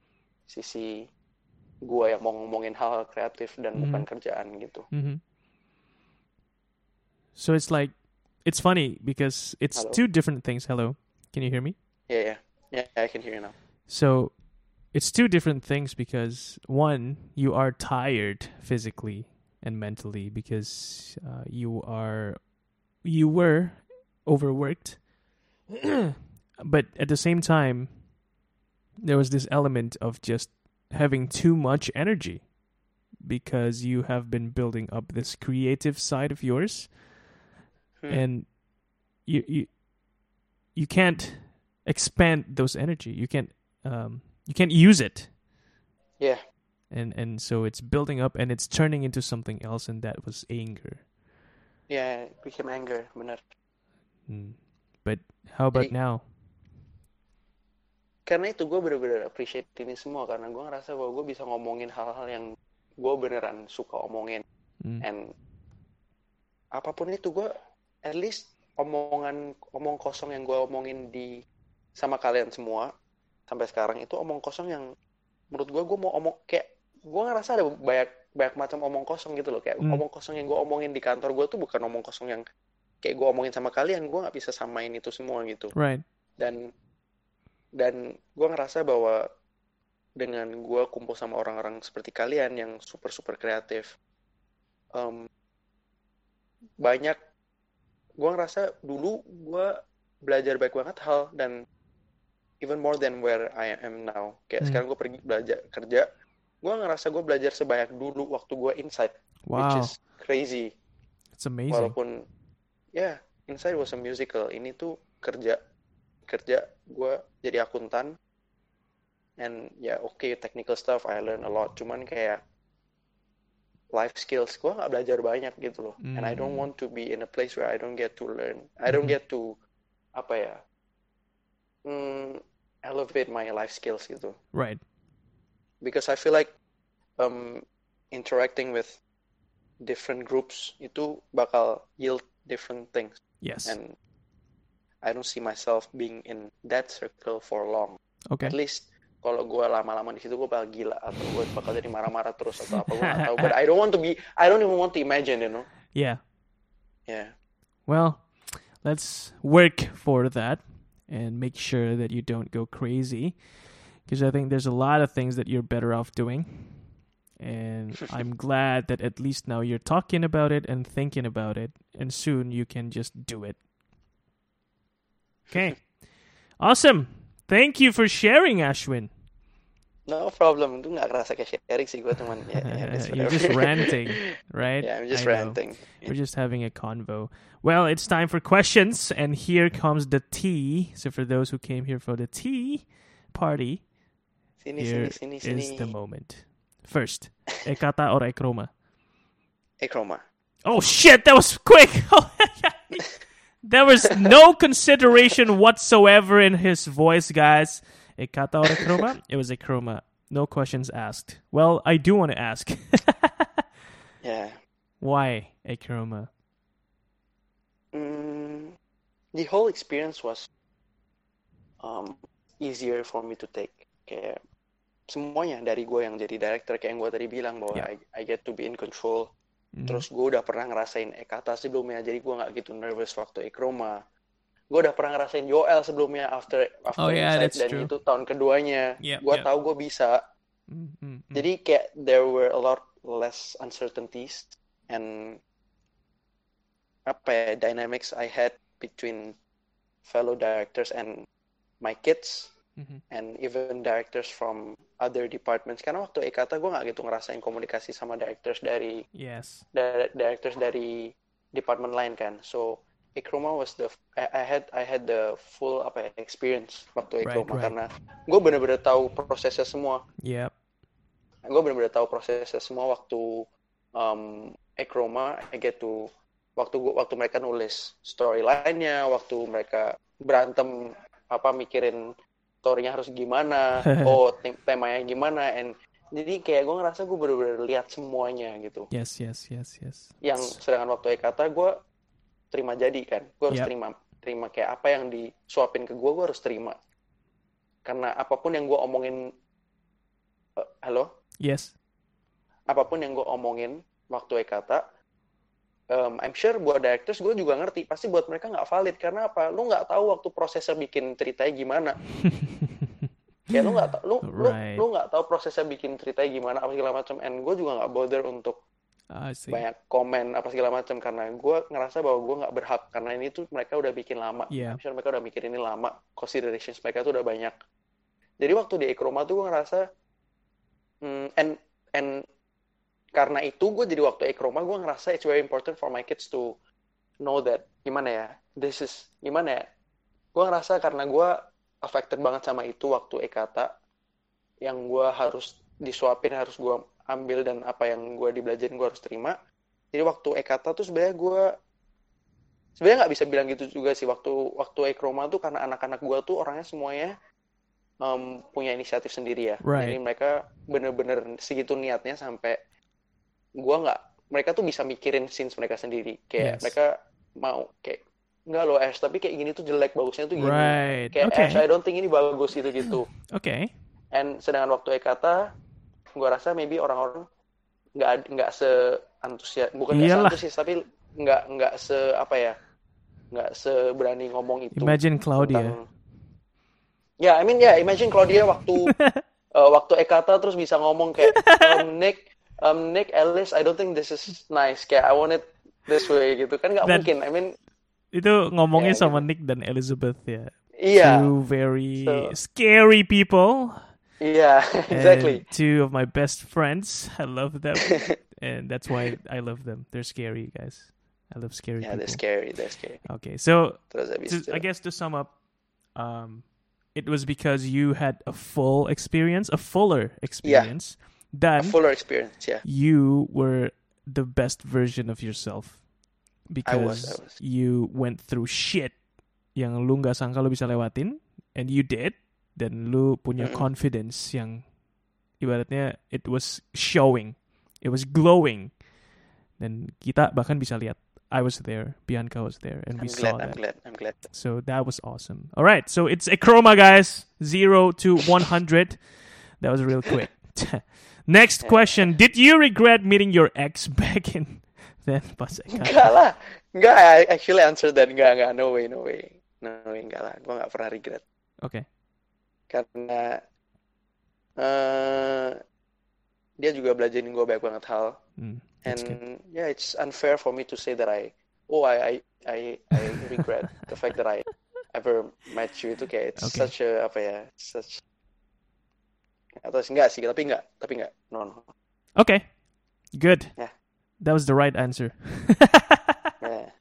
sisi gua yang mau ngomongin hal kreatif dan Mhm. bukan kerjaan gitu hmm So it's like it's funny because it's Hello? two different things. Hello, can you hear me? ya ya ya I can hear you now So it's two different things because one, you are tired physically and mentally because uh, you are you were overworked, but at the same time, there was this element of just having too much energy because you have been building up this creative side of yours. Hmm. and you you you can't expand those energy. You can't um you can't use it. Yeah and and so it's building up and it's turning into something else and that was anger yeah it became anger benar Hmm. but how about Jadi- now karena itu gue bener-bener appreciate ini semua karena gue ngerasa bahwa gue bisa ngomongin hal-hal yang gue beneran suka omongin Hmm. and apa pun itu gue at least omongan omong kosong yang gue omongin di sama kalian semua sampai sekarang itu omong kosong yang menurut gue gue mau omong kayak gue ngerasa ada banyak banyak macam omong kosong gitu loh. Kayak Hmm. omong kosong yang gue omongin di kantor gue tuh bukan omong kosong yang kayak gue omongin sama kalian. Gue nggak bisa samain itu semua gitu. Right. Dan dan gue ngerasa bahwa dengan gue kumpul sama orang-orang seperti kalian yang super super kreatif em, banyak gue ngerasa dulu gue belajar baik banget hal dan even more than where I am now. Hmm. kayak sekarang gue pergi belajar kerja gue ngerasa gue belajar sebanyak dulu waktu gue inside which wow. is crazy. It's amazing. Walaupun ya Inside was a musical. Ini tuh kerja kerja gue jadi akuntan. And ya oke technical stuff I learn a lot. Cuman kayak life skills gue nggak belajar banyak gitu loh. And I don't Hmm. want to be in a place where I don't get to learn. I don't Mhm. get to apa ya mm, elevate my life skills gitu. Right because I feel like um, interacting with different groups itu bakal yield different things yes and I don't see myself being in that circle for long. okay At least kalau gue lama-lama di situ gue bakal gila atau gue bakal jadi marah-marah terus atau apa gue tahu. But I don't want to be, I don't even want to imagine, you know. yeah Yeah. Well, let's work for that and make sure that you don't go crazy because I think there's a lot of things that you're better off doing. And I'm glad that at least now you're talking about it and thinking about it, and soon you can just do it. Okay. Awesome. Thank you for sharing, Ashwin. No problem. Itu nggak kerasa kayak sharing sih gue cuman ya, ya, it's You're just ranting, right? Yeah, I'm just I know. ranting. We're just having a convo. Well, it's time for questions, and here comes the tea. So, for those who came here for the tea party, Sini, here sini, sini, is sini. the moment. First, ekata or ekroma? Ekroma. Oh shit, that was quick! there was no consideration whatsoever in his voice, guys. Ekata or ekroma? It was ekroma. No questions asked. Well, I do want to ask. Yeah. Why ekroma? Mm, the whole experience was um, easier for me to take. Kayak semuanya dari gue yang jadi director kayak yang gue tadi bilang bahwa Yeah. I, I get to be in control. Mhm. Terus gue udah pernah ngerasain Ekata sebelumnya, jadi gue nggak gitu nervous waktu Ekroma. Gue udah pernah ngerasain Joel sebelumnya after Oh, after yeah, Inside, that's dan true. itu tahun keduanya. Yep, gue yep. tahu gue bisa. Mm, mm, mm. Jadi kayak there were a lot less uncertainties and apa ya dynamics I had between fellow directors and my kids Mhm. and even directors from other departments. Karena waktu Ekata gue nggak gitu ngerasain komunikasi sama directors dari Yes. di- directors dari department lain kan. So Ekroma was the I, I had I had the full apa ya experience waktu Right, Ekroma right. karena gue bener-bener tahu prosesnya semua. Yep. Gue bener-bener tahu prosesnya semua waktu um, Ekroma I get to waktu gua, waktu mereka nulis storyline-nya, waktu mereka berantem apa mikirin story-nya harus gimana, oh tem- temanya gimana, and jadi kayak gue ngerasa gue bener-bener lihat semuanya gitu. Yes, yes, yes, yes. Yang sedangkan waktu Ekata gue terima jadi kan, gue harus Yep. terima terima kayak apa yang disuapin ke gue, gue harus terima. Karena apa pun yang gue omongin, eh, halo, Yes. apa pun yang gue omongin waktu Ekata, um, I'm sure buat directors gue juga ngerti, pasti buat mereka nggak valid karena apa? Lu nggak tahu waktu prosesnya bikin ceritanya gimana. Kayak lu nggak tahu, lu Right. lu nggak tahu prosesnya bikin ceritanya gimana apa segala macam. And gue juga nggak bother untuk see. banyak komen apa segala macam karena gue ngerasa bahwa gue nggak berhak karena ini tuh mereka udah bikin lama. Yeah. I'm sure mereka udah mikir ini lama, considerations mereka tuh udah banyak. Jadi waktu di Ekroma tuh gue ngerasa, hmm, and and karena itu gue jadi waktu Ekroma gue ngerasa it's very important for my kids to know that gimana ya, this is gimana ya. Gue ngerasa karena gue affected banget sama itu waktu Ekata, yang gue harus disuapin harus gue ambil dan apa yang gue dibelajarin gue harus terima. Jadi waktu Ekata tuh sebenarnya gue sebenarnya nggak bisa bilang gitu juga sih waktu waktu Ekroma tuh karena anak-anak gue tuh orangnya semuanya em, punya inisiatif sendiri ya. Right. Jadi mereka bener-bener segitu niatnya sampai gue nggak mereka tuh bisa mikirin scenes mereka sendiri. Yes. Kayak mereka mau kayak nggak lo Ash tapi kayak gini tuh jelek bagusnya tuh gini. Right. Kayak Okay. Ash I don't think ini bagus gitu-gitu. Okay. And sedangkan waktu Ekata, gue rasa maybe orang-orang nggak nggak se antusias, bukan nggak antusias tapi nggak nggak se apa ya, nggak seberani ngomong itu Imagine Claudia. tentang. Ya, I mean ya, imagine Claudia waktu eh, waktu Ekata terus bisa ngomong kayak um, Nick, um, Nick Ellis, I don't think this is nice. Kayak I want it this way gitu kan nggak mungkin. I mean, Itu ngomongnya Ya, sama Nick dan Elizabeth ya. Yeah. Two very So- scary people. Yeah, exactly. Two of my best friends. I love them. and that's why I love them. They're scary, guys. I love scary Yeah, they're scary, they're scary. Okay, so to, I guess to sum up, um, it was because you had a full experience, a fuller experience, a than fuller experience, ya. you were the best version of yourself I because was, I was. you went through shit yang lu nggak sangka lu bisa lewatin and you did dan lu punya Mm-mm. confidence yang ibaratnya it was showing it was glowing dan kita bahkan bisa lihat I was there Bianca was there and we I'm saw glad, I'm that glad, I'm glad. so that was awesome all right so it's a chroma guys 0 to 100 that was real quick next Yeah. question did you regret meeting your ex back in then pas Enggak lah, enggak. I actually answer that enggak, enggak. No way, no way, no way, enggak lah. Gue nggak pernah regret okay karena eh dia juga belajarin gue banyak banget hal. Mm, that's good. And yeah, it's unfair for me to say that I, oh I I I, I regret the fact that I ever met you itu kayak it's Okay. such a apa ya, such atau enggak sih, tapi enggak, tapi enggak. No, no. Okay. Good. Yeah. That was the right answer. Yeah.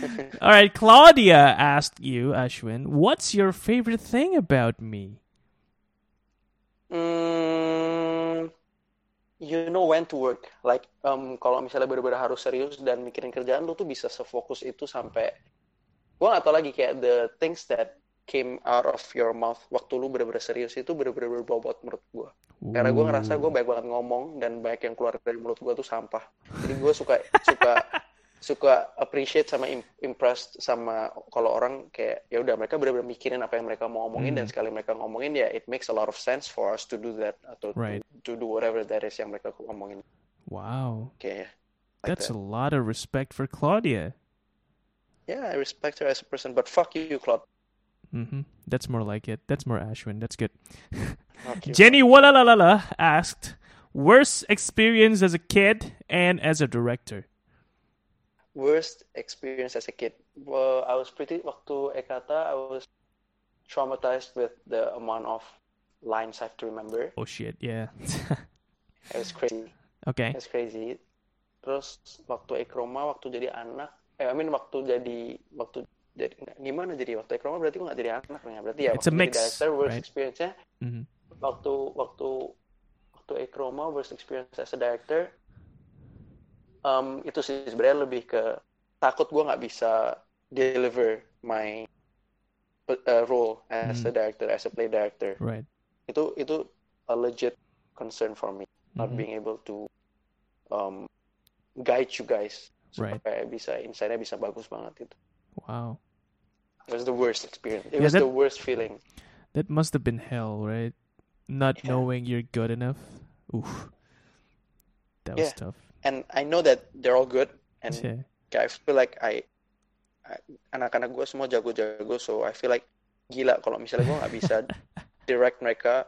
All right. Claudia asked you, Ashwin, what's your favorite thing about me? Hmm, you know when to work. Like, um, kalau misalnya bener-bener harus serius dan mikirin kerjaan, lu tuh bisa sefokus itu sampai, gua nggak tahu lagi kayak the things that came out of your mouth waktu lu bener-bener serius itu bener-bener berbobot menurut gua. Karena gua ngerasa gua banyak banget ngomong dan banyak yang keluar dari mulut gua tuh sampah. Jadi gua suka suka suka appreciate sama im- impressed sama kalau orang kayak ya udah mereka benar-benar mikirin apa yang mereka mau ngomongin dan Hmm. sekali mereka ngomongin ya it makes a lot of sense for us to do that atau Right. to, to do whatever that is yang mereka ngomongin Wow. kayaknya like That's a that. lot of respect for Claudia. yeah I respect her as a person but fuck you Claude hmm That's more like it. That's more Ashwin. That's good. fuck you Jenny Walalalala asked, worst experience as a kid and as a director? worst experience as a kid well I was pretty waktu Ekata I was traumatized with the amount of lines I have to remember Oh shit, yeah. it was crazy okay. That's crazy. Terus waktu Ekroma, waktu jadi anak, eh, I mean waktu jadi waktu jadi gimana jadi waktu Ekroma berarti gue nggak jadi anak ya berarti ya It's a waktu mix, jadi director worst right? experience-nya hmm waktu waktu waktu Ekroma worst experience as a director um, itu sih sebenarnya lebih ke takut gue nggak bisa deliver my uh, role as a Mm. director, as a play director. Right. Itu itu a legit concern for me, not Mhm. being able to um, guide you guys Right. supaya bisa insight-nya bisa bagus banget itu. Wow. It was the worst experience. It Yeah, was that- the worst feeling. That must have been hell, right? Not Yeah. knowing you're good enough. Oof. That was Yeah. tough. And I know that they're all good, and Yeah. I feel like I, I- anak-anak gue semua jago-jago, so I feel like gila kalau misalnya gue nggak bisa direct mereka,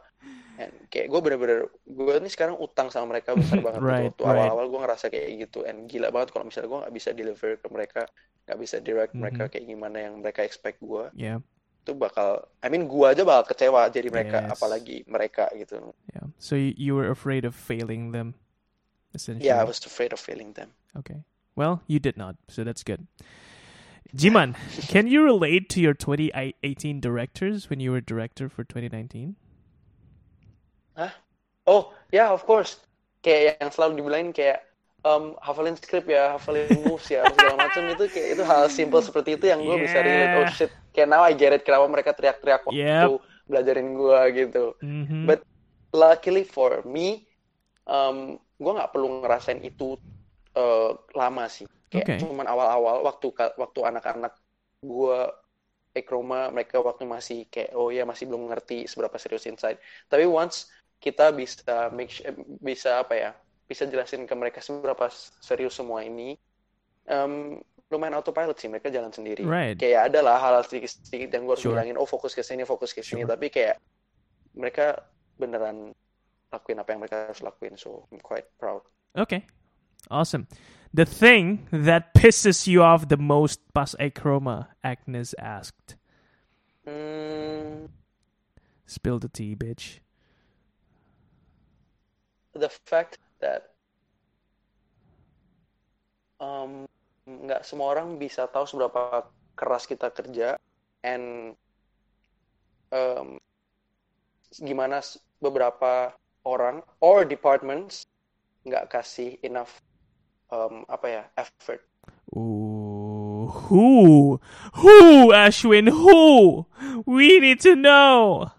and kayak gue bener-bener gue nih sekarang utang sama mereka besar banget gitu. Right, Waktu right. awal-awal gue ngerasa kayak gitu, and gila banget kalau misalnya gue nggak bisa deliver ke mereka, nggak bisa direct mereka Mhm. kayak gimana yang mereka expect gue, Yeah. itu bakal, I mean gue aja bakal kecewa jadi mereka, Yes. apalagi mereka gitu. Yeah. So you, you were afraid of failing them, essentially. Yeah, I was afraid of failing them. Okay. Well, you did not, so that's good. Jiman, can you relate to your 2018 directors when you were director for 2019? Oh, yeah, of course. Kayak yang selalu dibilangin kayak um, hafalin script ya, hafalin moves ya, segala macam itu kayak itu hal simple seperti itu yang gue bisa relate. Oh Yeah. shit, kayak now I get it kenapa mereka teriak-teriak waktu Yep. belajarin gue gitu. Mm-hmm. But luckily for me, um, gue nggak perlu ngerasain itu uh, lama sih. Kayak Okay. cuman awal-awal waktu waktu anak-anak gue ekroma mereka waktu masih kayak oh ya masih belum ngerti seberapa serius inside. Tapi once kita bisa make eh, bisa apa ya bisa jelasin ke mereka seberapa serius semua ini, um, lumayan autopilot sih mereka jalan sendiri. Right. Kayak ada lah hal sedikit-sedikit yang gue harus Sure. bilangin, oh fokus ke sini, fokus ke sini. Sure. Tapi kayak mereka beneran lakuin apa yang mereka harus lakuin. So I'm quite proud. Okay. Awesome. The thing that pisses you off the most pas Chroma, Agnes asked. Hmm, Spill the tea, bitch. The fact that um, nggak semua orang bisa tahu seberapa keras kita kerja and um, gimana beberapa orang or departments nggak kasih enough um, apa ya effort Ooh, who? Who, Ashwin? Who? We need to know.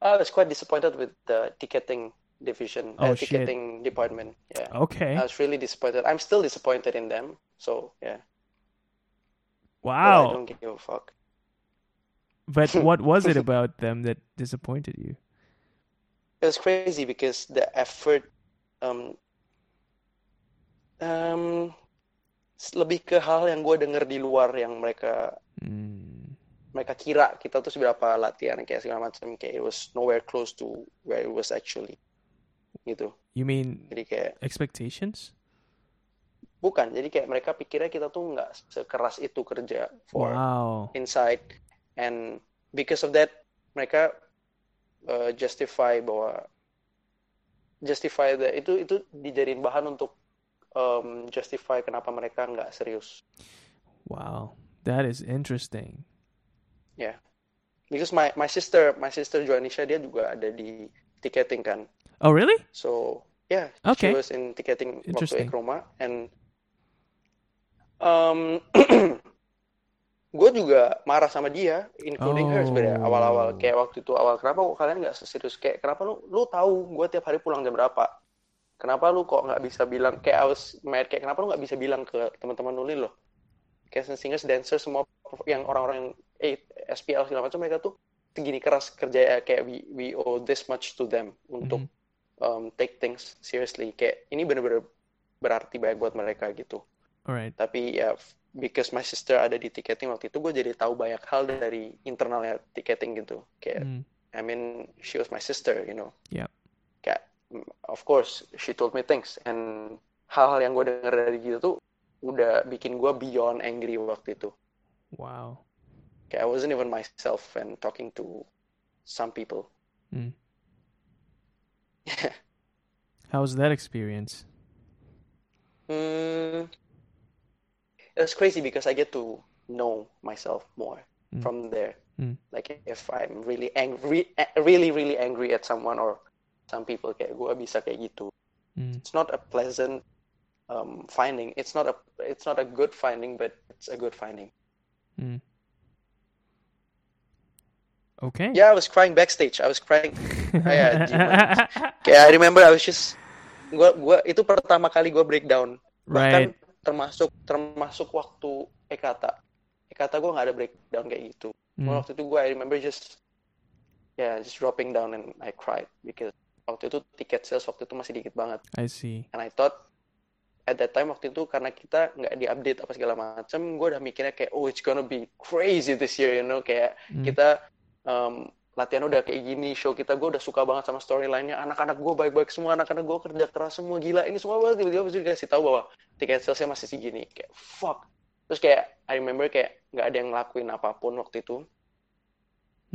I was quite disappointed with the ticketing division, Oh, uh, shit. ticketing department. Yeah, Okay. I was really disappointed. I'm still disappointed in them. So yeah, but I Wow. don't give a fuck. But what was it about them that disappointed you? It was crazy because the effort, um, um, lebih ke hal yang gue denger di luar yang mereka Mm. mereka kira kita tuh seberapa latihan kayak segala macam kayak it was nowhere close to where it was actually gitu. You mean Jadi kayak expectations? bukan. Jadi kayak mereka pikirnya kita tuh nggak sekeras itu kerja for Wow. inside and because of that mereka uh, justify bahwa justify that itu itu dijadiin bahan untuk um, justify kenapa mereka nggak serius Wow. That is interesting. because my my sister my sister Joanisha dia juga ada di ticketing kan Oh, really? so yeah Okay. she was in ticketing waktu. Ekroma and um gue juga marah sama dia including her sebenarnya Oh. awal-awal kayak waktu itu awal kenapa kok kalian nggak serius kayak kenapa lu lu tahu gue tiap hari pulang jam berapa kenapa lu kok nggak bisa bilang kayak I was mad kayak kenapa lu nggak bisa bilang ke teman-teman lu loh kayak singers dancer semua yang orang-orang yang eh, SPL segala macam mereka tuh segini keras kerja ya, kayak we we owe this much to them untuk Mhm. Um, take things seriously kayak ini bener-bener berarti banyak buat mereka gitu All right. tapi ya because my sister ada di ticketing waktu itu gue jadi tahu banyak hal dari internalnya ticketing gitu kayak Mm. I mean she was my sister you know Yep. kayak mm, of course she told me things and hal-hal yang gue denger dari dia tuh udah bikin gue beyond angry waktu itu Wow. kayak I wasn't even myself and talking to some people Mm. How was that experience? Mm, it's crazy because I get to know myself more Mm. from there. Mm. Like if I'm really angry, really really angry at someone or some people, kayak gue bisa kayak gitu. Mm. It's not a pleasant um, finding. It's not a it's not a good finding, but it's a good finding. Mm. Okay. Yeah, I was crying backstage. I was crying. Kayak. Kayak I remember I was just gua gua itu pertama kali gua breakdown. Bahkan right. termasuk termasuk waktu Ekata. Ekata gua nggak ada breakdown kayak gitu. Mm. Waktu itu gua I remember just yeah, just dropping down and I cried because waktu itu tiket sales waktu itu masih dikit banget. I see. And I thought at that time waktu itu karena kita nggak diupdate apa segala macam, gue udah mikirnya kayak oh it's gonna be crazy this year, you know kayak Mm. kita um, latihan udah kayak gini, show kita gue udah suka banget sama storyline-nya, anak-anak gue baik-baik semua, anak-anak gue kerja keras semua, gila ini semua banget tiba-tiba pasti dikasih tahu bahwa tiket salesnya masih segini, kayak fuck. Terus kayak I remember kayak nggak ada yang ngelakuin apa pun waktu itu,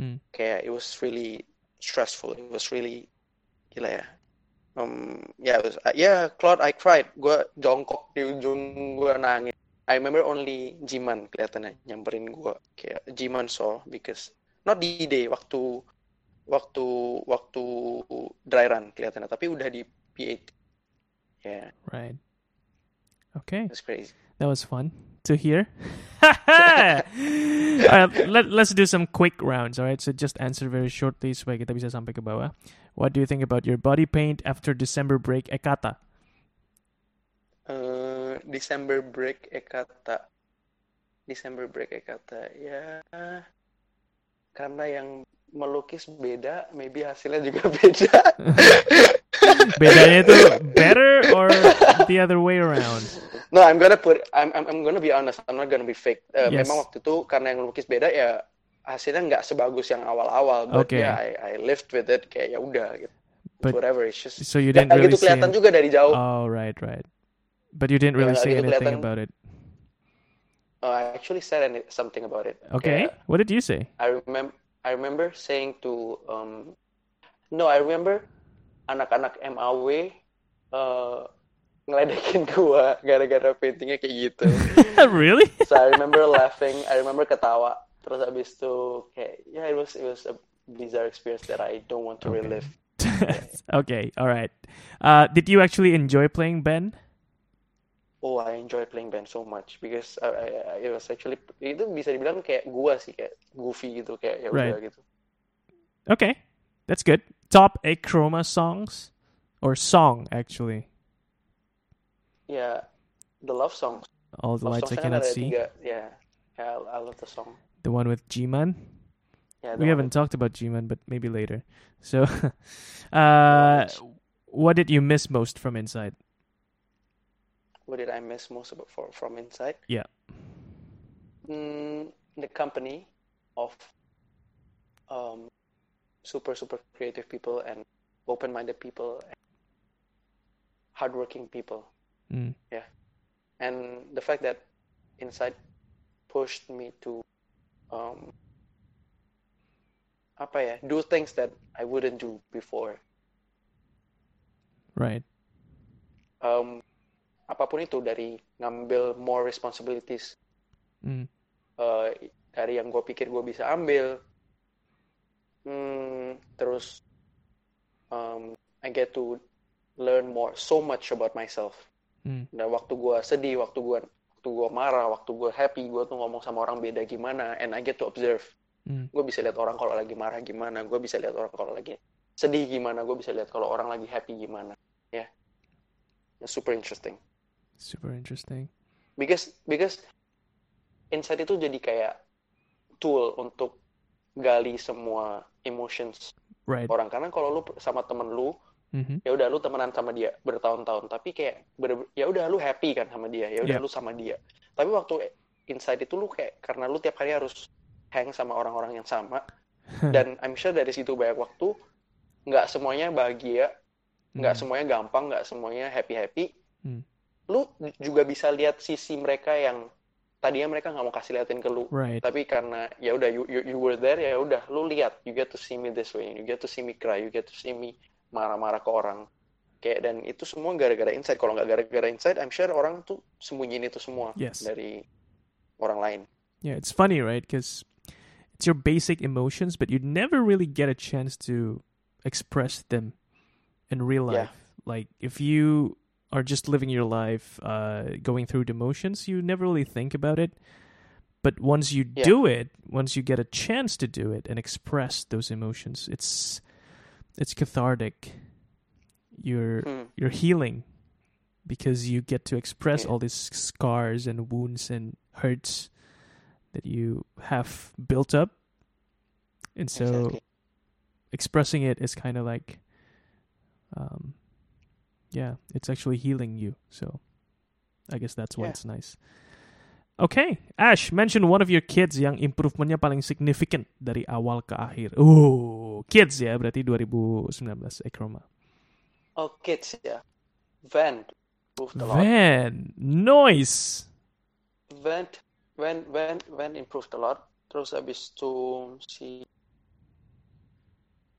Mm. kayak it was really stressful, it was really gila ya. Um, yeah, it was, uh, yeah, Claude, I cried. Gue jongkok di ujung gue nangis. I remember only Jiman kelihatannya nyamperin gue. Kayak Jiman saw because not di day waktu waktu waktu dry run kelihatannya, tapi udah di P8. Yeah, Right. Okay. that's crazy. That was fun to hear. all right, let, let's do some quick rounds. All right, so just answer very shortly supaya kita bisa sampai ke bawah. What do you think about your body paint after December break Ekata? Eh, December break Ekata. December break Ekata. Ya, karena yang melukis beda, maybe hasilnya juga beda. Bedanya itu better or the other way around? No, I'm gonna put, I'm, I'm, I'm gonna be honest, I'm not gonna be fake. Eh, Yes. Memang waktu itu karena yang lukis beda ya hasilnya nggak sebagus yang awal-awal, but Okay. yeah, I, I lived with it kayak ya udah gitu. But- Whatever, it's just So you didn't really gitu see. kelihatan juga dari jauh. Oh, right, right. But you didn't really nggak say gitu anything kelihatan. about it. Uh, I actually said any- something about it. Okay. Kayak, What did you say? I remember I remember saying to um no I remember anak-anak MAW uh, ngeledekin gua gara-gara paintingnya kayak gitu. really? So I remember laughing, I remember ketawa. Terus abis itu kayak yeah it was it was a bizarre experience that I don't want to Okay. relive. okay, all right. Uh, did you actually enjoy playing Ben? Oh, I enjoy playing band so much because I, I, was actually itu bisa dibilang kayak gua sih kayak goofy gitu kayak ya udah Right. gitu. Okay, that's good. Top eight Chroma songs or song actually. Yeah, the love songs. All the Love lights I cannot see. tiga. Yeah, yeah, I, I love the song. The one with G-Man. Yeah, We haven't with- talked about G-Man, but maybe later. So, uh, what did you miss most from Inside? What did I miss most about for, from inside? Yeah. Mm, the company of um, super super creative people and open-minded people and hardworking people, Mm. Yeah, and the fact that inside pushed me to um, apa ya do things that I wouldn't do before. Right. Um, apa pun itu dari ngambil more responsibilities Mm. eh, dari yang gue pikir gue bisa ambil hmm, terus um, I get to learn more so much about myself Mm. dan waktu gue sedih waktu gue waktu gue marah waktu gue happy gue tuh ngomong sama orang beda gimana and I get to observe Mm. gue bisa lihat orang kalau lagi marah gimana gue bisa lihat orang kalau lagi sedih gimana gue bisa lihat kalau orang lagi happy gimana ya It's super interesting Super interesting. because because insight itu jadi kayak tool untuk gali semua emotions Right. orang karena kalau lu sama temen lu Mm-hmm. ya udah lu temenan sama dia bertahun-tahun tapi kayak ya udah lu happy kan sama dia ya udah Yeah. lu sama dia tapi waktu insight itu lu kayak karena lu tiap hari harus hang sama orang-orang yang sama dan I'm sure dari situ banyak waktu nggak semuanya bahagia nggak Mm. semuanya gampang nggak semuanya happy happy Hmm. Lu juga bisa lihat sisi mereka yang tadinya mereka nggak mau kasih liatin ke lu Right. tapi karena ya udah you, you, you were there ya udah lu lihat you get to see me this way you get to see me cry you get to see me marah-marah ke orang kayak dan itu semua gara-gara insight kalau nggak gara-gara insight I'm sure orang tuh sembunyiin itu semua Yes. dari orang lain Yeah, it's funny, right? Because it's your basic emotions, but you never really get a chance to express them in real Yeah. life. Like if you are just living your life, uh, going through the motions, you never really think about it. But once you Yeah. do it, once you get a chance to do it and express those emotions, it's it's cathartic. You're Hmm. you're healing because you get to express Yeah. all these scars and wounds and hurts that you have built up. And so Exactly. expressing it is kind of like um yeah, it's actually healing you. So I guess that's why Yeah. it's nice. Okay, Ash, mention one of your kids yang improvementnya paling significant dari awal ke akhir. Oh, kids ya, berarti 2019 Ekroma. Oh, kids, yeah. Van improved a lot. Van, noise. Van, Van, Van, Van improved a lot. Terus habis itu si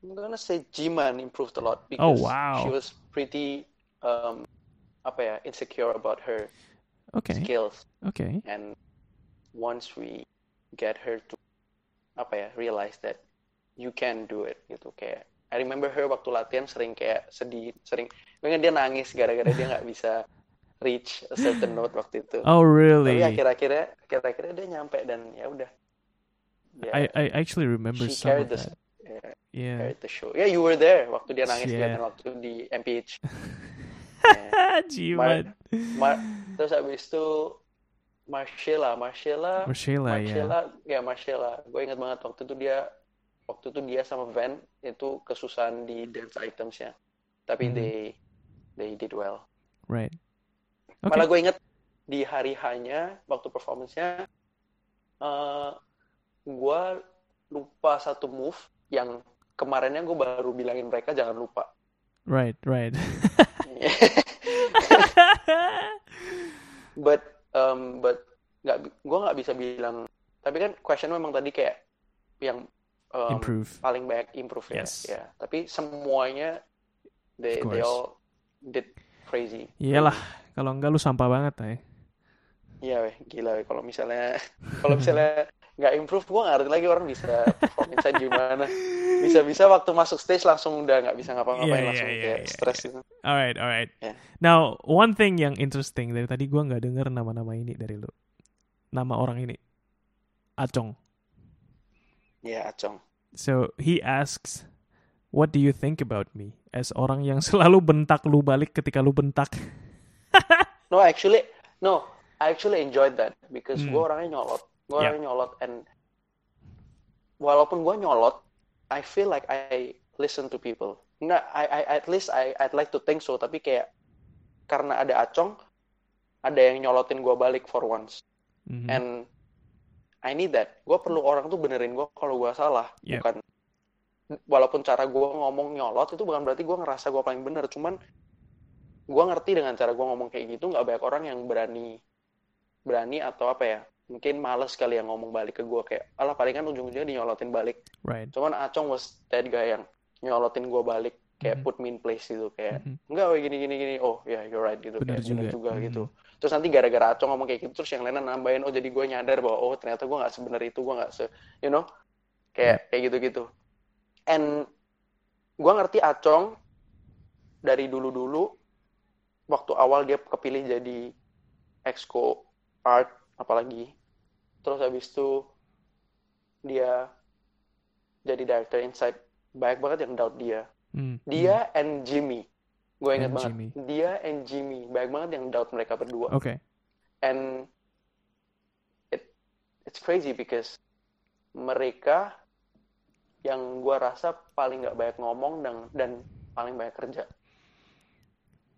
I'm gonna say Jiman improved a lot because Oh, wow. she was pretty um apa ya insecure about her Okay, skills okay. and once we get her to apa ya realize that you can do it gitu kayak I remember her waktu latihan sering kayak sedih sering pengen dia nangis gara-gara dia nggak bisa reach a certain note waktu itu Oh, really? tapi akhir-akhirnya akhir-akhirnya dia nyampe dan ya udah Ya, I I actually remember she some of carried the that. yeah, Yeah. carried the show yeah you were there waktu dia nangis Yeah. waktu di MPH Jiman. Ma- terus habis itu Marcella Marcella Marcella, ya. Marcella ya Marcella gue ingat banget waktu itu dia waktu itu dia sama Van itu kesusahan di dance itemsnya tapi Mhm. they they did well Right. malah Okay. gue inget di hari hanya waktu performance-nya eh gue lupa satu move yang kemarinnya gue baru bilangin mereka jangan lupa Right, right. but um, but nggak gue nggak bisa bilang tapi kan question memang tadi kayak yang um, Improve. paling banyak improve ya Yes. ya tapi semuanya they they all did crazy Iyalah, kalau enggak lu sampah banget, eh. iya weh gila weh kalau misalnya kalau misalnya nggak improve gue nggak ngerti lagi orang bisa perform inside gimana bisa-bisa waktu masuk stage langsung udah nggak bisa ngapa-ngapain Iya, iya, langsung iya, kayak iya, stres gitu Alright, alright. Yeah. Now, one thing yang interesting dari tadi gua nggak denger nama-nama ini dari lu. Nama orang ini. Acong. ya acong So, he asks, what do you think about me? As orang yang selalu bentak lu balik ketika lu bentak. No, actually, no, I actually enjoyed that because Hmm. gue orangnya nyolot, gue Yeah. orangnya nyolot, and walaupun gue nyolot, I feel like I listen to people. Nggak, I, I at least I I'd like to think so, tapi kayak karena ada acong, ada yang nyolotin gue balik for once, Mhm. and I need that. Gue perlu orang tuh benerin gue kalau gue salah, Yeah. bukan walaupun cara gue ngomong nyolot itu bukan berarti gue ngerasa gue paling bener, cuman gue ngerti dengan cara gue ngomong kayak gitu nggak banyak orang yang berani berani atau apa ya mungkin males kali yang ngomong balik ke gue kayak alah paling kan ujung-ujungnya dinyolotin balik Right. cuman Acong was that guy yang nyolotin gue balik kayak Mhm. put me in place gitu kayak Mhm. enggak weh gini gini gini oh ya yeah, you're right gitu Bener kayak bener juga. juga Mhm. gitu terus nanti gara-gara Acong ngomong kayak gitu terus yang lainnya nambahin oh jadi gue nyadar bahwa oh ternyata gue nggak sebenar itu gue nggak se you know kayak kayak gitu-gitu and gue ngerti Acong dari dulu-dulu waktu awal dia kepilih jadi exco art apalagi terus habis itu dia jadi director inside banyak banget yang doubt dia Hmm. dia and Jimmy gue ingat And banget Jimmy. dia and Jimmy banyak banget yang doubt mereka berdua Hmm. Okay. and it it's crazy because mereka yang gua rasa paling nggak banyak ngomong dan dan paling banyak kerja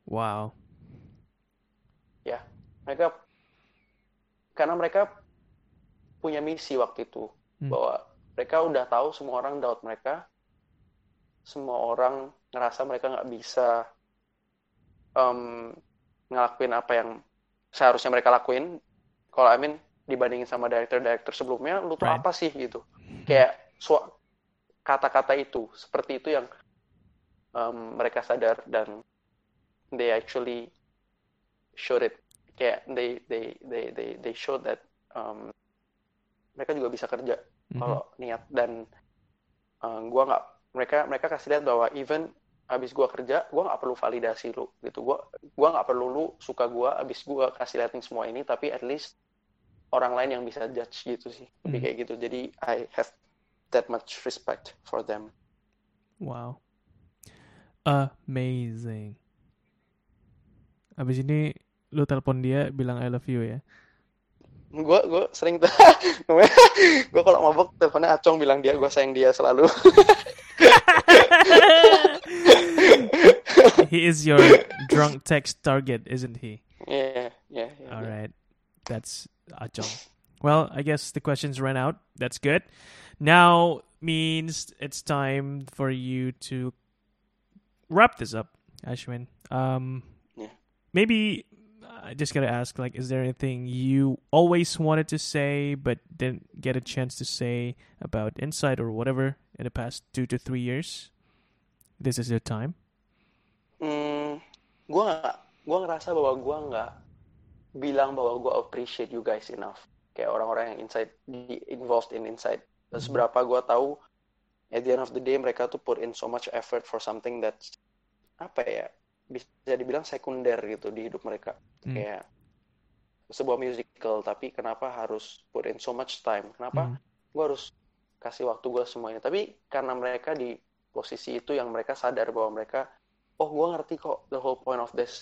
Wow. ya mereka karena mereka punya misi waktu itu Hmm. bahwa mereka udah tahu semua orang doubt mereka semua orang ngerasa mereka nggak bisa em, ngelakuin apa yang seharusnya mereka lakuin kalau I mean dibandingin sama director-director sebelumnya lu tuh Right. apa sih gitu kayak su- kata-kata itu seperti itu yang em, mereka sadar dan they actually showed it kayak they they they they they showed that um, mereka juga bisa kerja Mhm. kalau niat dan uh, gua nggak mereka mereka kasih lihat bahwa even abis gua kerja gua nggak perlu validasi lu gitu gua gua nggak perlu lu suka gua abis gua kasih liatin semua ini tapi at least orang lain yang bisa judge gitu sih lebih Hmm. kayak gitu jadi I have that much respect for them Wow. Amazing. Abis ini lu telepon dia bilang I love you ya. Gue gue sering tuh gue kalau mabok teleponnya acong bilang dia gue sayang dia selalu he is your drunk text target, isn't he? Iya, iya, iya. All right. That's Achong. Well, I guess the questions ran out. That's good. Now means it's time for you to wrap this up, Ashwin. Um, Yeah. maybe I just gotta ask, like, is there anything you always wanted to say but didn't get a chance to say about Insight or whatever in the past two to three years? This is your time. Hmm, gue nggak, gue ngerasa bahwa gue nggak bilang bahwa gue appreciate you guys enough. Kayak orang-orang yang inside, di, involved in inside. Dan seberapa gue tahu, at the end of the day mereka tuh put in so much effort for something that's apa ya, bisa dibilang sekunder gitu di hidup mereka. Hmm. Kayak sebuah musical, tapi kenapa harus put in so much time? Kenapa Hmm. gue harus kasih waktu gue semuanya? Tapi karena mereka di posisi itu yang mereka sadar bahwa mereka, oh gue ngerti kok the whole point of this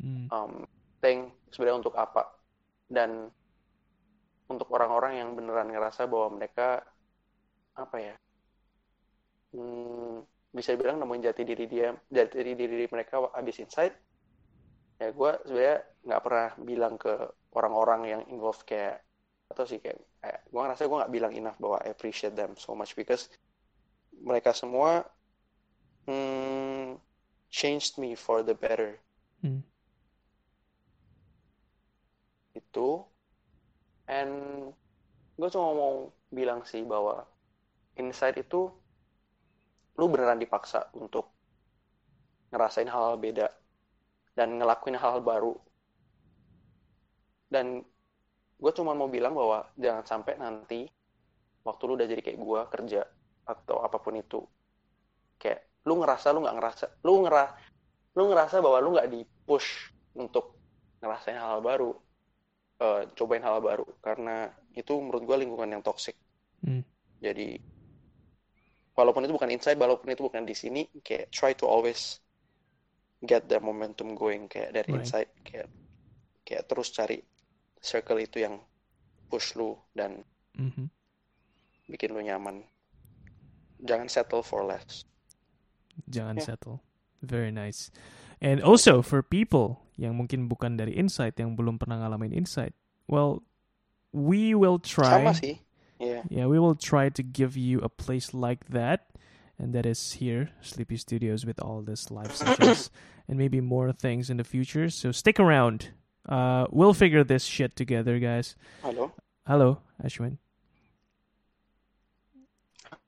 Hmm. um, thing sebenarnya untuk apa dan untuk orang-orang yang beneran ngerasa bahwa mereka apa ya hmm, bisa dibilang nemuin jati diri dia jati diri mereka abis insight ya gue sebenarnya nggak pernah bilang ke orang-orang yang involved kayak atau sih kayak, kayak gue ngerasa gue nggak bilang enough bahwa I appreciate them so much because mereka semua hmm, changed me for the better Hmm. itu and gue cuma mau bilang sih bahwa insight itu lu beneran dipaksa untuk ngerasain hal-hal beda dan ngelakuin hal-hal baru dan gue cuma mau bilang bahwa jangan sampai nanti waktu lu udah jadi kayak gue kerja atau apa pun itu kayak lu ngerasa lu nggak ngerasa lu ngera lu ngerasa bahwa lu nggak di push untuk ngerasain hal, -hal baru eh, cobain hal baru karena itu menurut gue lingkungan yang toxic Hmm. jadi walaupun itu bukan inside walaupun itu bukan di sini kayak try to always get the momentum going kayak dari Right. inside kayak kayak terus cari circle itu yang push lu dan Mhm. bikin lu nyaman jangan settle for less Jangan Yeah. settle. Very nice. And also for people yang mungkin bukan dari insight yang belum pernah ngalamin insight, well, we will try. sama sih Yeah, we will try to give you a place like that, and that is here, Sleepy Studios, with all this live sessions and maybe more things in the future. So stick around. Uh, we'll figure this shit together, guys. halo Hello, Ashwin.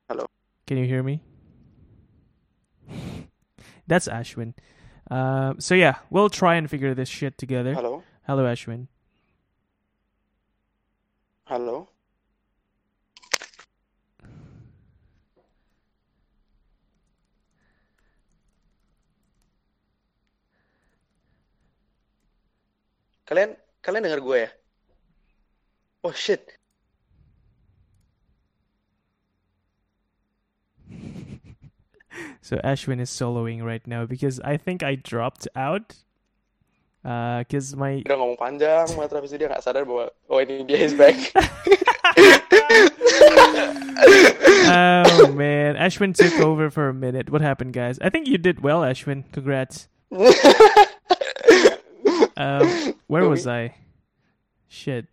Hello. Can you hear me? That's Ashwin. Uh, so yeah, we'll try and figure this shit together. Hello. Hello, Ashwin. halo kalian kalian dengar gue ya oh shit So Ashwin is soloing right now because I think I dropped out. Uh, cause my udah ngomong panjang banget habis itu dia nggak sadar bahwa oh ini dia is back oh man, Ashwin took over for a minute. What happened, guys? I think you did well, Ashwin. Congrats. Um, where was I? Shit.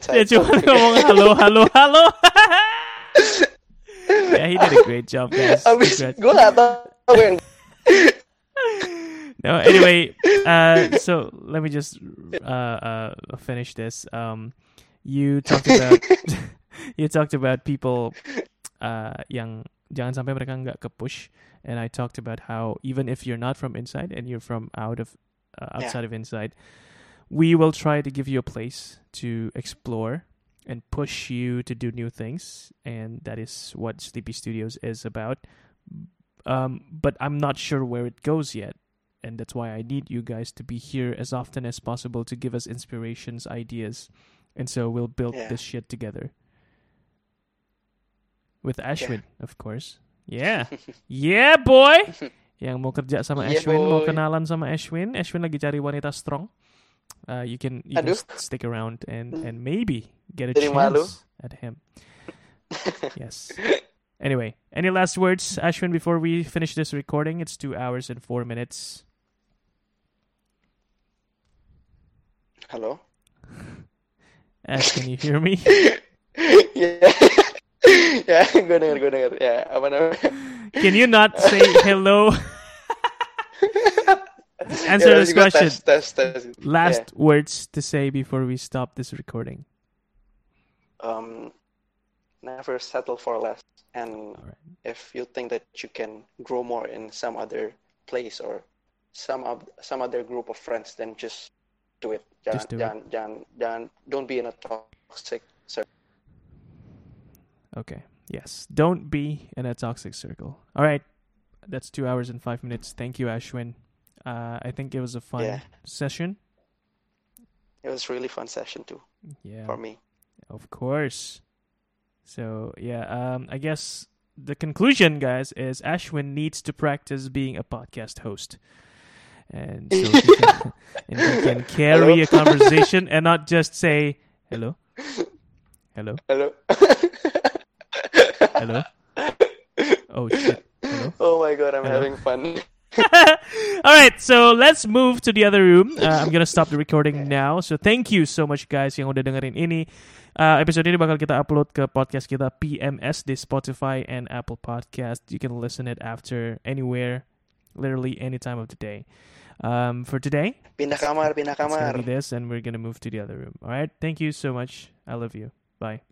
Dia cuma ngomong halo, halo, halo. yeah, he did a great job, guys. Abis Congrats. gue nggak tahu no anyway uh so let me just uh uh finish this um you talked about you talked about people uh yang jangan sampai mereka nggak ke push and I talked about how even if you're not from inside and you're from out of uh, Yeah. outside of inside we will try to give you a place to explore and push you to do new things and that is what Sleepy Studios is about um but I'm not sure where it goes yet and that's why I need you guys to be here as often as possible to give us inspirations, ideas, and so we'll build Yeah. this shit together. With Ashwin, of course. Yeah. yeah, boy. Yang mau kerja sama Yeah, Ashwin, mau kenalan sama Ashwin. Ashwin lagi cari wanita strong. Uh, you can you Aduh. s- stick around and and maybe get a Jadi malu. chance at him. yes. Anyway, any last words, Ashwin, before we finish this recording? It's two hours and four minutes. Hello? Ash, can you hear me? ya, ya, gue denger, gue denger. Ya, apa namanya? Can you not say hello? Answer Ya, this question. Tes, tes, tes. Last words to say before we stop this recording. Um, never settle for less. And Alright. if you think that you can grow more in some other place or some of some other group of friends, then just do it. Jangan, Just do it. jangan, jangan, jangan, don't be in a toxic circle. Okay. Yes. Don't be in a toxic circle. All right. That's two hours and five minutes. Thank you, Ashwin. Uh, I think it was a fun Yeah. session. It was really fun session too Yeah. for me. Of course. So yeah, um, I guess the conclusion, guys, is Ashwin needs to practice being a podcast host, and so he can, and he can carry Hello? a conversation and not just say hello, hello, Hello. hello. Oh shit. Hello. Oh my god, I'm Hello? having fun. All right, so let's move to the other room. Uh, I'm gonna stop the recording now. So thank you so much guys yang udah dengerin ini. Uh, episode ini bakal kita upload ke podcast kita PMS di Spotify and Apple Podcast. You can listen it after anywhere, literally any time of the day. Um, for today, Pindah kamar, pindah it's gonna kamar. be this, and we're gonna move to the other room. All right, thank you so much. I love you. Bye.